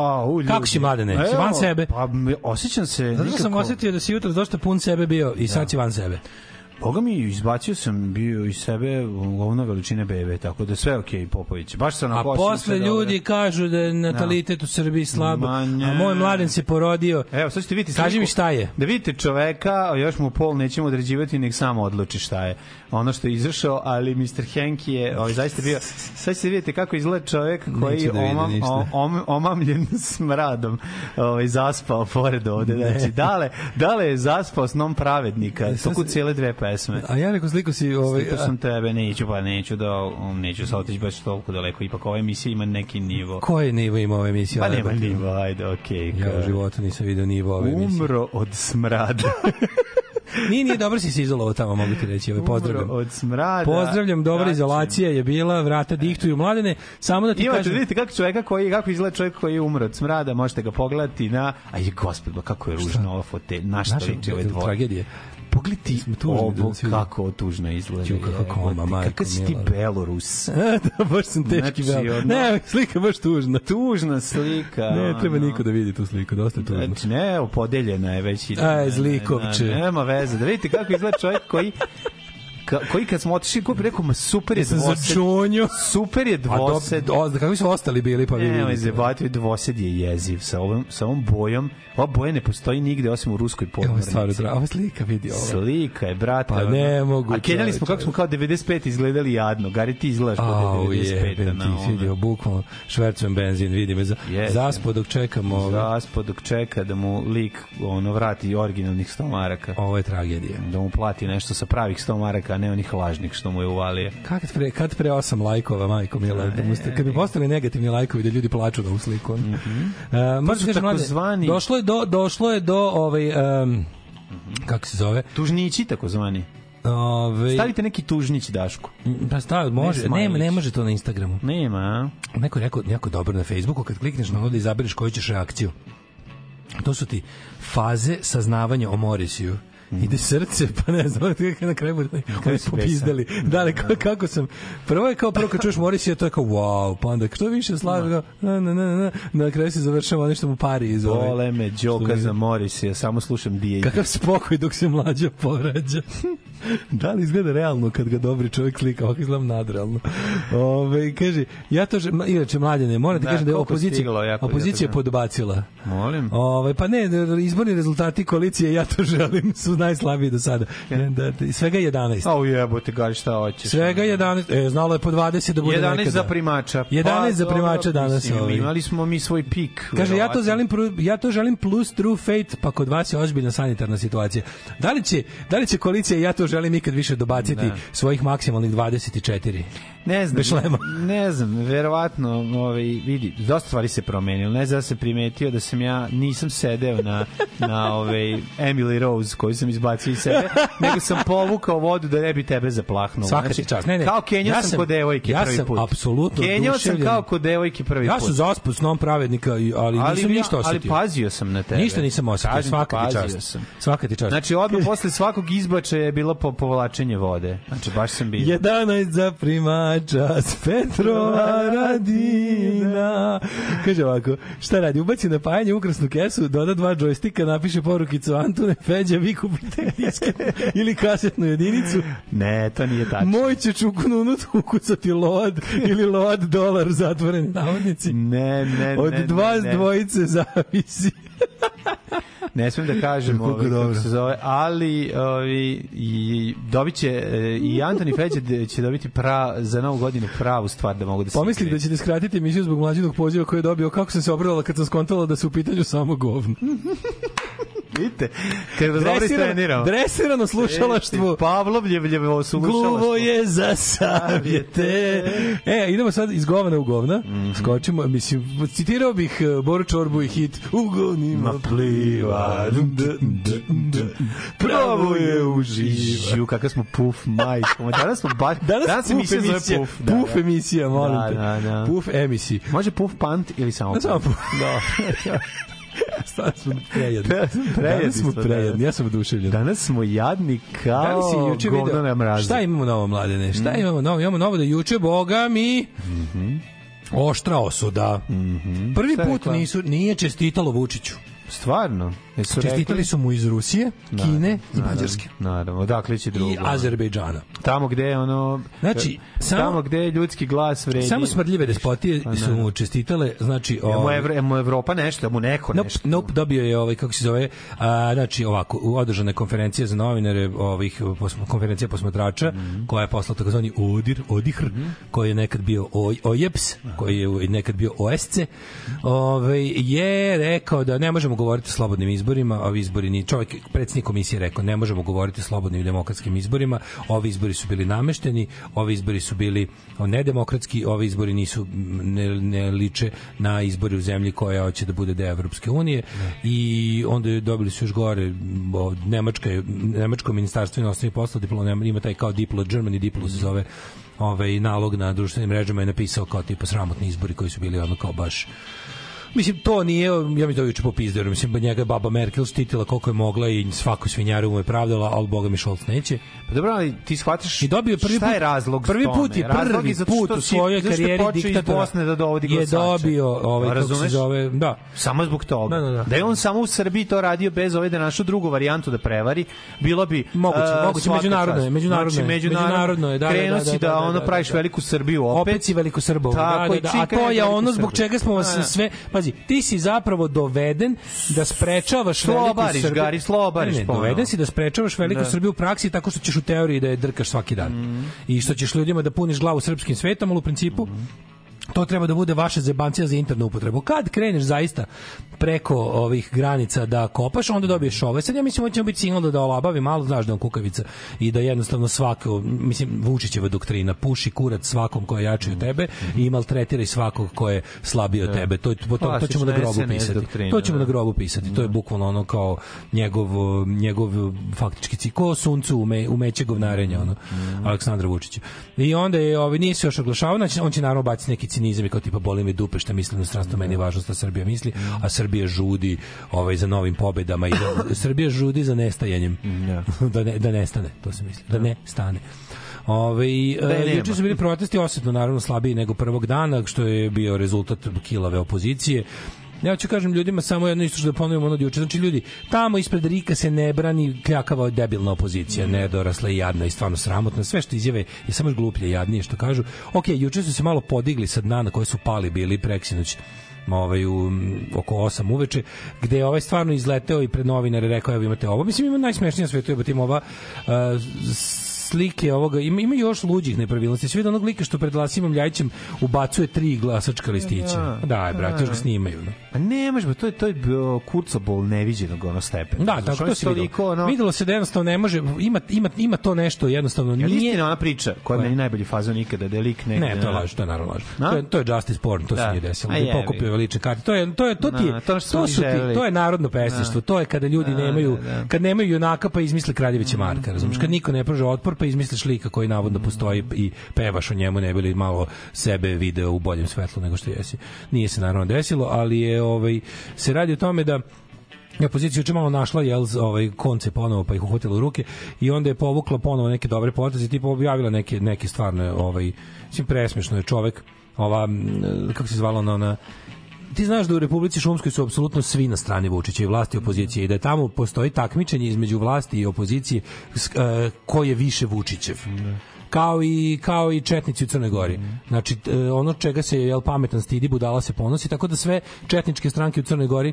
A, u, kako ljudi. si mladene? Si Evo, van sebe? Pa, osjećam se Zato što sam osetio da si jutro dosta pun sebe bio i sad si van sebe. Boga mi, izbacio sam bio iz sebe govno veličine bebe, tako da sve okej, Popović. Baš sam A posle ljudi kažu da je natalitet u Srbiji slab, a moj mladen se porodio. Evo, sad ćete vidjeti Kaži mi šta je. Da vidite čoveka, još mu pol nećemo određivati, nek samo odluči šta je. Ono što je izašao, ali Mr. Henk je ovaj, zaista bio... Sad ćete vidjeti kako izgleda čovek koji je da omam, ništa. om, om, omamljen smradom ovaj, zaspao pored ovde. Znači, dale, dale je zaspao snom pravednika. sad Toku cijele dve pesme. A ja rekao sliku si... Ovaj, Slikao sam tebe, neću, pa neću da, um, neću sa otići baš toliko daleko, ipak ova emisija ima neki nivo. Koji nivo ima ova emisija? Pa nema nivo, ajde, okej. Ja u životu nisam vidio nivo ove emisije. Umro od smrada. Nije, nije, dobro si se izolovao tamo, mogu ti reći. Ovaj, pozdravljam. Umro od smrada. Pozdravljam, dobra Znači, izolacija je bila, vrata dihtuju mladene. Samo da ti Imate, kažem... vidite kako čovjeka koji, kako izgleda čovjek koji je umro od smrada, možete ga pogledati na... Aj, gospod, kako je ružna ova fotelja, na što liči ove dvoje. tragedije. Pogledaj tužni ovo, da kako tužno izgleda. Ću, kako koma, majko Kakav si ti. Belorus. da, baš sam teški Znači, bel. ono- Ne, slika baš tužna. Tužna slika. Ne, treba ono. niko da vidi tu sliku, dosta je tužno. Znači, ne, podeljena je već. Aj, zlikovče. ne, ne, Nema veze. Da vidite kako izgleda čovjek koji ka, koji kad smo otišli kupi rekao ma super je dvosed. začunio. Super je A dvosed. do, do, kakvi su ostali bili, pa vi Ne, vidite. zebati dvosed je jeziv sa ovom sa ovom bojom. Ova boja ne postoji nigde osim u ruskoj Evo je stvarno podmornici. Ova slika vidi ovo. Slika je, brate. Pa ne mogu, A kenjali smo kako smo kao 95 izgledali jadno. Gari ti izgledaš kao Au, 95. jebem ti, vidio, bukvalno švercujem benzin, vidi me za, Jeste. zaspo dok čekamo ovo. Zaspo dok čeka da mu lik ono vrati originalnih 100 maraka. Ovo je tragedija. Da mu plati nešto sa pravih 100 maraka, a ne onih lažnih što mu je uvalio. Kad pre, kad pre osam lajkova, majko mila, da mu ste, kad bi postali negativni lajkovi da ljudi plaču na ovu sliku. Mm -hmm. To su takozvani- došlo je do, došlo je do ovaj, um, kako se zove? Tužnići takozvani. Ovaj, Stavite neki tužnić Dašku. Pa stav, može, Ne ne, ne može to na Instagramu. Nema? Neko je rekao, jako dobro na Facebooku, kad klikneš na ovo da izabereš koju ćeš reakciju. To su ti faze saznavanja o Morisiju. Ide srce, pa ne znam, kako na kraju bude si popizdali. Da li, kako, kako sam, prvo je kao prvo kad čuješ Morisija, to je kao wow, pa onda što više slaže, kao, na, na, na, na, na kraju se završava nešto mu pari iz ove. Bole me džoka za Moris, ja samo slušam DJ. Kakav spokoj dok se mlađa povrađa. da li izgleda realno kad ga dobri čovjek slika, ovako izgleda nadrealno. Ove, kaže, ja to, že- inače mlađane, moram ti Da, kažem da je opozicija, opozicija jako- podbacila. Molim. Ove, pa ne, izborni rezultati koalicije, ja to želim, su najslabiji do sada. Da, da, svega 11. A ujebote, gari šta hoćeš. Svega 11, e, znalo je po 20 da bude 11 nekada. za primača. 11 za Pa, primača dobro, danas. mislim, ovaj. Imali smo mi svoj pik. Kaže, ja to, želim, ja to želim plus true fate, pa kod vas je ozbiljna sanitarna situacija. Da li će, da li će koalicija ja to želim ikad više dobaciti Da. svojih maksimalnih 24? Ne znam, Bez šlema. ne znam, verovatno, ovaj, vidi, dosta stvari se promenilo. Ne znam da se primetio da sam ja, nisam sedeo na, na ovaj, Emily Rose koju sam izbacio iz sebe, nego sam povukao vodu da ne bi tebe zaplahnuo. Svaka ti čast. Ne, ne. Kao Kenjao Ja sam, sam- kod devojke ja prvi sam put. apsolutno Kenjao sam kao kod devojke prvi Ja put. sam zaspu snom pravednika, i- ali, nisam ja- ništa ali osetio. pazio sam na tebe. Ništa nisam osetio, Kažem svaka ti čast. sam. Svaka ti čast. Znači, odmah posle svakog izbačaja je bilo po, povlačenje vode. Znači, baš sam bio. 11 za primača s Petrova Radina. Kaže ovako, šta radi? Ubaci napajanje u ukrasnu kesu, doda dva džojstika, napiše porukicu Antune, Feđa, vi kupite disket ili kasetnu jedinicu. Ne, to nije tačno. Moj će čukununut ukucati load ili load dolar zatvoreni navodnici. Ne, ne, Od ne, dva ne, ne. dvojice zavisi. Ne smijem da kažem ovaj, kako se zove, ali ovi, i dobit će e, i Antoni Feđe će dobiti pra, za novu godinu pravu stvar da mogu da se Pomislih da ćete skratiti emisiju zbog mlađinog poziva koji je dobio kako sam se obradala kad sam skontala da su u pitanju samo govno. Vidite, kad vas dobro istreniramo. dresirano slušalaštvo. Pavlovljevljevo slušalaštvo. Gluvo je za savjete. E, idemo sad iz govna u govna. Mhm. Skočimo, mislim, citirao bih uh, Boru Čorbu i hit U govnima pliva. Pravo je uživa. Žu, kakav smo puf, majko. Ma Danas smo baš... Danas, danas puf emisija zove emisija. Puf. Puf emisija, molim Da, te. da, da. Puf emisiji. Može puf pant ili samo Da, samo puf. Da. Stvarno smo prejedni. Danas smo prejedni Danas smo smo prejedni. danas. Ja sam oduševljen. Danas smo jadni Da kao juče govno na mrazu. Šta imamo novo, mladene? Šta Mm. imamo novo? Imamo novo da juče, boga mi, Oštra osuda. Prvi Šta put nisu, nije čestitalo Vučiću. Stvarno? Jesu Čestitali rekli? su mu iz Rusije, Kine i Naravno, Mađarske. Naravno, odakle će drugo? I Azerbejdžana. Tamo gde je ono... Znači, samo- tamo gde je ljudski glas vredi... Samo smrdljive despotije Pa, su mu čestitale, znači... Je mu, ovaj, Evro, je mu Evropa nešto, je mu neko Nope, nešto. nope, dobio je ovaj kako se zove, a, znači ovako, u održane konferencije za novinare, ovih posma- konferencija posmatrača, Mhm. koja je poslala takozvani ODIR, ODIHR, koji je nekad bio OJ, OJEPS, koji je nekad bio OSC, ovaj je rekao da ne možemo govoriti o slobodnim izborima, ovi izbori ni čovjek predsjednik komisije je rekao ne možemo govoriti o slobodnim i demokratskim izborima, ovi izbori su bili namešteni, ovi izbori su bili nedemokratski, ovi izbori nisu ne, ne liče na izbori u zemlji koja hoće da bude deo Evropske unije. I onda je dobili su još gore o, Nemačka Nemačko ministarstvo inostranih poslova diploma ima taj kao Diplo Germany Diplo se zove ovaj nalog na društvenim mrežama je napisao kao tipa sramotni izbori koji su bili ono kao baš Mislim, to nije, ja mi to juče popizdeo, mislim, njega je baba Merkel štitila koliko je mogla i svaku svinjaru mu je pravdala, ali boga mi Šolc neće. Pa dobro, ali ti shvataš I dobio prvi šta put, je razlog prvi put je prvi put u svojoj je karijeri diktatora Bosne da dovodi je glasače. dobio ovaj kako se zove da Samo zbog toga. Da, da, da. je on samo u Srbiji to radio bez ove da našu drugu varijantu da prevari, bilo bi Moguće, e, moguće, međunarodno je, međunarodno znači, je, međunarodno, je, da, da, da, si da, da, da, ono da, praviš da. veliku Srbiju opet. opet si veliko Srbovo. Da, i da, da. A to je ono zbog čega smo vas Da, da. Pazi, ti si zapravo doveden da sprečavaš veliku Slobariš, Srbiju. Gari, slobariš Ne, ponovo. doveden si da sprečavaš veliku Da. Mm. Srbiju u praksi tako što ćeš u teoriji da je drkaš svaki dan. I što ćeš ljudima da puniš glavu srpskim svetom, ali u principu to treba da bude vaša zebancija za internu upotrebu. Kad kreneš zaista preko ovih granica da kopaš, onda dobiješ ove. Sad ja mislim da ćemo biti signal da, da olabavi malo, znaš da on kukavica i da jednostavno svako, mislim, Vučićeva doktrina, puši kurac svakom ko je jači od tebe i maltretiraj svakog ko je slabiji od tebe. To, to, to, to ćemo na grobu pisati. To ćemo da. na grobu pisati. To je bukvalno ono kao njegov, njegov faktički cilj. Ko suncu ume, umeće govnarenja, ono, Aleksandra Vučića. I onda je, ovaj, nije se još oglašavao, znači on će naravno baciti neki cinizam i kao tipa boli me dupe šta mislim na stranstvo, meni je važno šta Srbija misli, a Srbija žudi ovaj, za novim pobedama i da, Srbija žudi za nestajanjem. da, ne, da nestane, to se misli. Da ne stane. Ove, e, nema. juče su bili protesti osetno naravno slabiji nego prvog dana, što je bio rezultat kilave opozicije. Ja ću kažem ljudima samo jedno isto što da ponovimo ono juče. Znači ljudi, tamo ispred Rika se ne brani kljakava debilna opozicija, nedorasla i jadna i stvarno sramotna. Sve što izjave je samo gluplje i jadnije što kažu. Ok, juče su se malo podigli sa dna na koje su pali bili preksinoć ovaj u oko 8 uveče gde je ovaj stvarno izleteo i pred novinare rekao evo imate ovo mislim ima najsmešnije na svetu jebote ima ova uh, slike ovoga ima, ima još luđih nepravilnosti sve onog lika što pred Lasimom Ljajićem ubacuje tri glasačka listića Da. da, brate, još ga snimaju no. Pa ne, može, to je to je kurcobol neviđenog ono stepena. Da, tako to se videlo. toliko, ono, Videlo se da jednostavno ne može, ima, ima, ima to nešto jednostavno nije... istina ona priča koja je meni najbolji fazon ikada da je lik negde. Ne, to je laž, to je naravno laž. To je, to je justice porn, to se Da. nije desilo. A Da pokupio lične karte. To je to je to ti je, Na, to to, su ti, to je narodno pesništvo. Da. To je kada ljudi Da, nemaju da, da. kad nemaju junaka pa izmisle Kraljevića Marka, razumiješ? Kad niko ne pruža otpor pa izmisliš lika koji navodno postoji i pevaš o njemu ne bili malo sebe video u boljem svetlu nego što jesi. Nije se naravno desilo, ali je ovaj se radi o tome da je opozicija juče malo našla jel ovaj konce ponovo pa ih uhvatila u ruke i onda je povukla ponovo neke dobre poteze tipa objavila neke neke stvarne ovaj mislim presmešno je čovek ova kako se zvala ona, ona ti znaš da u Republici Šumskoj su apsolutno svi na strani Vučića i vlasti i opozicije i da tamo postoji takmičenje između vlasti i opozicije e, ko je više Vučićev kao i kao i četnici u Crnoj Gori. Znači e, ono čega se jel pametan stidi budala se ponosi tako da sve četničke stranke u Crnoj Gori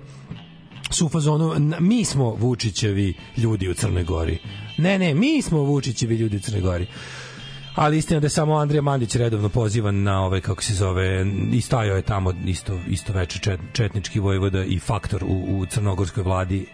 su u fazonu mi smo Vučićevi ljudi u Crnoj Gori. Ne, ne, mi smo Vučićevi ljudi u Crnoj Gori. Ali istina da je samo Andrija Mandić redovno pozivan na ove kako se zove i stajao je tamo isto isto veče čet, četnički vojvoda i faktor u, u crnogorskoj vladi.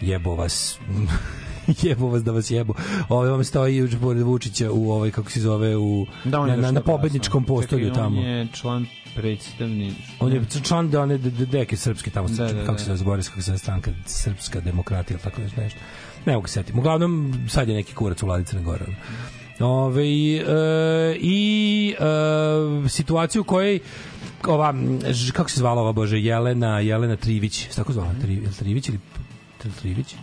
Jebo vas. jebo vas da vas jebo. Ovaj vam stoji još pored Vučića u ovaj kako se zove u Da, na, na, na pobedničkom postolju Čekaj, tamo. On je član predstavni... On je član da one de- de- deke srpske tamo Da, da, kako da. se zove Boris kako se stranka srpska demokratija tako nešto nešto. Ne mogu se setiti. Uglavnom sad je neki kurac u vladi Crne Gore. Ove, e, i e, situaciju kojoj ova, kako se zvala ova bože, Jelena, Jelena Trivić, se tako zvala, Tri, Trivić ili Trivić?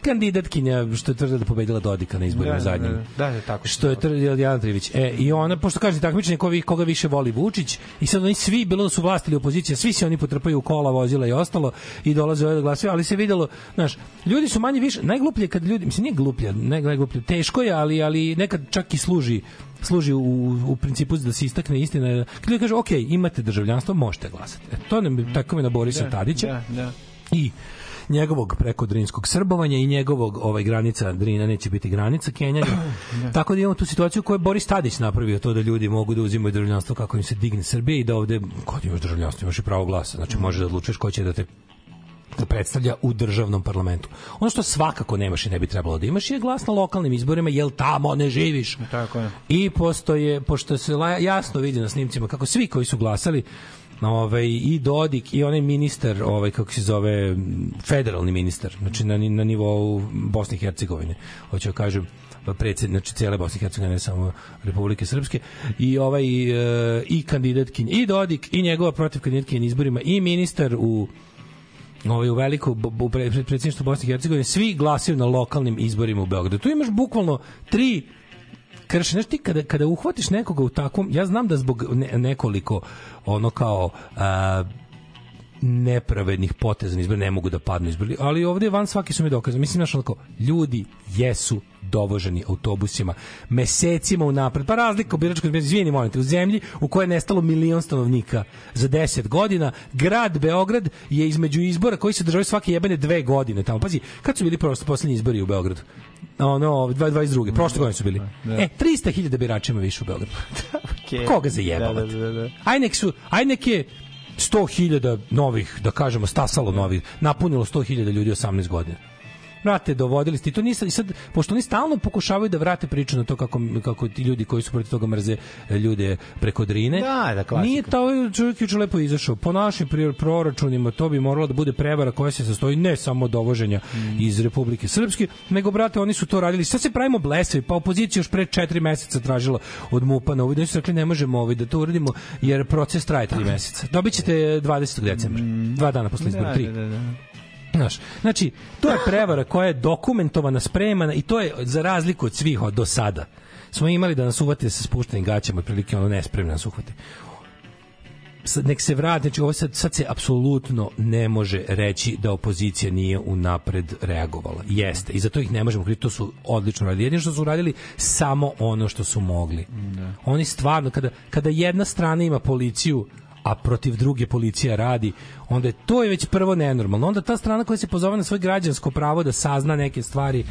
Kandidatkinja što je tvrdila da pobedila Dodika na izborima Da, da, zadnjim. da, da, tako Što je tvrdila Dijana Trivić. E, i ona, pošto kaže takmičenje koga, koga više voli Vučić, i sad oni svi, bilo da su vlast ili opozicija, svi se oni potrpaju u kola, vozila i ostalo i dolaze ovdje da glasaju, ali se videlo, znaš, ljudi su manje više, najgluplje kad ljudi, mislim, nije gluplje, ne, najgluplje, teško je, ali, ali nekad čak i služi služi u, u principu da se istakne istina. Kad ljudi kažu, ok, imate državljanstvo, možete glasati. E, to nam tako je na Borisa Da, Tadića da, da. i njegovog preko drinskog srbovanja i njegovog ovaj granica Drina neće biti granica Kenjanja. Tako da imamo tu situaciju koju je Boris Tadić napravio to da ljudi mogu da uzimaju državljanstvo kako im se digne Srbije i da ovde kod imaš državljanstvo imaš i pravo glasa. Znači možeš da odlučuješ ko će da te da predstavlja u državnom parlamentu. Ono što svakako nemaš i ne bi trebalo da imaš je glas na lokalnim izborima, jel tamo ne živiš. Tako je. I postoje, pošto se jasno vidi na snimcima kako svi koji su glasali ovaj, i Dodik i onaj ministar, ovaj, kako se zove, federalni ministar, znači na, na nivou Bosne i Hercegovine, hoću da kažem, predsed, znači cijele Bosne i Hercegovine, ne samo Republike Srpske, i ovaj e, i kandidatkinja, i Dodik, i njegova protiv kandidatkinja na izborima, i ministar u ovaj u veliko pred predsjedništvu Bosne i Hercegovine svi glasaju na lokalnim izborima u Beogradu. Tu imaš bukvalno tri krše, znaš ti kada, kada uhvatiš nekoga u takvom, ja znam da zbog ne, nekoliko ono kao a, nepravednih poteza na izbor ne mogu da padnu izbori, ali ovde van svaki su mi dokaze. Mislim, znaš, ljudi jesu dovoženi autobusima mesecima unapred. Pa razlika u biračkoj izmeni, izvijeni molim te, u zemlji u kojoj je nestalo milion stanovnika za 10 godina, grad Beograd je između izbora koji se državaju svake jebene dve godine tamo. Pazi, kad su bili prosto poslednji izbori u Beogradu? Ono, 22. Prošle godine su bili. da. E, 300.000 birača ima više u Beogradu. Okej. Koga zajebavate? Da, da, da, da. Aj nek su, aj nek je 100.000 novih, da kažemo, stasalo novih, napunilo 100.000 ljudi 18 godina. Vrate, dovodili ste i to nisam, sad, pošto oni stalno pokušavaju da vrate priču na to kako, kako ti ljudi koji su protiv toga mrze e, ljude preko Drine. Da, da, klasika. Nije to ovaj čovjek juče lepo izašao. Po našim proračunima to bi moralo da bude prevara koja se sastoji ne samo dovoženja Mm. iz Republike Srpske, nego, brate, oni su to radili. Sad se pravimo blesavi, pa opozicija još pre četiri meseca tražila od MUPA na ovaj, da su rekli ne možemo ovaj, da to uradimo, jer proces traje tri meseca. Dobit ćete 20. decembra, dva dana posle izbora, tri. Mm. Da, da, da. Znaš, znači, to je prevara koja je dokumentovana, spremana i to je za razliku od svih od do sada. Smo imali da nas uvate sa spuštenim gaćama, otprilike ono nespremno nas uhvate. Sad, nek se vrati, znači ovo sad, sad se apsolutno ne može reći da opozicija nije unapred reagovala. Jeste, i zato ih ne možemo kriti, to su odlično radili. Jedino što su radili samo ono što su mogli. Oni stvarno, kada, kada jedna strana ima policiju, a protiv druge policija radi, onda je to je već prvo nenormalno. Onda ta strana koja se pozove na svoje građansko pravo da sazna neke stvari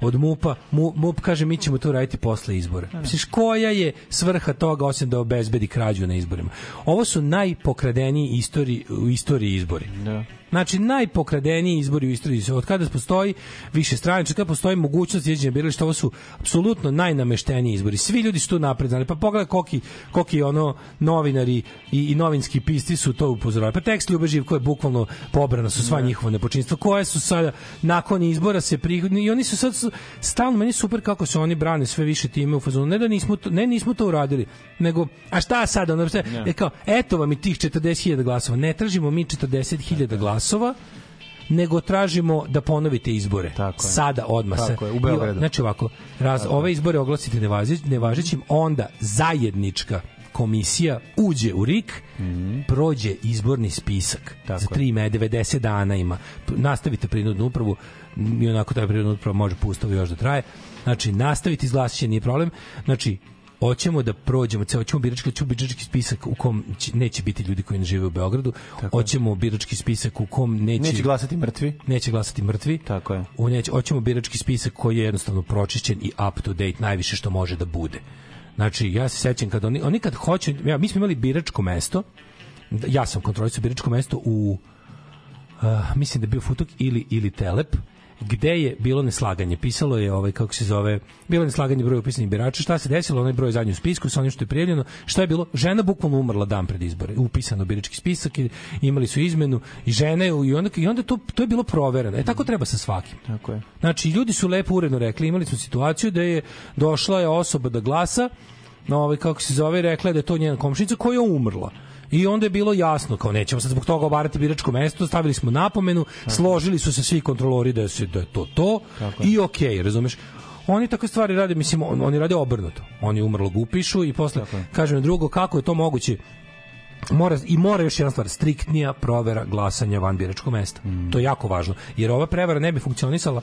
od MUPA, Mu- MUP kaže mi ćemo to raditi posle izbora. Misliš, koja je svrha toga osim da obezbedi krađu na izborima? Ovo su najpokradeniji istori, u istoriji izbori. Da. Znači, najpokradeniji izbori u istoriji. Od kada postoji više straniča, kada postoji mogućnost izđenja birališta, ovo su apsolutno najnamešteniji izbori. Svi ljudi su tu napred znali. Pa pogledaj koki, koki ono novinari i, i novinski pisci su to upozoravali. Pa tekst Ljube Živko je bukvalno pobrana su sva njihova nepočinstva koje su sada nakon izbora se prihodni i oni su sad stalno meni super kako se oni brane sve više time u fazonu. Ne da nismo to, ne nismo to uradili, nego a šta sad ono sve, je kao eto vam i tih 40.000 glasova. Ne tražimo mi 40.000 glasova nego tražimo da ponovite izbore. Tako je. Sada odmah. Tako je, u Beogradu. Znači ovako, raz, ove izbore oglasite nevažeć, nevažećim, onda zajednička komisija uđe u RIK, prođe izborni spisak. Tako za je. tri me 90 dana ima. Nastavite prinudnu upravu, i onako taj prinudna uprava može pustovo još da traje. Znači, nastaviti izglasće, nije problem. Znači, hoćemo da prođemo, ceo hoćemo birački, hoćemo birački spisak u kom će, neće biti ljudi koji ne žive u Beogradu, hoćemo birački spisak u kom neće, Neće glasati mrtvi. neće glasati mrtvi. Tako je. U neće, hoćemo birački spisak koji je jednostavno pročišćen i up to date najviše što može da bude. Znači, ja se sećam kad oni, oni kad hoće, ja, mi smo imali biračko mesto, ja sam kontrolisao biračko mesto u uh, mislim da je bio Futuk ili, ili Telep, gde je bilo neslaganje. Pisalo je, ovaj, kako se zove, bilo je neslaganje broja upisanih birača. Šta se desilo? Onaj broj zadnji u spisku sa onim što je prijavljeno. Šta je bilo? Žena bukvalno umrla dan pred izbore. Upisano u birački spisak i imali su izmenu i žene i onda, i onda to, to je bilo provereno. E tako treba sa svakim. Tako je. Znači, ljudi su lepo uredno rekli, imali smo situaciju da je došla je osoba da glasa, no, ovaj, kako se zove, rekla je da je to njena komšinica koja je umrla. I onda je bilo jasno, kao nećemo sad zbog toga obarati biračko mesto, stavili smo napomenu, složili su se svi kontrolori da, se, da je to to i okej, razumeš? Oni takve stvari rade, mislim, on- oni rade obrnuto. Oni umrlog upišu i posle, kažem drugo, kako je to moguće? mora i mora još jedna stvar striktnija provera glasanja van biračkog mesta. To je jako važno jer ova prevara ne bi funkcionisala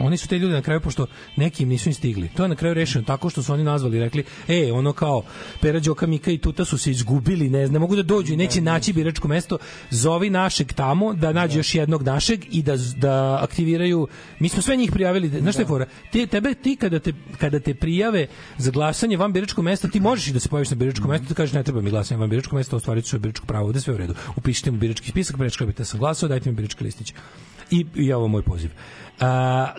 oni su te ljudi na kraju, pošto neki im nisu ni stigli, to je na kraju rešeno tako što su oni nazvali i rekli, e, ono kao, Pera Đoka, Mika i Tuta su se izgubili, ne, ne mogu da dođu i neće naći biračko mesto, zovi našeg tamo, da nađe još jednog našeg i da, da aktiviraju, mi smo sve njih prijavili, znaš šta je fora? Ti, tebe, ti kada te, kada te prijave za glasanje van biračkog mesta, ti možeš i da se pojaviš na biračkom mestu, da kažeš ne treba mi glasanje van biračkog mesta, ostvarit ću svoje biračko pravo, ovde sve u redu. Upišite mu birački spisak, prečkabite sam glasao, dajte mi birački listić. I, i ovo moj poziv. A,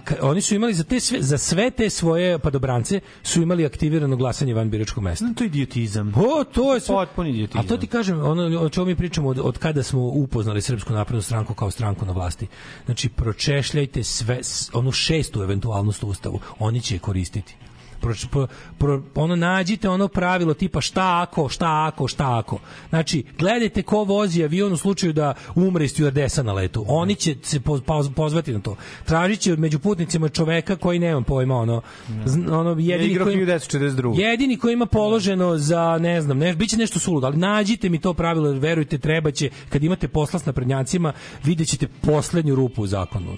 ka- oni su imali za te sve za sve te svoje padobrance su imali aktivirano glasanje van biračkog mesta. To je idiotizam. O, to je sve. Potpuni idiotizam. A to ti kažem, ono o čemu mi pričamo od, od kada smo upoznali Srpsku naprednu stranku kao stranku na vlasti. Znači pročešljajte sve onu šestu eventualnost u ustavu. Oni će je koristiti. Pro, pro, pro, ono nađite ono pravilo tipa šta ako, šta ako, šta ako. Znači, gledajte ko vozi avion u slučaju da umre stewardesa na letu. Oni će se poz, poz- pozvati na to. Tražit će među putnicima čoveka koji nema pojma, ono, ono Je jedini koji, 1942. Jedini koji ima položeno za, ne znam, ne, biće nešto suludo, ali nađite mi to pravilo, jer verujte, treba će, kad imate posla s naprednjacima, vidjet ćete poslednju rupu u zakonu.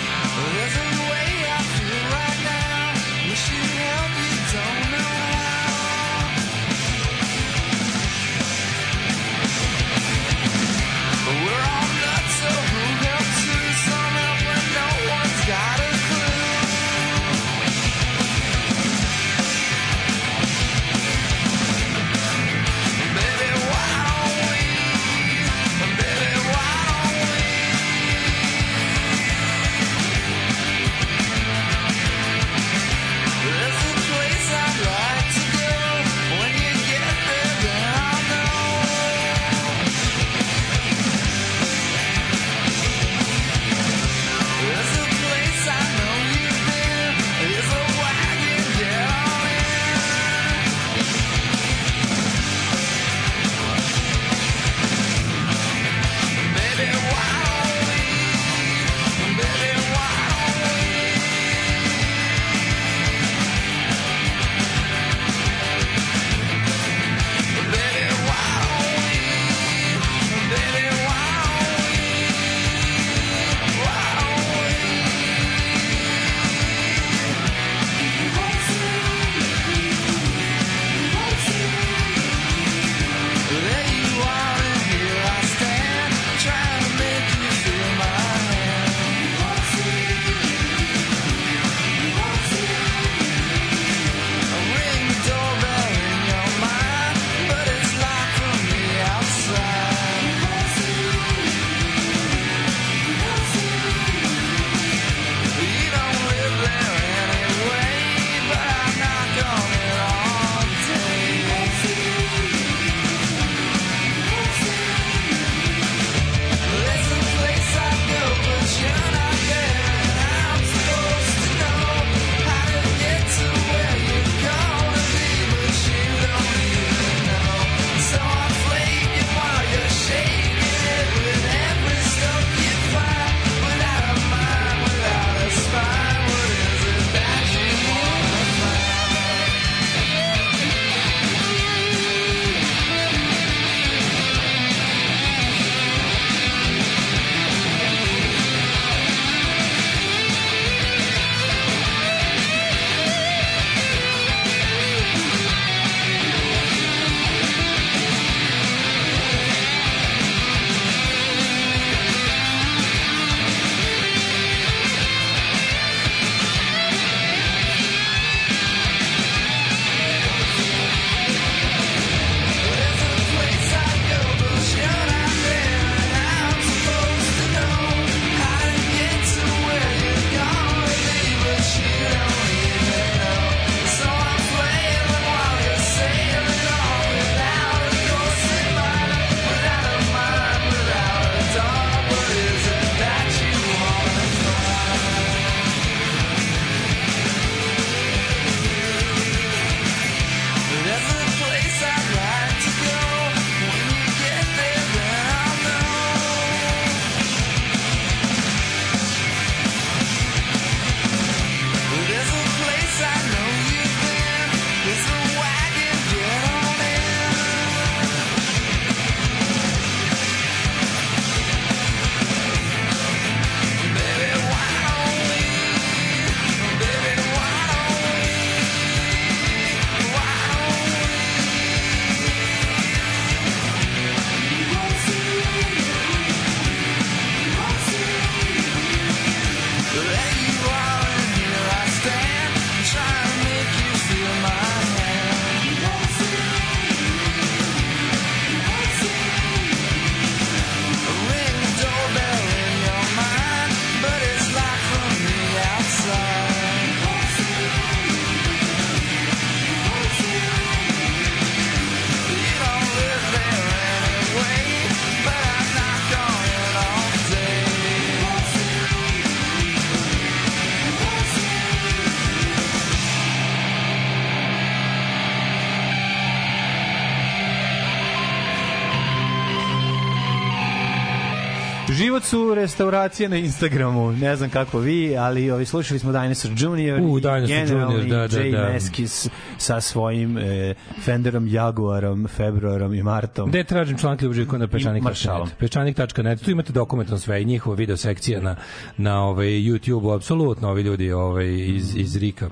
su restauracije na Instagramu, ne znam kako vi, ali ovi, slušali smo Dinosaur Junior U, i Dinosaur generalni Junior, da, da, Jay da. Meskis sa svojim e, Fenderom, Jaguarom, Februarom i Martom. Gde tražim članak Ljubljivo na pečanik.net? Maršalom. Pečanik.net. Tu imate dokumentom sve i njihova video sekcija na, na ovaj, YouTube-u. Apsolutno ovi ljudi ovaj, iz, iz Rika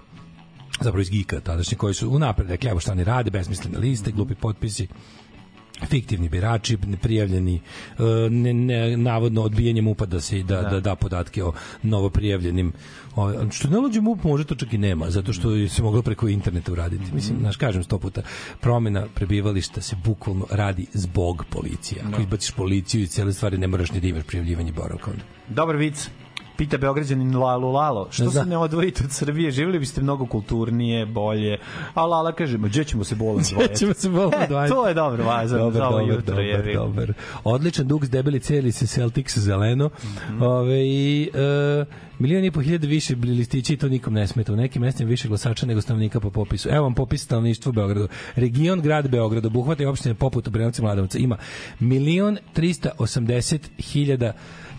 zapravo iz Gika tadašnji koji su unapred rekli evo šta oni rade, besmislene liste, glupi potpisi fiktivni birači, neprijavljeni, e, ne, ne, navodno odbijanjem MUPA da se da, da. da podatke o novo prijavljenim. O, što ne uđe MUP, može to čak i nema, zato što se moglo preko interneta uraditi. Mislim, znaš, kažem sto puta, promena prebivališta se bukvalno radi zbog policije. Ako izbaciš policiju i cijele stvari, ne moraš ni da imaš prijavljivanje boravka. onda. Dobar vic. Pita Beograđanin Lalo Lalo, što Ne se ne odvojite od Srbije, živjeli biste mnogo kulturnije, bolje, a Lala kaže, ma gde ćemo se bolno Gde ćemo se bolno e, odvojiti? To je dobro, važno, Dobar, za ovo dobar, jutro. dobar, jebi. dobar. Odličan Dux, debeli celi se Celtics zeleno. Ove, i, e, milion i po hiljada više listića i to nikom ne smeta. U nekim mestima više glasača nego stanovnika po popisu. Evo vam popis stanovništva u Beogradu. Region grad Beograd obuhvata i opštine poput Obrenovca i Mladenovca. Ima milion 380 hiljada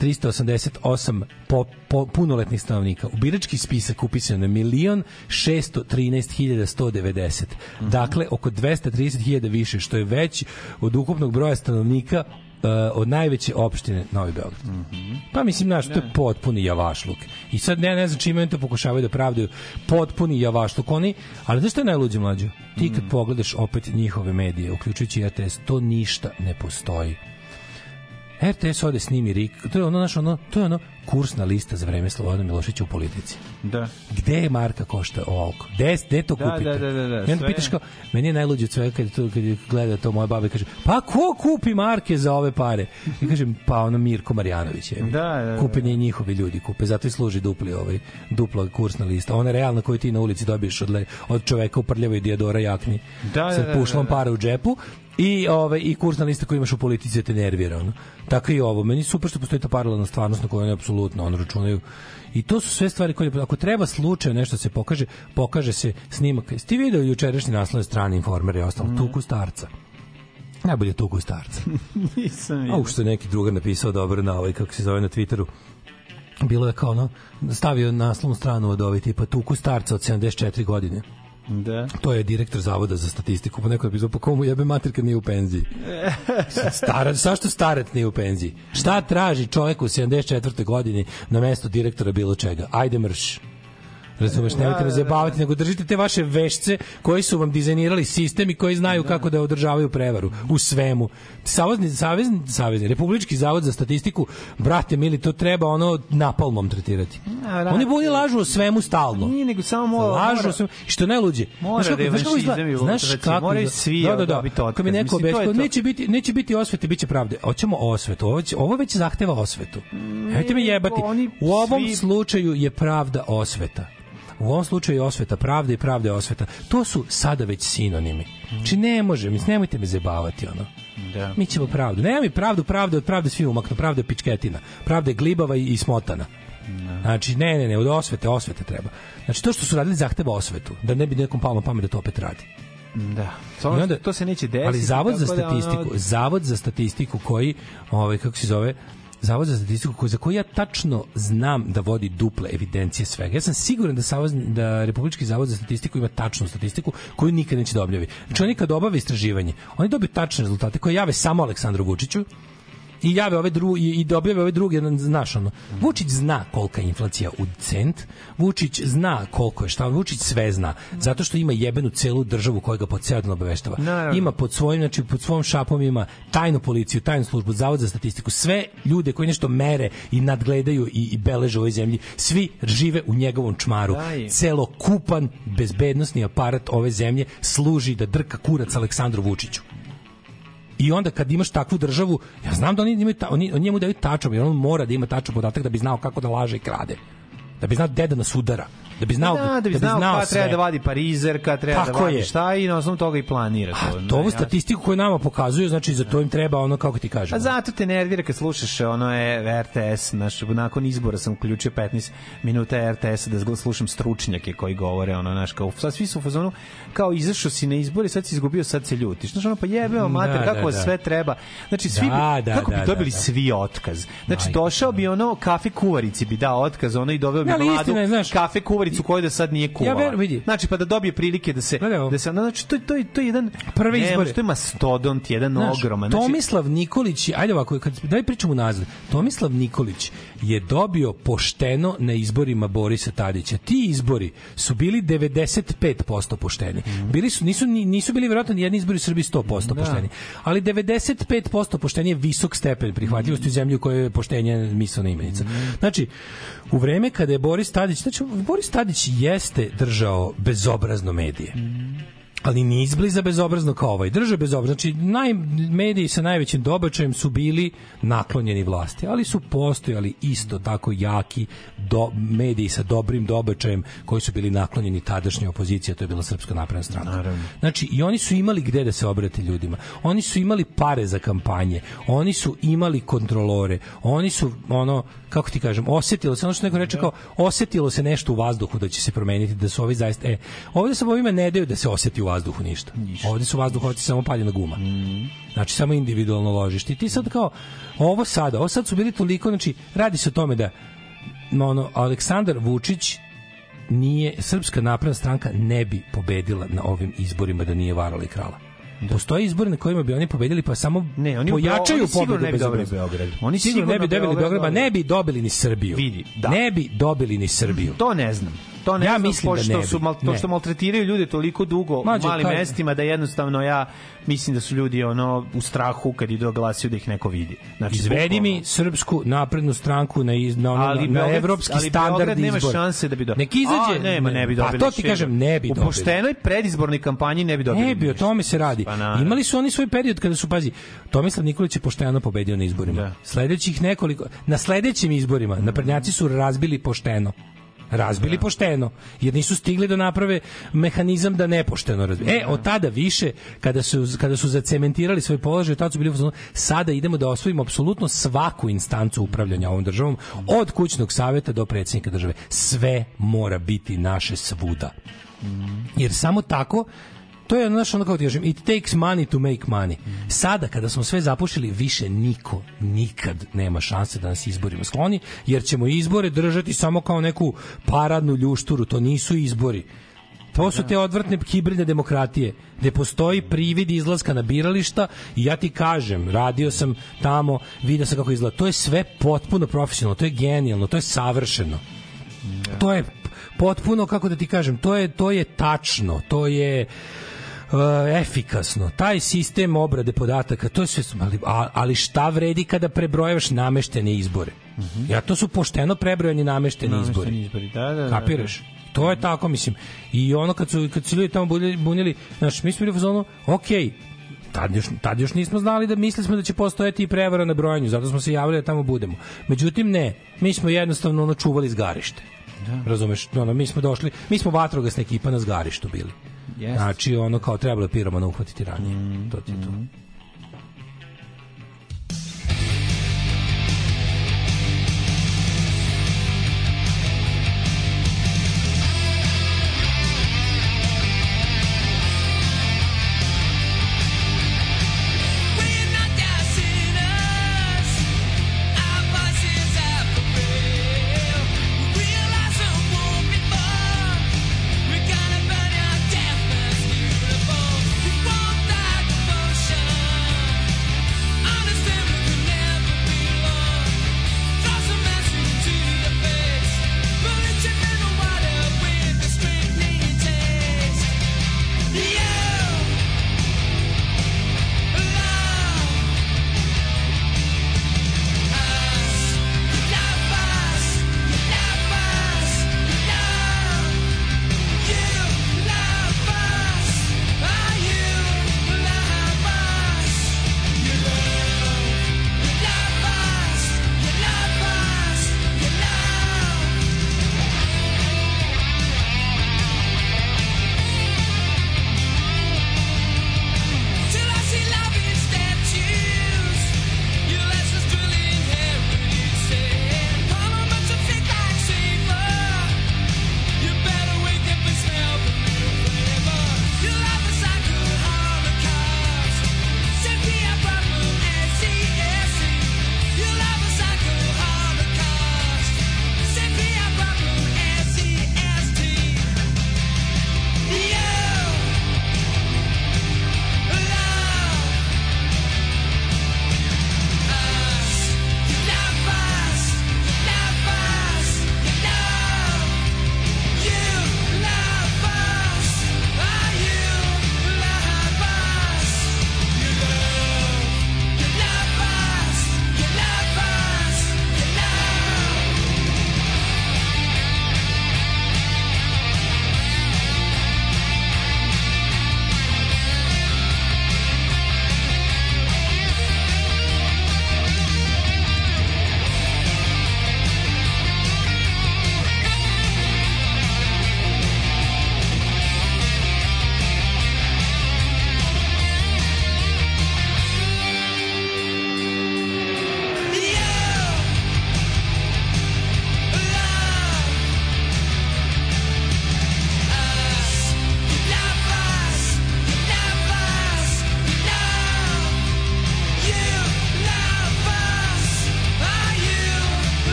388 po, po, punoletnih stanovnika. U birački spisak upisano je milion 613.190. Dakle, oko 230.000 više, što je već od ukupnog broja stanovnika uh, od najveće opštine Novi Beograd. Pa mislim, znaš, to je potpuni javašluk. I sad ne, ne znam čime oni to pokušavaju da pravdaju. Potpuni javašluk. Oni, ali znaš što je najluđe mlađo? Ti kad pogledaš opet njihove medije, uključujući RTS, to ništa ne postoji. RTS ode snimi Rik, to je ono naš ono, to je ono kursna lista za vreme Slobodana Miloševića u politici. Da. Gde je marka košta ovoliko? Gde, gde to Da, kupite? da, da, da, da, I onda sve. pitaš kao, meni je najluđe od svega kad, to, kad gleda to moja baba i kaže, pa ko kupi marke za ove pare? I kažem, pa ono Mirko Marjanović je. Da, da, da. Kupe nje njihovi ljudi kupe, zato i služi dupli ovaj, dupla kursna lista. Ona realna koju ti na ulici dobiješ od, od čoveka u prljavoj Diodora jakni Da, sa da, da, pušlom da, da. para u džepu i ovaj i kursna lista koju imaš u politici da te nervira ono. Tako i ovo. Meni super što postoji ta paralelna stvarnost na kojoj oni apsolutno ono računaju. I to su sve stvari koje ako treba slučajno nešto da se pokaže, pokaže se snimak. Jesi ti video jučerašnji naslov strane informere i ostalo Mm. tuku starca. Najbolje tuku starca. Nisam A što je neki drugar napisao dobro na ovaj, kako se zove na Twitteru, bilo je kao ono, stavio naslovnu stranu od ovaj tipa tuku starca od 74 godine. Da. To je direktor Zavoda za statistiku, pa neko je pisao, pa komu jebe mater kad nije u penziji? Starac, zašto starac nije u penziji? Šta traži čovek u 74. godini na mesto direktora bilo čega? Ajde mrš. Razumeš, nemojte me zabavati, nego držite te vaše vešce koji su vam dizajnirali sistem i koji znaju kako da održavaju prevaru u svemu. Savezni, savezni, savezni, Republički zavod za statistiku, brate mili, to treba ono napalmom tretirati. A, Oni bolje lažu o svemu stalno. Nije, nego samo mora- lažu mora- o svemu. Što je najluđe. Mora Znaš kako- znaš kako i Znaš lustracija, kako moraju svi da, da, da. dobiti otkaz. Mi neko to. neće biti, neće biti osvete, biće pravde. Hoćemo osvetu. Ovo, će, ovo već zahteva osvetu. Nemojte me jebati. U ovom slučaju je pravda osveta. U ovom slučaju je osveta pravda i pravda je osveta. To su sada već sinonimi. Znači ne može, mislim, nemojte me zabavati ono. Da. Mi ćemo pravdu. Nema mi pravdu, pravda od pravde svi umaknu. Pravda je pičketina. Pravda je glibava i, i smotana. Znači, ne, ne, ne, od osvete, osvete treba. Znači, to što su radili zahteva osvetu, da ne bi nekom palo na pamet da to opet radi. Da. Samo onda- to se neće desiti. Ali Zavod za tako da, ono, statistiku, Zavod za statistiku koji, ovaj kako se zove, Zavod za statistiku koji za koji ja tačno znam da vodi duple evidencije svega. Ja sam siguran da Savez, da Republički zavod za statistiku ima tačnu statistiku koju nikad neće da objavi. Znači oni kad obave istraživanje, oni dobiju tačne rezultate koje jave samo Aleksandru Vučiću i jave ove druge i da objave ove druge znaš ono Vučić zna kolika je inflacija u cent Vučić zna koliko je šta Vučić sve zna zato što ima jebenu celu državu koja ga po ceo dan obaveštava. Naravno. ima pod svojim znači pod svom šapom ima tajnu policiju tajnu službu zavod za statistiku sve ljude koji nešto mere i nadgledaju i, i beleže u ovoj zemlji svi žive u njegovom čmaru. Celokupan bezbednosni aparat ove zemlje služi da drka kurac Aleksandru Vučiću I onda kad imaš takvu državu, ja znam da oni imaju ta, oni, oni njemu daju tačan, jer on mora da ima tačan podatak da bi znao kako da laže i krade. Da bi znao gde da nas udara. Da bi znao, da, da bi znao, kad sve. treba da vadi parizer, kad treba Tako da vadi je. šta i na osnovu toga i planira to. To ovu statistiku koju nama pokazuju, znači za to im treba ono kako ti kažem. A zato te nervira kad slušaš ono je RTS, znaš, nakon izbora sam uključio 15 minuta RTS da slušam stručnjake koji govore ono, znaš, kao, sad svi su u fazonu, kao izašao si na izbore, sad si izgubio, sad se ljutiš. Znaš, ono, pa jebeo, mater, Da, kako da, da. sve treba. Znači, svi bi, Da, da, kako da, bi dobili da, da. svi otkaz. Znači, Majko došao bi ono, kafe kuvarici bi dao otkaz, ono i doveo bi mladu je, kuvaricu koju da sad nije kuvala. verujem, vidi. Znači, pa da dobije prilike da se, da se, znači, to, to, to je jedan, Prve ne, izbore. To je mastodont, jedan Znaš, ogroman. Znači, Tomislav Nikolić, ajde ovako, kad, daj pričamo nazad. Tomislav Nikolić je dobio pošteno na izborima Borisa Tadića. Ti izbori su bili 95% pošteni. Mhm. Bili su, nisu, ni- nisu bili vjerojatno ni jedni izbori u Srbiji 100% Da. pošteni. Ali 95% poštenje je visok stepen prihvatljivosti u zemlji u kojoj je poštenje mislena imenica. Mhm. Znači, u vreme kada je Boris Tadić, znači Boris Tadić jeste držao bezobrazno medije ali ni izbliza bezobrazno kao ovaj. Drže bezobrazno. Znači, naj, mediji sa najvećim dobačajem su bili naklonjeni vlasti, ali su postojali isto tako jaki do, mediji sa dobrim dobačajem koji su bili naklonjeni tadašnjoj opoziciji, a to je bila Srpska napredna stranka. Znači, i oni su imali gde da se obrate ljudima. Oni su imali pare za kampanje. Oni su imali kontrolore. Oni su, ono, kako ti kažem, osetilo se, ono što neko reče kao, osetilo se nešto u vazduhu da će se promeniti, da su ovi zaista, e, ovde sa ovima ne daju da se oseti u vazduhu ništa. Ovde su vazduhovci samo paljena guma. Znači, samo individualno ložište. I ti sad kao, ovo sada, ovo sad su bili toliko, znači, radi se o tome da ono, Aleksandar Vučić nije, Srpska napredna stranka ne bi pobedila na ovim izborima da nije varala i krala. Postoje izbori na kojima bi oni pobedili pa samo Ne, oni pojačaju oni sigurno pobedu ne bi dobili. Beograd. Oni sigurno ne bi sigurno dobili Beograd ne bi dobili ni Srbiju. Vidi, da. Ne bi dobili ni Srbiju. To ne znam. To ne Ja znam, mislim da pošto ne bi. su mal, to Ne. što maltretiraju ljude toliko dugo u malim kaj- mestima da jednostavno ja mislim da su ljudi ono u strahu kad idu glasaju da ih neko vidi. Znači Izvedi mi srpsku naprednu stranku na iz, na, ono, ali na Beograd- evropski ali standard Beograd nema šanse da bi dobili. Nek izađe. A, nema, ne bi dobili. Pa to ti kažem, ne bi U dobili. poštenoj predizbornoj kampanji ne bi dobili. Ne bi, o tome se radi. Pa. Imali su oni svoj period kada su, pazi, Tomislav Nikolić je pošteno pobedio na izborima. Sledećih nekoliko, na sledećim izborima naprednjaci su razbili pošteno. Razbili pošteno, jer nisu stigli da naprave mehanizam da nepošteno razbiju. E, od tada više, kada su, kada su zacementirali svoj položaj, tad su bili u sada idemo da osvojimo apsolutno svaku instancu upravljanja ovom državom, od kućnog savjeta do predsjednika države. Sve mora biti naše svuda. Jer samo tako to je ono ono kako ti it takes money to make money. Sada kada smo sve zapušili, više niko nikad nema šanse da nas izborima skloni, jer ćemo izbore držati samo kao neku paradnu ljušturu, to nisu izbori. To su te odvrtne hibridne demokratije, gde postoji privid izlaska na birališta i ja ti kažem, radio sam tamo, vidio sam kako izgleda. To je sve potpuno profesionalno, to je genijalno, to je savršeno. To je potpuno, kako da ti kažem, to je, to je tačno, to je efikasno. Taj sistem obrade podataka, to sve, ali, ali šta vredi kada prebrojavaš nameštene izbore? Ja, to su pošteno prebrojani namešteni, Namešteni izbori. izbori, da, da, da, Kapiraš? To je tako, mislim. I ono kad su, kad su ljudi tamo bunili, bunili znaš, mi smo bili u fazonu, okej, tad još, tad još nismo znali da mislili smo da će postojati i prevara na brojanju, zato smo se javili da tamo budemo. Međutim, ne, mi smo jednostavno ono čuvali zgarište. Razumeš, ono, mi smo došli, mi smo vatrogasna ekipa na zgarištu bili. Jeste. Znači, ono kao trebalo je piromana uhvatiti ranije. To ti je to. We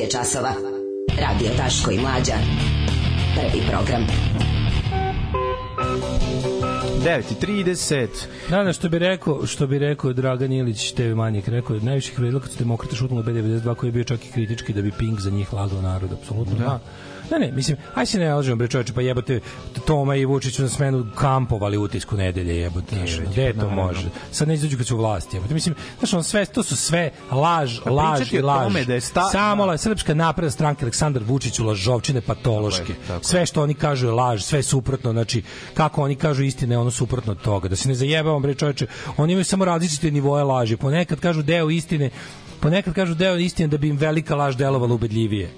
9 je časova. Radio Daško i Mlađa. Prvi program. 9.30. Da, da, što bi rekao, što bi rekao Dragan Ilić, TV Manjek, rekao je najviše vredilo kad su demokrate šutnuli B92 koji je bio čak i kritički da bi Pink za njih lagao narod, apsolutno. Da. da. Ne, ne, mislim, aj se ne lažemo, bre čoveče, pa jebote, Toma i Vučić su na smenu kampovali u utisku nedelje, jebote, znaš, gde to može? Sad ne izađu kad su vlasti, jebote, mislim, znaš, on sve, to su sve laž, Pa laž i laž. tome da je sta- Samo la, srpska napredna stranka Aleksandar Vučić u lažovčine patološke. Tako je, tako je. Sve što oni kažu je laž, sve suprotno, znači kako oni kažu istine, ono suprotno od toga. Da se ne zajebavamo bre čoveče, oni imaju samo različite nivoe laži. Ponekad kažu deo istine, ponekad kažu deo istine da bi im velika laž delovala ubedljivije.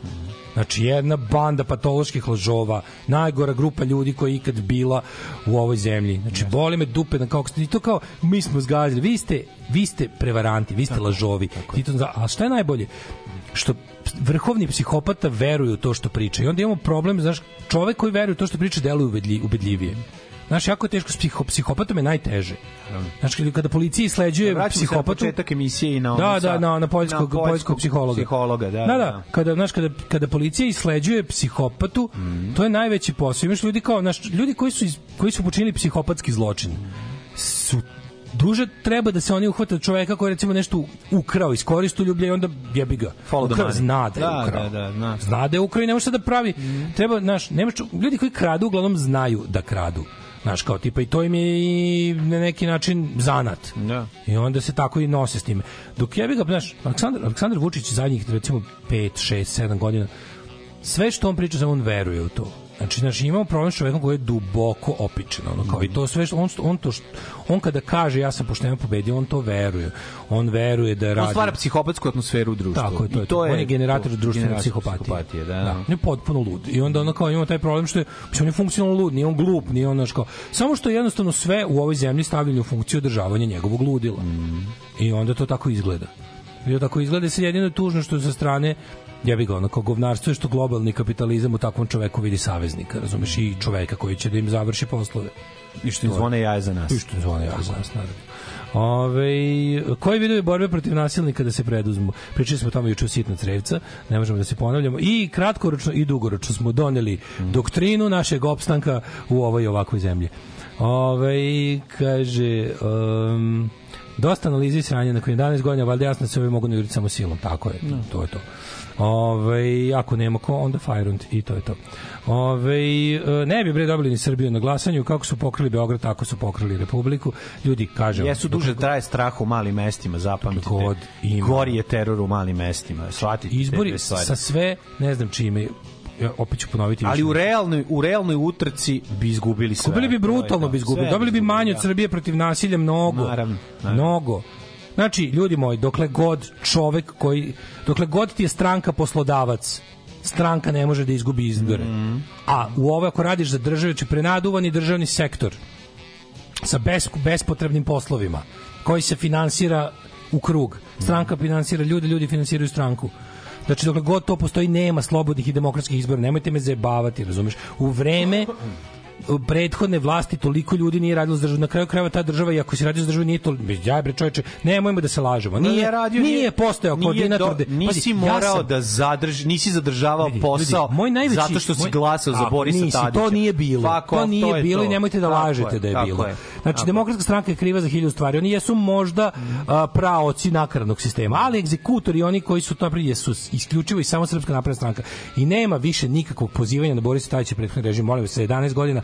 Znači, jedna banda patoloških lažova, najgora grupa ljudi koja je ikad bila u ovoj zemlji. Znači, boli me dupe na kako i to kao, mi smo zgazili. Vi ste, vi ste prevaranti, vi ste lažovi. Ti to, zna- a šta je najbolje? Što vrhovni psihopata veruje u to što priča. I onda imamo problem, znaš, čovek koji veruje to što priča deluje ubedlji- ubedljivije. Znaš, jako je teško s psiho, psihopatom je najteže. Znaš, kada- policija isleđuje Vraćamo se na psihopatu... početak emisije i na Da, da, na, na poljskog, na poljskog psihologa. psihologa, da, da, da. da. Kada, znaš, kada, kada policija isleđuje psihopatu, Mhm. to je najveći posao. Imaš ljudi kao, znaš, ljudi koji su, iz- koji su počinili psihopatski zločin su duže treba da se oni uhvate čoveka koji recimo nešto ukrao, iskoristio ljublje i onda jebi ga. Follow Ukrao. Zna da je Da, ukrao. da, da, zna. Zna da je ukrao i ne može da pravi. Treba, znaš, nemaš, ljudi koji kradu uglavnom znaju da kradu. Znaš, kao tipa i to im je i na neki način zanat. Da. I onda se tako i nose s time. Dok ja bih ga, znaš, Aleksandar, Aleksandar Vučić zadnjih recimo 5, 6, 7 godina sve što on priča, samo on veruje u to. Znači, znači imamo problem s čovekom koji je duboko opičen, ono kao i to sve što on on to što, on kada kaže ja sam pošteno pobedio, on to veruje. On veruje da On radi. stvara psihopatsku atmosferu u društvu. Tako je, to je, I to. On je generator to, društvene generator psihopatije. psihopatije, da. da. On je potpuno lud. I onda ono kao imamo taj problem što je, mislim, on je funkcionalno lud, nije on glup, nije on znaš kao, samo što je jednostavno sve u ovoj zemlji stavljeno u funkciju održavanja njegovog ludila. Mm. I onda to tako izgleda. I to tako izgleda sad jedino je tužno što sa strane ja bih ga ono kao govnarstvo je što globalni kapitalizam u takvom čoveku vidi saveznika, razumeš, i čoveka koji će da im završi poslove. I što im zvone jaje za nas. I što im zvone jaje za nas, naravno. Ove, koji vidovi borbe protiv nasilnika da se preduzmu? Pričali smo o tome juče u sitna crevca, ne možemo da se ponavljamo. I kratkoročno i dugoročno smo doneli doktrinu našeg opstanka u ovoj i ovakvoj zemlji. Ove, kaže... Um, dosta analize i sranja nakon 11 godina, valjda jasno da se ovi mogu nagriti samo silom. Tako je, to je to. Ove, ako nema ko, onda Fajrund i to je to. Ove, ne bi bre dobili ni Srbiju na glasanju, kako su pokrili Beograd, tako su pokrili Republiku. Ljudi, kažem... Jesu duže traje strah u malim mestima, zapamtite. God ima. Gori je teror u malim mestima. Shvatite te Izbori sa sve, ne znam čime, ja opet ću ponoviti Ali u realnoj, u realnoj utrci bi izgubili sve. Gubili bi brutalno bi izgubili. Dobili bi manje od da. Srbije protiv nasilja mnogo. Naravno, naravno. Mnogo. Znači, ljudi moji, dokle god čovek koji, dokle god ti je stranka poslodavac, stranka ne može da izgubi izbore. Mhm. A u ovo ako radiš za državu, znači prenaduvani državni sektor sa bes, bespotrebnim poslovima koji se finansira u krug. Stranka finansira ljude, ljudi finansiraju stranku. Znači, dokle god to postoji, nema slobodnih i demokratskih izbora. Nemojte me zajebavati, razumeš? U vreme prethodne vlasti toliko ljudi nije radilo za državu. Na kraju krajeva ta država, i ako si radio za državu, nije to... Ja, bre, čoveče, nemojmo da se lažemo. Nije, Nije radio, nije, nije- postojao nije koordinator... do- nisi Pazi, ja morao sam- da zadrži, nisi zadržavao Vidi, posao ljudi, moj najveći, zato što si glasao za Borisa nisi, Tadića. To nije bilo. Fuck to nije je bilo to. i nemojte da Tako lažete je, da je bilo. je, Znači, tako demokratska stranka je kriva za hiljadu stvari. Oni jesu možda a, praoci nakaradnog sistema, ali egzekutori, oni koji su to napravili, su isključivo i samo srpska napredna stranka. I nema više nikakvog pozivanja na Borisa Tadića prethodni režim. Molim sa 11 godina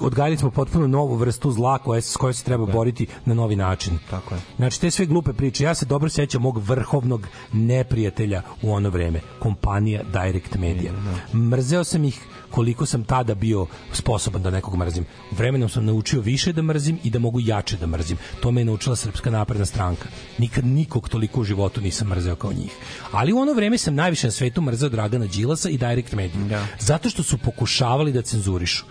odgajali smo potpuno novu vrstu zla koja se, s kojoj se treba boriti na novi način. Tako je. Znači, te sve glupe priče. Ja se dobro sećam mog vrhovnog neprijatelja u ono vreme. Kompanija Direct Media. Mrzeo sam ih koliko sam tada bio sposoban da nekog mrzim. Vremenom sam naučio više da mrzim i da mogu jače da mrzim. To me je naučila Srpska napredna stranka. Nikad nikog toliko u životu nisam mrzeo kao njih. Ali u ono vreme sam najviše na svetu mrzeo Dragana Đilasa i Direct Media. Zato što su pokušavali da cenzurišu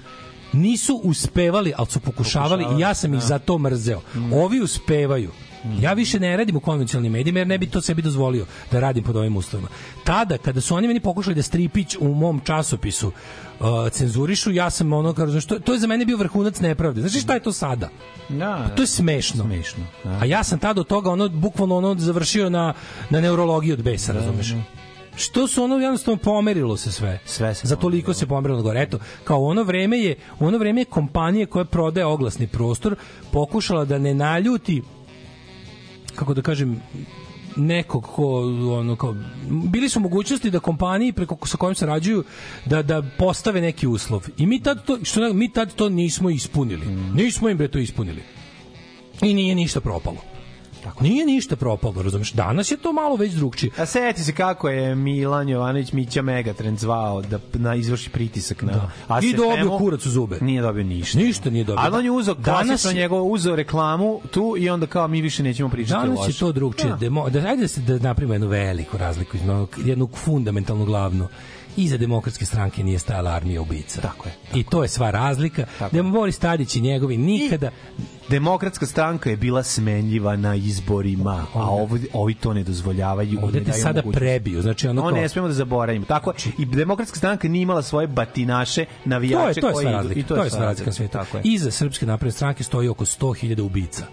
nisu uspevali, ali su pokušavali, i ja sam ih za to mrzeo. Ovi uspevaju. Ja više ne radim u konvencionalnim medijima jer ne bi to sebi dozvolio da radim pod ovim uslovima. Tada, kada su oni meni pokušali da Stripić u mom časopisu uh, cenzurišu, ja sam ono, kao, znaš, to, to je za mene bio vrhunac nepravde. Znaš šta je to sada? Da, To je smešno. Smešno, da. A ja sam tada od toga ono bukvalno ono završio na na neurologiji od besa, razumeš? Što su ono jednostavno pomerilo se sve. Sve se Za toliko se pomerilo gore. Eto, kao ono vreme je, ono vreme je kompanija koja prodaje oglasni prostor pokušala da ne naljuti kako da kažem nekog ko ono kao bili su mogućnosti da kompaniji preko sa kojim sarađuju da da postave neki uslov. I mi tad to što mi tad to nismo ispunili. Nismo im bre to ispunili. I nije ništa propalo Tako. Nije ništa propalo, razumeš? Danas je to malo već drugčije. A seti se kako je Milan Jovanović Mića Megatrend zvao da na izvrši pritisak na Da. ASFM-u. I dobio kurac u zube. Nije dobio ništa. Ništa nije dobio. Ali on je uzeo Danas je- njegov uzeo reklamu tu i onda kao mi više nećemo pričati Danas loše. je to drugčije. Da. Demo, da, ajde da, se, da napravimo jednu veliku razliku, jednu fundamentalnu glavnu. Iza demokratske stranke nije stajala armija ubica. Tako je. I to je sva razlika. Da Boris Tadić i njegovi nikada... Demokratska stranka je bila smenljiva na izborima, a ovi, ovi to ne dozvoljavaju. Ovde te sada mogućnost. prebiju. Znači, ono No, kao- ne smemo da zaboravimo. Tako, I demokratska stranka nije imala svoje batinaše, navijače To je, to je sva razlika. I To, je sva razlika svijetu. Tako je. Iza Srpske napredne stranke stoji oko 100.000 ubica.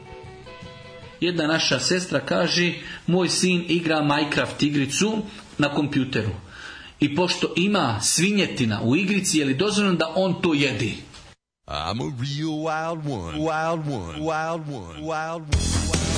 Jedna naša sestra kaže, moj sin igra Minecraft igricu na kompjuteru. I pošto ima svinjetina u igrici, je li dozvoljeno da on to jedi? I'm a real wild one. Wild one. Wild one. Wild one. Well,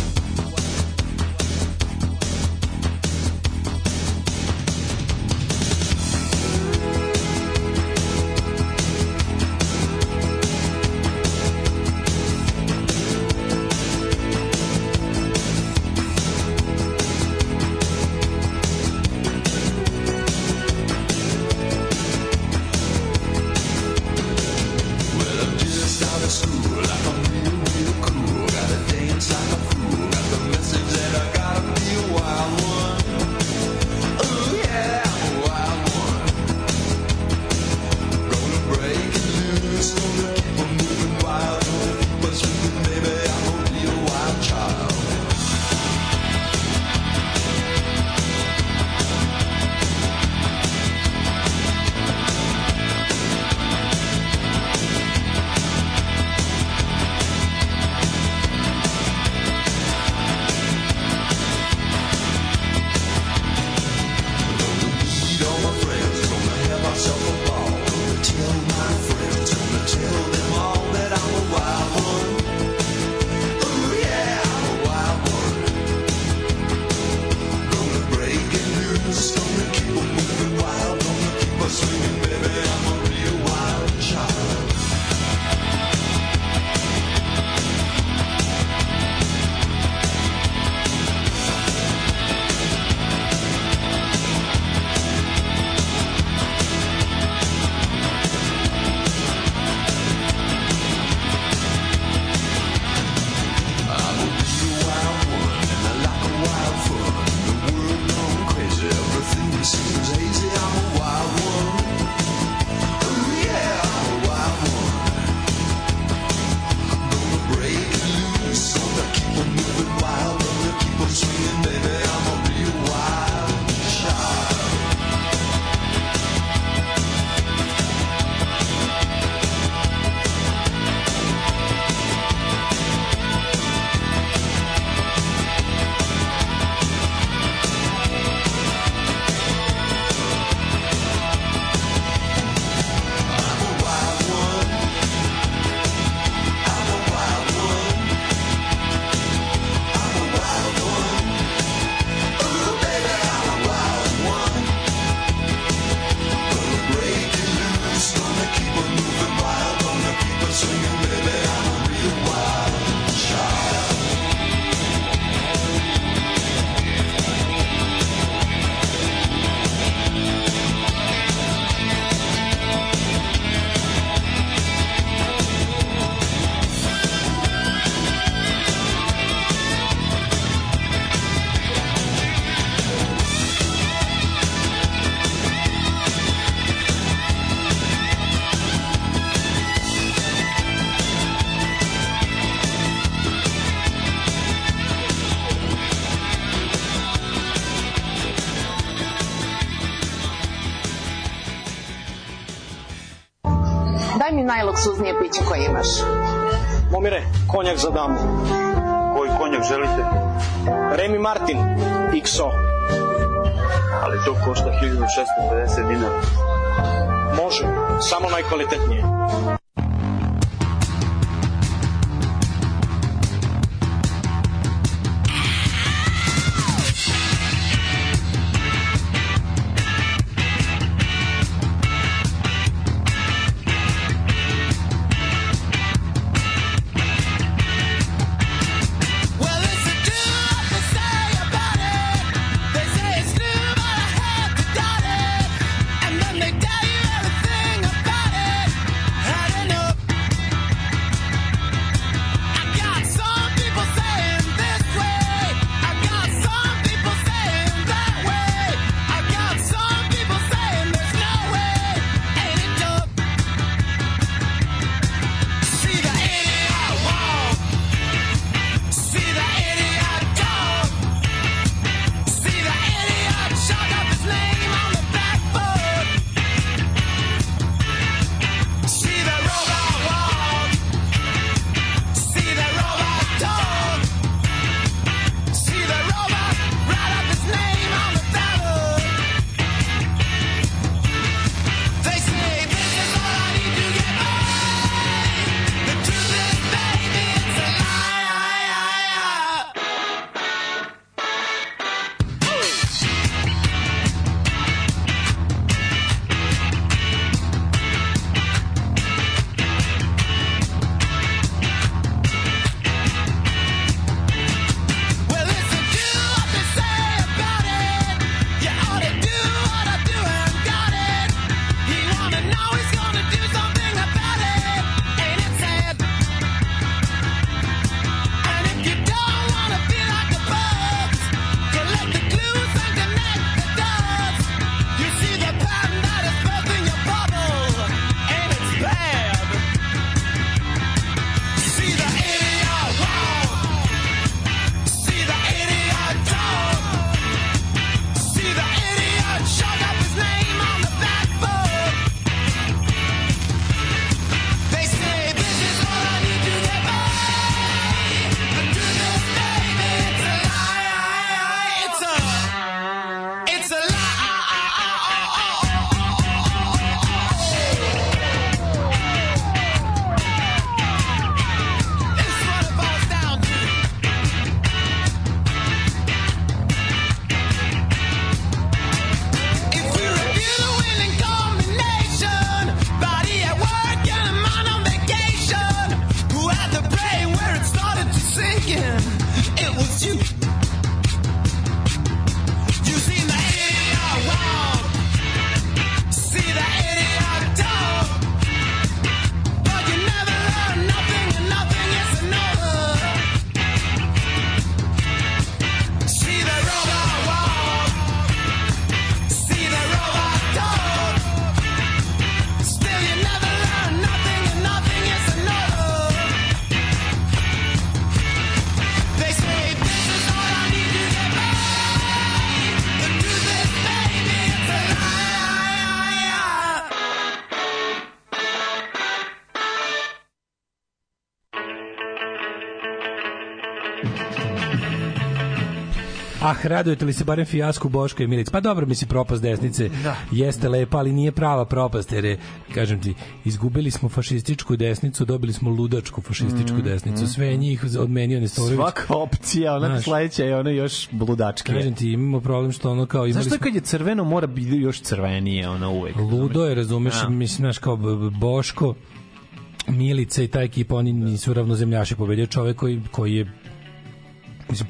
najluksuznije piće koje imaš. Momire, konjak za damu. Koji konjak želite? Remy Martin, XO. ali to košta 1650 dinara. Može, samo najkvalitetnije. Radujete li se barem fijasku Boška i Milic? Pa dobro, misli, propast desnice Da. jeste lepa, ali nije prava propast, jer je, kažem ti, izgubili smo fašističku desnicu, dobili smo ludačku fašističku Mhm, desnicu. mhm. Sve je njih odmenio Nestorović. Svaka opcija, ona Znaš. sledeća je ona još bludačkija. Kažem ti, imamo problem što ono kao Zašto smo... kad je crveno mora biti još crvenije, ona uvek? Ludo je, razumeš, Da. mislim, znaš, kao Boško, Milica i ta ekipa, oni nisu ravnozemljaši, pobedio čovek koji, koji je mislim,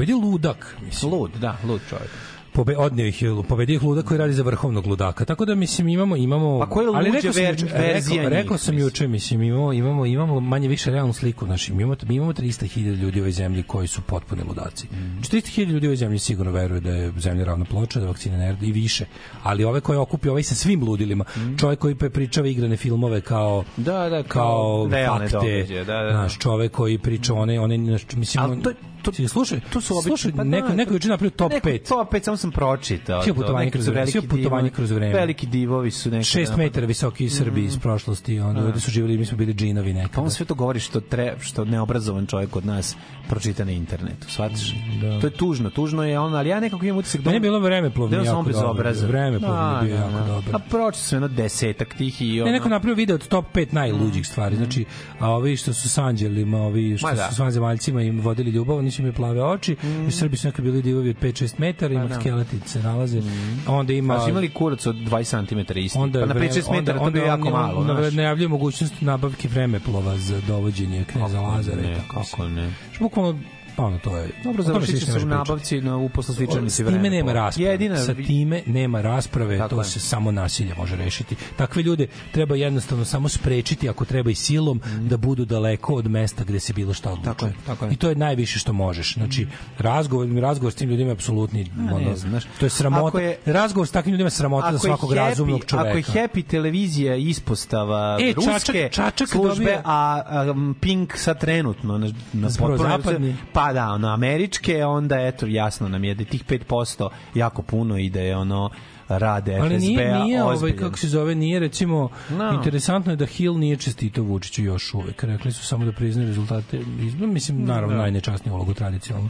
pobedio ludak, mislim. Lud, da, lud čovjek. Pobe, odnio ih pobedio ih ludak koji radi za vrhovnog ludaka. Tako da mislim imamo imamo Pa koja je ali rekao sam, ver- rekao, njih, rekao sam juče mislim imamo imamo imamo manje više realnu sliku znači mi imamo mi imamo 300.000 ljudi u ovoj zemlji koji su potpuni ludaci. Mhm. 400.000 ljudi u ovoj zemlji sigurno veruju da je zemlja ravna ploča, da vakcine ne i više. Ali ove koje okupi ovaj sa svim ludilima, čovjek koji prepričava igrane filmove kao. Da, da, kao kao fakte, događaje, da, da, da. znaš, čovek koji priča one one znaš, mislim Ali to, to, Ti slušaj, to su obični, slušaj, pa da, neko, to- neko juče napravio top Neko 5. Top 5 samo sam pročitao. Sve to, putovanje kroz vreme, sve putovanje kroz vreme. Veliki divovi su neki. 6 metara visoki Srbi iz prošlosti, onda ovde su živjeli, mi smo bili džinovi nekada. Pa on sve to govori što tre, što neobrazovan čovjek od nas pročita na internetu. Shvatiš? To je tužno, tužno je on, ali ja nekako imam utisak da Meni je on- bilo vremeplovno da je on samo jako dobro. Vremeplovno je bio Da, jako da, da. dobro. A pročito sve jedno desetak tih i ono... Ne, neko napravio video od top 5 najluđih stvari. Znači, a ovi što su sa anđelima, ovi što da. su s vanzemaljcima im vodili ljubav, oni su imali plave oči. I Srbi su nekad bili divovi od 5-6 metara, ima Pa da. skeleti se nalaze. A onda ima... A su imali kurac od 20 cm isti. Onda pa na vreme- 5-6 metara to bi onda jako malo. on znaš. najavljuje mogućnost nabavke vremeplova za dovođenje kneza Lazara. i Ne, tako kako ne. Bukvalno, pa ono, to je... Dobro, završit će ne se u nabavci na uposlasličanici S time nema rasprave. Jedina, Sa time nema rasprave, Tako to je. se samo nasilje može rešiti. Takve ljude treba jednostavno samo sprečiti ako treba i silom da budu daleko od mesta gde se bilo šta odlučuje. Tako je, tako je. I to je najviše što možeš. Znači, razgovor, razgovor s tim ljudima je apsolutni A, ne ono, znam, znaš, to je sramota. ako je- razgovor s takvim ljudima je sramota za svakog happy- razumnog čoveka. Ako je Happy televizija ispostava E, ruske Čačak- Čačak službe, dobija- a, a Pink sad trenutno na, na potpuno- zapadni. pa da, ono, američke, onda eto, jasno nam je da je tih 5% jako puno i da je ono rade Ali nije, FSB-a nije ovaj, kako se zove, nije recimo, No. interesantno je da Hill nije čestito Vučiću još uvek. Rekli su samo da priznaju rezultate izbora, mislim, naravno, Da. najnečasniju ulogu tradicionalno.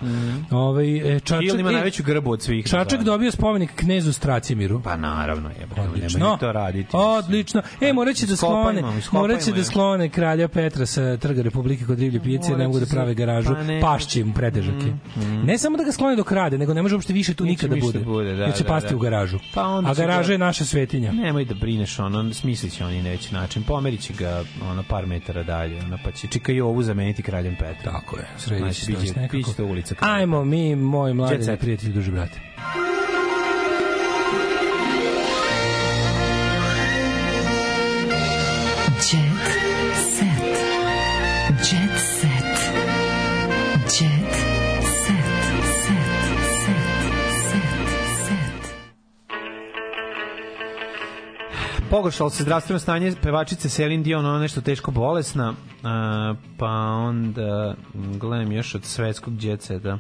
Ovaj, e, Čačak, Hill ima e, najveću grbu od svih. Čačak dobio spomenik knezu Stracimiru. Pa naravno je, Odlično. to raditi. Odlično. E, morat će da sklone, Iskopajmo, iskopajmo morat će da sklone kralja Petra sa trga Republike kod Rivlje pijace, ne mogu da prave garažu. pa. Pašće im pretežak je. Ne samo da ga sklone dok rade, nego ne može uopšte više tu nikada bude. da bude, da, jer će da, pasti da. u garažu. Pa onda A će garaža ga- je naša svetinja. Nemoj da brineš, ono, smislit će oni neći način. Pomerit će ga ono, par metara dalje, ono, pa će Čika i ovu zameniti kraljem Petra. Tako je, se to biće, biće ulica. kralja. Ajmo, mi, moj mladi prijatelj, duže brate. Pogoršalo se zdravstveno stanje pevačice Celine Dion, ona nešto teško bolesna, a, pa onda m, gledam još od svetskog djeceta.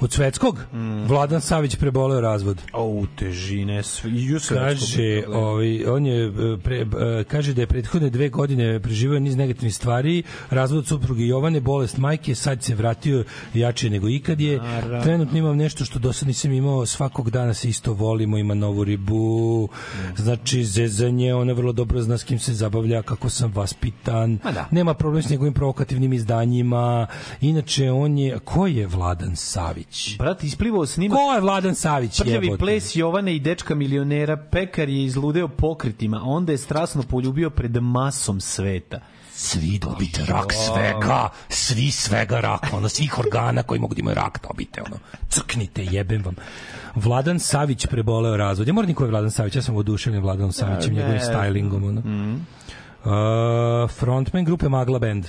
Od svetskog, Vladan Savić preboleo razvod. O, težine, sve, i u svetskom. Kaže, ovaj, on je e, pre, e, kaže da je prethodne dve godine preživio niz negativnih stvari, razvod od supruge Jovane, bolest majke, sad se vratio jače nego ikad je. Naravno. Trenutno imam nešto što do sad nisam imao, svakog dana se isto volimo, ima novu ribu, znači zezanje, ona vrlo dobro zna s kim se zabavlja, kako sam vaspitan, da. nema problem s njegovim provokativnim izdanjima, inače on je, ko je Vladan Savić? Brat, isplivao snimak Ko je Vladan Savić? Prljavi ples Jovane i dečka milionera, pekar je izludeo pokretima, onda je strasno poljubio pred masom sveta. svi dobite rak svega, svi svega raka, ono, svih organa koji mogu da imaju rak dobite, ono, crknite, jebem vam. Vladan Savić preboleo razvod. Ja moram niko je Vladan Savić, ja sam oduševljen Vladanom Savićem, njegovim stylingom, ono. Uh, frontman grupe Magla Band.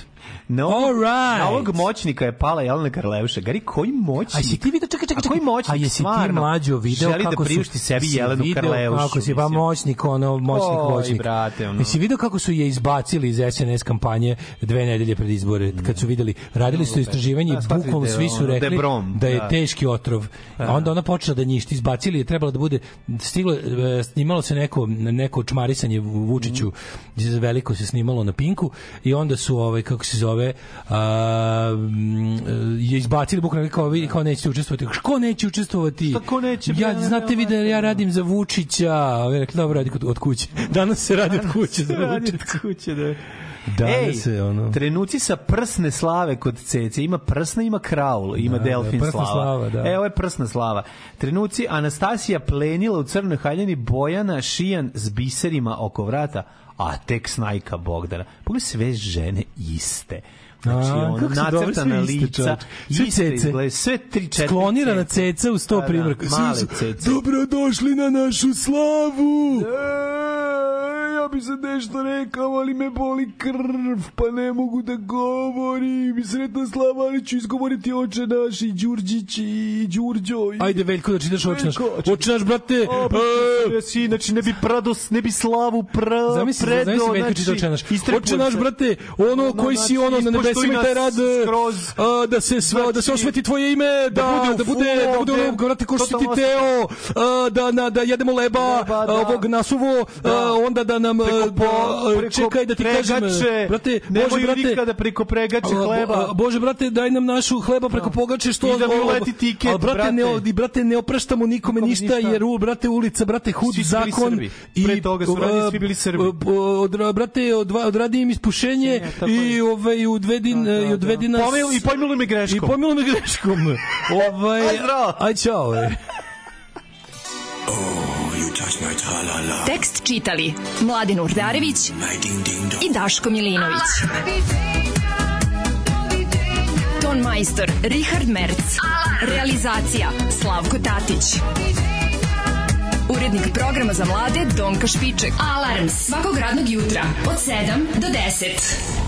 Na ovog, All right. na ovog moćnika je pala Jelena Karleuša. Gari, koji moćnik? A si ti vidio, čekaj, čekaj, A koji čekaj. moćnik A jesi ti mlađo video želi kako da priušti su, sebi Jelenu Karleušu? Kako si pa moćnik, ono, moćnik, Oj, moćnik. brate, ono. Jesi video kako su je izbacili iz SNS kampanje dve nedelje pred izbore, kad su videli, radili su istraživanje Da, i bukvalno da svi su da rekli brom, da je da. teški otrov. A onda ona počela da njišti, izbacili je, trebalo da bude, stiglo, e, snimalo se neko, neko čmarisanje Vučiću, mm. veliko se snimalo na Pinku i onda su, ovaj, kako se zove, a, mm, je izbacili bukvalno kao, vi, kao nećete učestvovati. Ko neće učestvovati? Šta ko neće, Ja, znate vi da ja radim za Vučića. Ovi rekli, dobro, radi od kuće. Danas se radi od kuće. za Radi Vučića. od kuće, da. Danas Ej, se, ono... trenuci sa prsne slave kod Cece. Ima prsna, ima kraul, ima Da, delfin da, slava. slava, da. E, ovo je prsna slava. Trenuci Anastasija plenila u crnoj haljini Bojana Šijan s biserima oko vrata, a tek snajka Bogdana. Pogledaj sve žene iste. Znači, A, ono, nacrtana lica. Sve iste sve tri, četiri Sklonirana ceca u sto Da, da. Svi male cece. Dobrodošli na našu slavu! Ej, ja bi sad nešto rekao, ali me boli krv, pa ne mogu da govorim. Sretna slava, ali ću izgovoriti oče naš i Đurđić i Đurđo. I... Ajde, Veljko, da čitaš oče naš. Oče naš, brate. O, e, si, znači ne bi prados, ne bi slavu pra, Zamisli, predo, zamisli Veljko čita oče naš. Oče naš, brate, ono koji si ono na i taj rad e, a, da se sva, da se osveti tvoje ime, da da bude da bude ono brate ko što ti teo, a, da na da jedemo leba, a, ovog nasuvo, a, onda da nam a, da, čekaj da ti kažem, brate, Bože brate, nikada preko pregače hleba. Bože brate, daj nam našu hleba preko pogače što I da mi uleti tiket, a, brate, ne brate. i brate ne opraštamo nikome Nikome ništa ništa. jer u brate ulica brate hud zakon Srbi. Pre toga su radili, svi bili Srbi. brate od, odradi im ispušenje i ovaj odvedi i odvedi nas Pomil- i pojmilo me greškom. i pojmilo me greškom ovaj Aj, zdravo. aj čao. You touch my tra-la-la. Tekst čitali Mladin Urdarević i Daško Milinović. Ton majstor Richard Merc. Realizacija Slavko Tatić. Urednik programa za mlade Donka Špiček. Alarms svakog radnog jutra od 7 do 10.